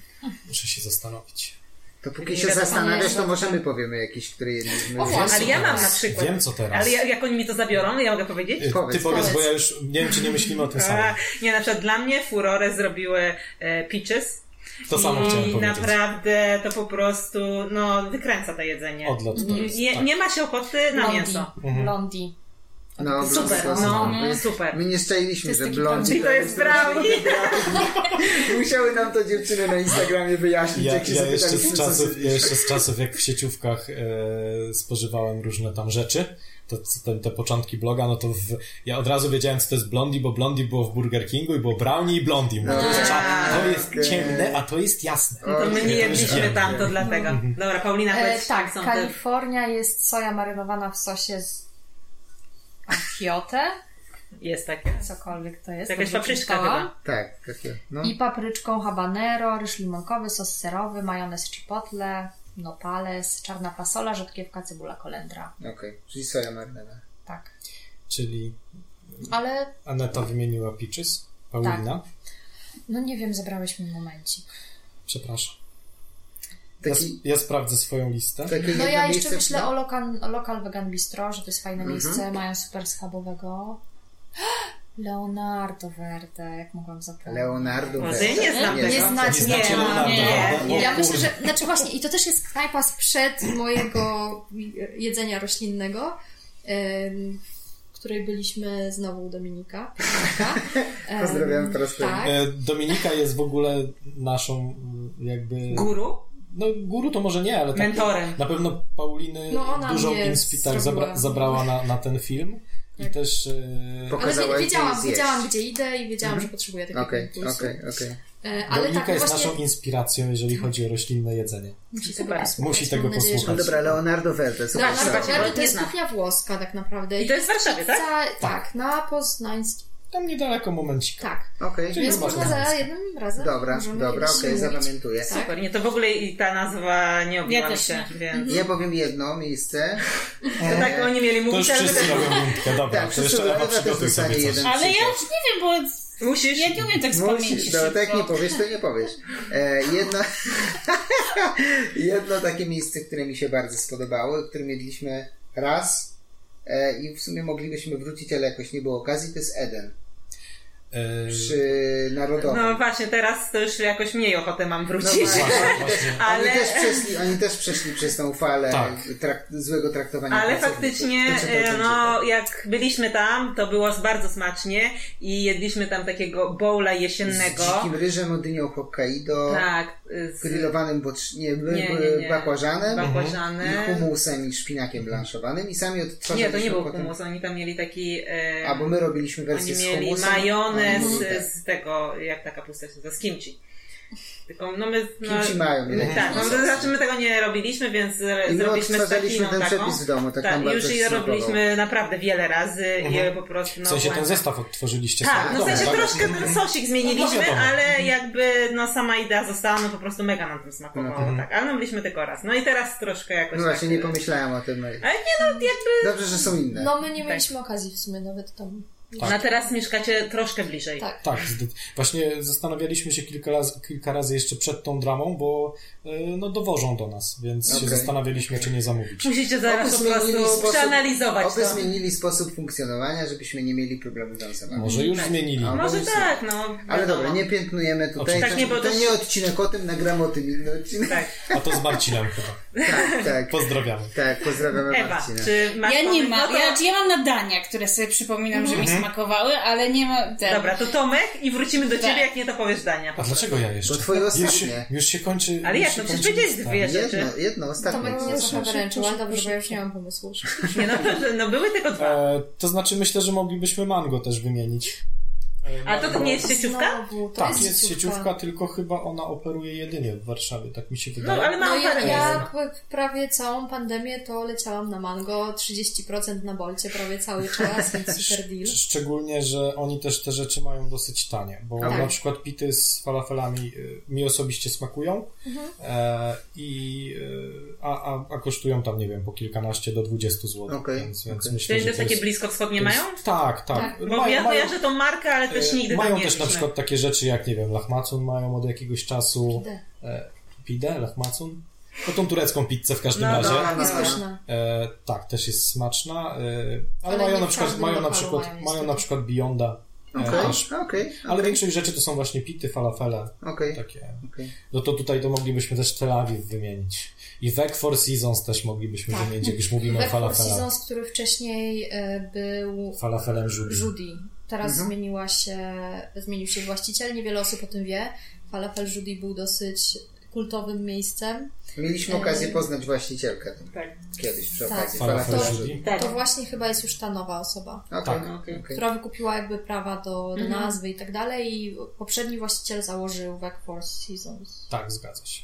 Muszę się zastanowić. To póki się zastanawiasz, to nie, możemy nie. powiemy jakieś, które jedliśmy. O, właśnie. Ale ja mam na przykład. Wiem, co teraz. Ale ja, jak oni mi to zabiorą, ja mogę powiedzieć? Powiedz, Ty powiedz, powiedz. bo ja już nie wiem, czy nie myślimy o tym samym. nie, na przykład dla mnie furorę zrobiły e, peaches. To samo I chciałem powiedzieć. naprawdę to po prostu, no, wykręca to jedzenie. Odlot to jest, nie, tak. nie ma się ochoty na Blondi. mięso. Blondi. No, Super, no, sauce. super. My nie szczęliśmy, że blondzi to jest brownie. Musiały nam to dziewczyny na Instagramie wyjaśnić, Ja, jak się ja, jeszcze z czasów, ja jeszcze z czasów, jak w sieciówkach e, spożywałem różne tam rzeczy, to, te, te początki bloga, no to w, ja od razu wiedziałem, co to jest Blondie, bo Blondie było w Burger Kingu i było Brownie i Blondie. Mówię, to, jest, cza- to jest okej. ciemne, a to jest jasne. No to my nie jedliśmy tam, to dlatego. Dobra, Paulina, E, powiedz, tak, są te... Kalifornia jest soja marynowana w sosie z achiote, Jest takie. cokolwiek to jest. Jakaś papryczka chyba. Tak, takie. No. I papryczką habanero, ryż limonkowy, sos serowy, majonez chipotle, nopales, czarna fasola, rzodkiewka, cebula, kolendra. Okej, czyli soja marynowana. Tak. Czyli Ale, Aneta wymieniła Peaches, Paulina. no nie wiem, zabrałeś mi momencik. Przepraszam. Ja, Taki, ja sprawdzę swoją listę. takie No ja jeszcze miejsce- myślę o lokal, o lokal Vegan Bistro, że to jest fajne Mhm. miejsce, mają super schabowego. Leonardo Verde, jak mogłam zapomnieć. Leonardo No, Verde. nie znam Nie tego. Nie znacie, Nie nie, Leonardo nie, nie. Ja myślę, że, znaczy właśnie, i to też jest knajpa sprzed mojego jedzenia roślinnego, w której byliśmy znowu u Dominika. Pozdrawiam po raz kolejny. Tak. E, Dominika jest w ogóle naszą jakby... Guru? No guru to może nie, ale tak, Mentorem. na pewno Pauliny No, dużą inspirację tak, zabra, zabrała na, na ten film i Tak. też e, Ale Pokazałaś, wie- wiedziałam, wiedziałam, gdzie idę i wiedziałam, że potrzebuję takiego Okej, impulsu. okej, okej. E, Ale Dominika tak, jest właśnie naszą inspiracją, jeżeli chodzi o roślinne jedzenie. musi tego posłuchać. Musi tego nadzieję, że posłuchać. No dobra, Leonardo Verde, super. Leonardo Verde to jest kuchnia włoska tak naprawdę. I to jest w Warszawie, tak? Za, tak, na Poznańskim. Tam niedaleko momencika. Tak. Okej, Czyli Więc można za jednym razem. dobra, dobra, okej, mówić. zapamiętuję. Tak. Super. Nie, to w ogóle i ta nazwa nie obiła Ja się, nie. więc... Ja powiem jedno miejsce. To tak oni mieli To mówić, już ale wszyscy my też... robią rundkę, dobra, Tak, to jeszcze Ewa przygotuj sobie coś. jeden. Ale ja już nie wiem, bo Musisz... ja nie umiem tak z pamięci Musisz, no tak szybko. nie powiesz, to nie powiesz. E, jedno, jedno takie miejsce, które mi się bardzo spodobało, które mieliśmy raz e, i w sumie moglibyśmy wrócić, ale jakoś nie było okazji, to jest Eden. E, przy Narodowym. No właśnie, teraz to już jakoś mniej ochotę mam No wrócić. właśnie, właśnie. Ale- Oni, też przeszli, oni też przeszli przez tą falę Tak. trak, złego traktowania Ale faktycznie, e, no jak byliśmy tam, to było bardzo smacznie i jedliśmy tam takiego bowla Z jesiennego. dzikim ryżem, odynią Hokkaido, Tak, z grillowanym bocz... nie, Nie, nie, bakłażanem bakłażanem. i humusem i szpinakiem blanszowanym i sami odtwarzaliśmy Nie, to nie był potem... humus, oni tam mieli taki... E, A, bo my robiliśmy wersję Oni z mieli humusem. majonez a oni tak. z tego, jak ta kapusta się nazywa, z kimchi. Tylko, no my... No, Kimchi mają, nie? Tak, no, to znaczy my tego nie robiliśmy, więc I my zrobiliśmy ten taką. przepis w domu, tak, Tak, już je robiliśmy naprawdę wiele razy i po prostu... No, W sensie ten zestaw odtworzyliście Tak, sobie no w sensie domu, tak? troszkę ten sosik zmieniliśmy, No wiadomo. ale jakby no sama idea została, no po prostu mega nam tym smakowało, Mhm. tak. Ale no byliśmy tylko raz. No i teraz troszkę jakoś No właśnie, tak, nie pomyślałem o tym. Ale nie no, jakby... Dobrze, że są inne. No my nie mieliśmy okazji w sumie nawet tam. No teraz mieszkacie troszkę bliżej. Tak. Tak, właśnie zastanawialiśmy się kilka razy, kilka razy jeszcze przed tą dramą, bo no, dowożą do nas, więc się Okej. zastanawialiśmy, czy nie zamówić. Musicie zaraz po prostu przeanalizować oby to. zmienili sposób funkcjonowania, żebyśmy nie mieli problemu z ansambami. Może już Tak. zmienili. A, Może tak, no. Ale dobra, nie piętnujemy tutaj. Tak, nie, to też- nie odcinek o tym, nagramy o tym inny odcinek. Tak. A to z Marcinem chyba. Tak, tak. Pozdrawiamy. Tak, pozdrawiamy Ewa, Marcina. czy masz Ja nie mam, No to... ja, ja mam nadania, które sobie przypominam, że mi smakowały, ale nie ma... Ten. Dobra, to Tomek i wrócimy do ciebie, Tak. jak nie to powiesz Dania. A dlaczego ja jeszcze? Bo twoje Już ostatnie. się, już się kończy. Ale już się no przecież powiedziałeś dwie rzeczy. Jedno, jedno, ostatnie. Tomek mnie trochę wyręczył, ale proszę, dobrze, bo ja już nie mam pomysłu. Nie, no, proszę, no były tylko dwa. E, to znaczy myślę, że moglibyśmy mango też wymienić. E, Ale to, to mango- nie jest sieciówka? Znowu, to Tak, jest, jest sieciówka, tylko chyba ona operuje jedynie w Warszawie, tak mi się No, wydaje. ale No mam ja, parę ja p- prawie całą pandemię to leciałam na mango, 30% na bolcie prawie cały czas, więc super deal. Szcz- Szczególnie, że oni też te rzeczy mają dosyć tanie, bo Tak. na przykład pity z falafelami y, mi osobiście smakują Mhm. e, i y, a, a, a kosztują tam, nie wiem, po kilkanaście do 20 zł. Okej, Więc, więc okej. myślę, Czyli że to takie jest, bliskowschodnie to jest- mają? Tak, tak. Tak. Bo ja kojarzę tą markę, ale też nigdy mają nie też na przykład takie rzeczy jak, nie wiem, lahmacun mają od jakiegoś czasu. Idę. E, pide, lahmacun? No tą turecką pizzę w każdym No, razie. no, no, Jest no. pyszna. E, tak, też jest smaczna, e, ale, Ale mają na przykład, mają na przykład, mają mają na przykład Beyonda. e, Okej, też. okej. Ale większość rzeczy to są właśnie pity, falafele, Okej, takie. No to tutaj to moglibyśmy też Tel Awiw wymienić. I Vec Four Seasons też moglibyśmy Tak. wymienić, jak już mówimy o Back Four falafelach. Seasons, który wcześniej e, był Falafelem Judy. Judy. Teraz Mhm. zmieniła się, zmienił się właściciel, niewiele osób o tym wie. Falafel Judy był dosyć kultowym miejscem. Mieliśmy okazję poznać właścicielkę tam Tak. kiedyś przy Tak. okazji. Falafel To- Judy. Tak. To właśnie chyba jest już ta nowa osoba, Okej, Tak. okej, okej. która wykupiła jakby prawa do, do Mhm. nazwy i tak dalej i poprzedni właściciel założył Back Four Seasons. Tak, zgadza się.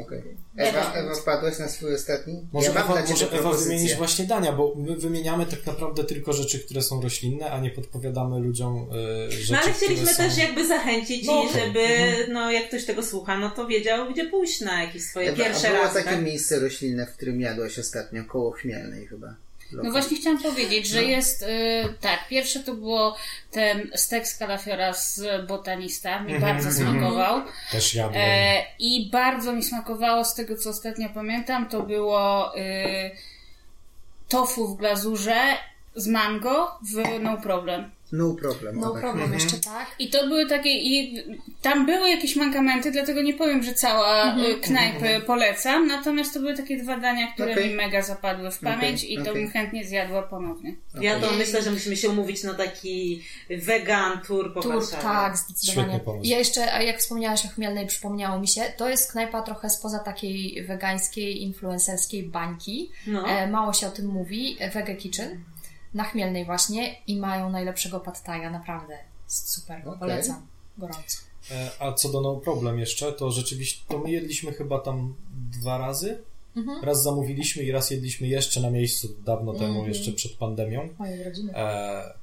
Okej. Ewa, Ewa, wpadłaś na swój ostatni? Może ja Ewa, może Ewa wymienić właśnie dania, bo my wymieniamy tak naprawdę tylko rzeczy, które są roślinne, a nie podpowiadamy ludziom e, rzeczy, No ale chcieliśmy które też są... jakby zachęcić No i okej. żeby, Mhm. no jak ktoś tego słucha, no to wiedział, gdzie pójść na jakieś swoje Ewa, pierwsze a było razy. takie Tak? miejsce roślinne, w którym jadłaś ostatnio, koło Chmielnej chyba. No właśnie chciałam powiedzieć, że No. jest, y, tak, pierwsze to było ten stek z kalafiora z botanista, mi Mhm, bardzo mhm. smakował. Też jadłem. E, I bardzo mi smakowało, z tego co ostatnio pamiętam, to było y, tofu w glazurze z mango w No Problem. No problem. No tak. problem Mhm. jeszcze tak. I to były takie, i tam były jakieś mankamenty, dlatego nie powiem, że cała y, knajpy polecam, natomiast to były takie dwa dania, które Okej. mi mega zapadły w pamięć Okej, i to bym chętnie zjadła ponownie. Ja to myślę, że musimy się umówić na taki vegan tour po Warszawie. tak, zdecydowanie. Ja jeszcze, a jak wspomniałaś o Chmielnej, przypomniało mi się, to jest knajpa trochę spoza takiej wegańskiej, influencerskiej bańki. No. E, mało się o tym mówi. Vega Kitchen na Chmielnej właśnie i mają najlepszego pattaja, naprawdę. Jest super, Okej. polecam. Gorąco. E, A co do No Problem jeszcze, to rzeczywiście, to my jedliśmy chyba tam dwa razy. Mhm. Raz zamówiliśmy i raz jedliśmy jeszcze na miejscu dawno temu, Mhm. jeszcze przed pandemią. Moje rodziny. E,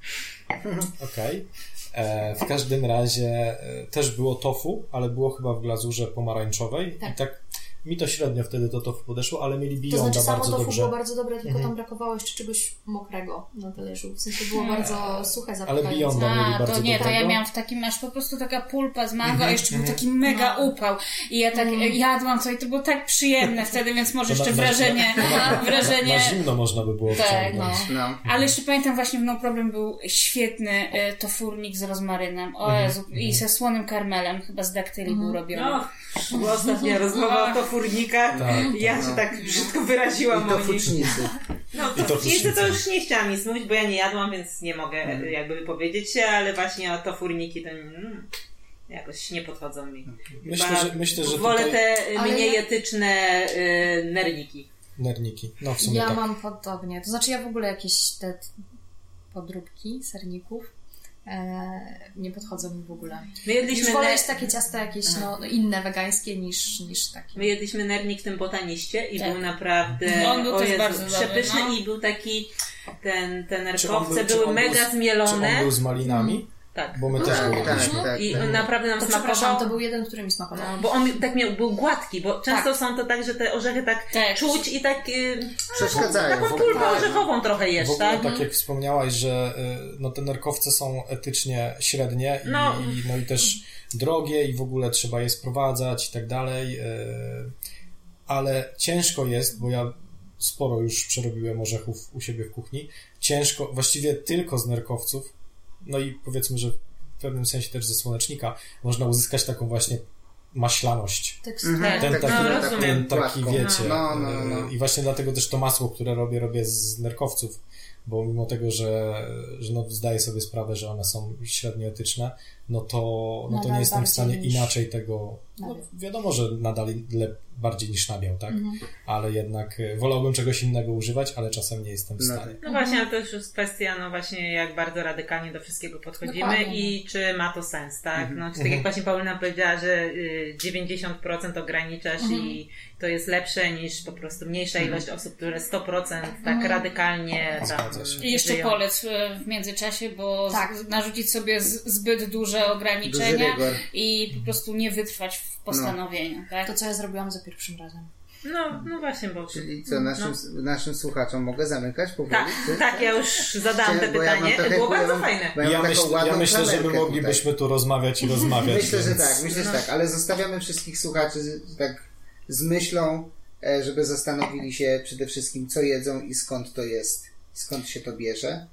Okej. E, W każdym razie e, też było tofu, ale było chyba w glazurze pomarańczowej. Tak. I tak Mi to średnio wtedy do tofu podeszło, ale mieli To Beyonda znaczy samo bardzo tofu dobrze. było bardzo dobre, tylko Mhm. tam brakowało jeszcze czegoś mokrego na talerzu. W sensie było bardzo suche, Ale zapychające. Beyonda mieli A, bardzo to nie, to ja dobrego. miałam w takim, aż po prostu taka pulpa z mango, Mhm, a jeszcze był taki mega No. upał. I ja tak jadłam to i to było tak przyjemne wtedy, więc może To jeszcze na- na- wrażenie, Na, wrażenie... zimno można by było Tak, wciągnąć. No. Ale jeszcze pamiętam właśnie w No Problem był świetny e, tofurnik z rozmarynem. O Mhm, Jezu, i ze słonym karmelem, chyba z daktyli był robiony. No, była ostatnia rozmowa o to furnikach. Tak, ja się tak brzydko wyraziłam I to o nich. fucznicy. No, I to to to już nie chciałam nic mówić, bo ja nie jadłam, więc nie mogę Mhm. e, jakby wypowiedzieć się, ale właśnie o to furniki to mm, jakoś nie podchodzą mi. Myślę, Chyba że, myślę, że Wolę tutaj... te Ale mniej ja- etyczne y, nerniki. Nerniki. No w sumie Ja tak. mam podobnie. To znaczy ja w ogóle jakieś te podróbki serników nie podchodzą mi w ogóle. My Już jedliśmy, wolę ne- jeść takie ciasta jakieś no, inne, wegańskie niż, niż takie. my jedliśmy nernik w tym botaniście i Tak. był naprawdę On był o Jezu, bardzo dobry, przepyszny no. i był taki ten, te nerkowce był- były był mega z- Czy on zmielone. był z malinami? Tak. Bo my też Tak, tak, jedliśmy. tak. I tak. naprawdę nam To smakował. to był jeden, który mi smakował. No, bo on tak miał, był gładki, bo często Tak. są to tak, że te orzechy tak, Tak. czuć i tak y, Przeszkadzają. taką pulpę orzechową trochę jesz, W ogóle tak? tak jak wspomniałaś, że y, no, te nerkowce są etycznie średnie i, No. i, no, i też drogie i w ogóle trzeba je sprowadzać i tak dalej, y, ale ciężko jest, bo ja sporo już przerobiłem orzechów u siebie w kuchni, ciężko, właściwie tylko z nerkowców, no i powiedzmy, że w pewnym sensie też ze słonecznika, można uzyskać taką właśnie maślaność. Mhm, Ten tak, taki, no, rozumiem. ten taki gładką. wiecie. No, no, no. e, I właśnie dlatego też to masło, które robię, robię z nerkowców, bo mimo tego, że, że no zdaję sobie sprawę, że one są średnio etyczne, no to, no to nie jestem w stanie inaczej tego. No, wiadomo, że nadal le, bardziej niż nabiał, tak? Mhm. Ale jednak e, wolałbym czegoś innego używać, ale czasem nie jestem w No stanie. No właśnie, ale to już jest kwestia, no właśnie, jak bardzo radykalnie do wszystkiego podchodzimy Dokładnie. i czy ma to sens, tak? Mhm. No, czy tak jak właśnie Paulina powiedziała, że y, 90% ograniczasz i to jest lepsze niż po prostu mniejsza ilość osób, które 100% tak radykalnie tam. I jeszcze żyją. polec e, w międzyczasie, bo Tak. narzucić sobie zbyt duże Duży ograniczenia rygor. i po prostu nie wytrwać w postanowieniu, tak? To, co ja zrobiłam za pierwszym razem. No, no właśnie, bo... Czyli co, naszym, naszym słuchaczom mogę zamykać powoli? Tak, Czy- tak, ja już zadałam te ja pytanie. trochę- Było ja bardzo fajne. bo ja Ja, myśl, ja myślę, że my moglibyśmy tu rozmawiać i rozmawiać. Myślę, że więc... tak, myślę, że tak, ale zostawiamy wszystkich słuchaczy tak z myślą, e, żeby zastanowili się przede wszystkim, co jedzą i skąd to jest, skąd się to bierze.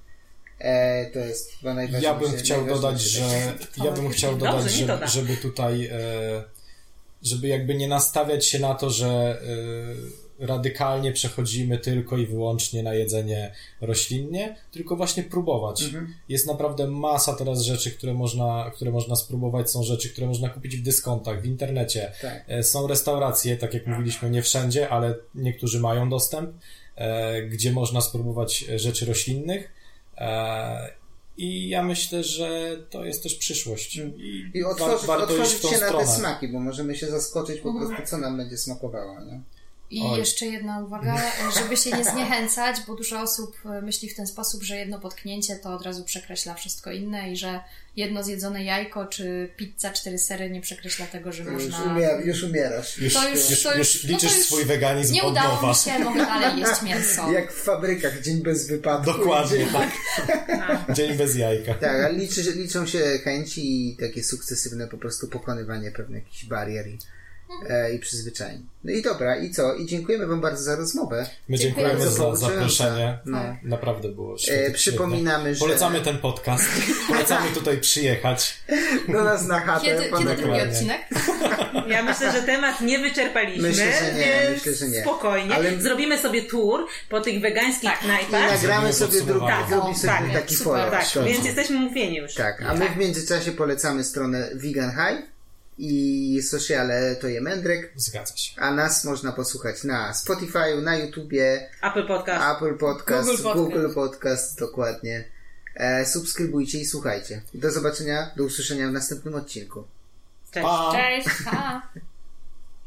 E, to jest chyba najważniejsze. Ja bym chciał dodać, że ja bym chciał Dobrze, dodać, nie żeby, doda. żeby tutaj e, żeby jakby nie nastawiać się na to, że e, radykalnie przechodzimy tylko i wyłącznie na jedzenie roślinnie, tylko właśnie próbować. Mhm. Jest naprawdę masa teraz rzeczy, które można, które można spróbować, są rzeczy, które można kupić w dyskontach, w internecie. Tak. E, Są restauracje, tak jak mówiliśmy, nie wszędzie, ale niektórzy mają dostęp, e, gdzie można spróbować rzeczy roślinnych. E, I ja myślę, że to jest też przyszłość. I, I wa- otworzyć, warto iść otworzyć w tą się na te smaki, bo możemy się zaskoczyć po Mhm. prostu, co nam będzie smakowało. Nie? I Oj. jeszcze jedna uwaga, żeby się nie zniechęcać, bo dużo osób e, myśli w ten sposób, że jedno potknięcie to od razu przekreśla wszystko inne i że jedno zjedzone jajko czy pizza cztery sery nie przekreśla tego, że Już, można... umier- już umierasz. Już, To już- już, to już już- no liczysz to już swój weganizm Nie od udało nowa. mi się, mogę dalej jeść mięso. Jak w fabrykach, dzień bez wypadku. Dokładnie, Dzień... tak. Dzień bez jajka. Tak, ale liczy, liczą się chęci i takie sukcesywne po prostu pokonywanie pewnych jakichś barier i, e, i przyzwyczajeń. No i dobra, i co? I dziękujemy Wam bardzo za rozmowę. My Dziękuję dziękujemy za zaproszenie. No. Naprawdę było świetnie. E, przypominamy, że Polecamy ten podcast. Polecamy tutaj przyjechać. do nas na chatę. Kiedy, kiedy drugi odcinek? Ja myślę, że temat nie wyczerpaliśmy, Myślę, że nie, więc myślę, że nie. spokojnie. Ale- Zrobimy sobie tour po tych wegańskich Tak. I knajpach. nagramy sobie drugi, podsumowanie. zrobi sobie Tak, taki super, follow. Tak, więc jesteśmy mówieni już. Tak, a my w międzyczasie polecamy stronę Vegan High i sociale to je Mędrek, Zgadza się. a nas można posłuchać na Spotify, na YouTubie, Apple Podcast. Apple Podcast, Google Podcast. Google Podcast, dokładnie. E, subskrybujcie i słuchajcie. Do zobaczenia, do usłyszenia w następnym odcinku. Cześć. Pa! Cześć! Pa.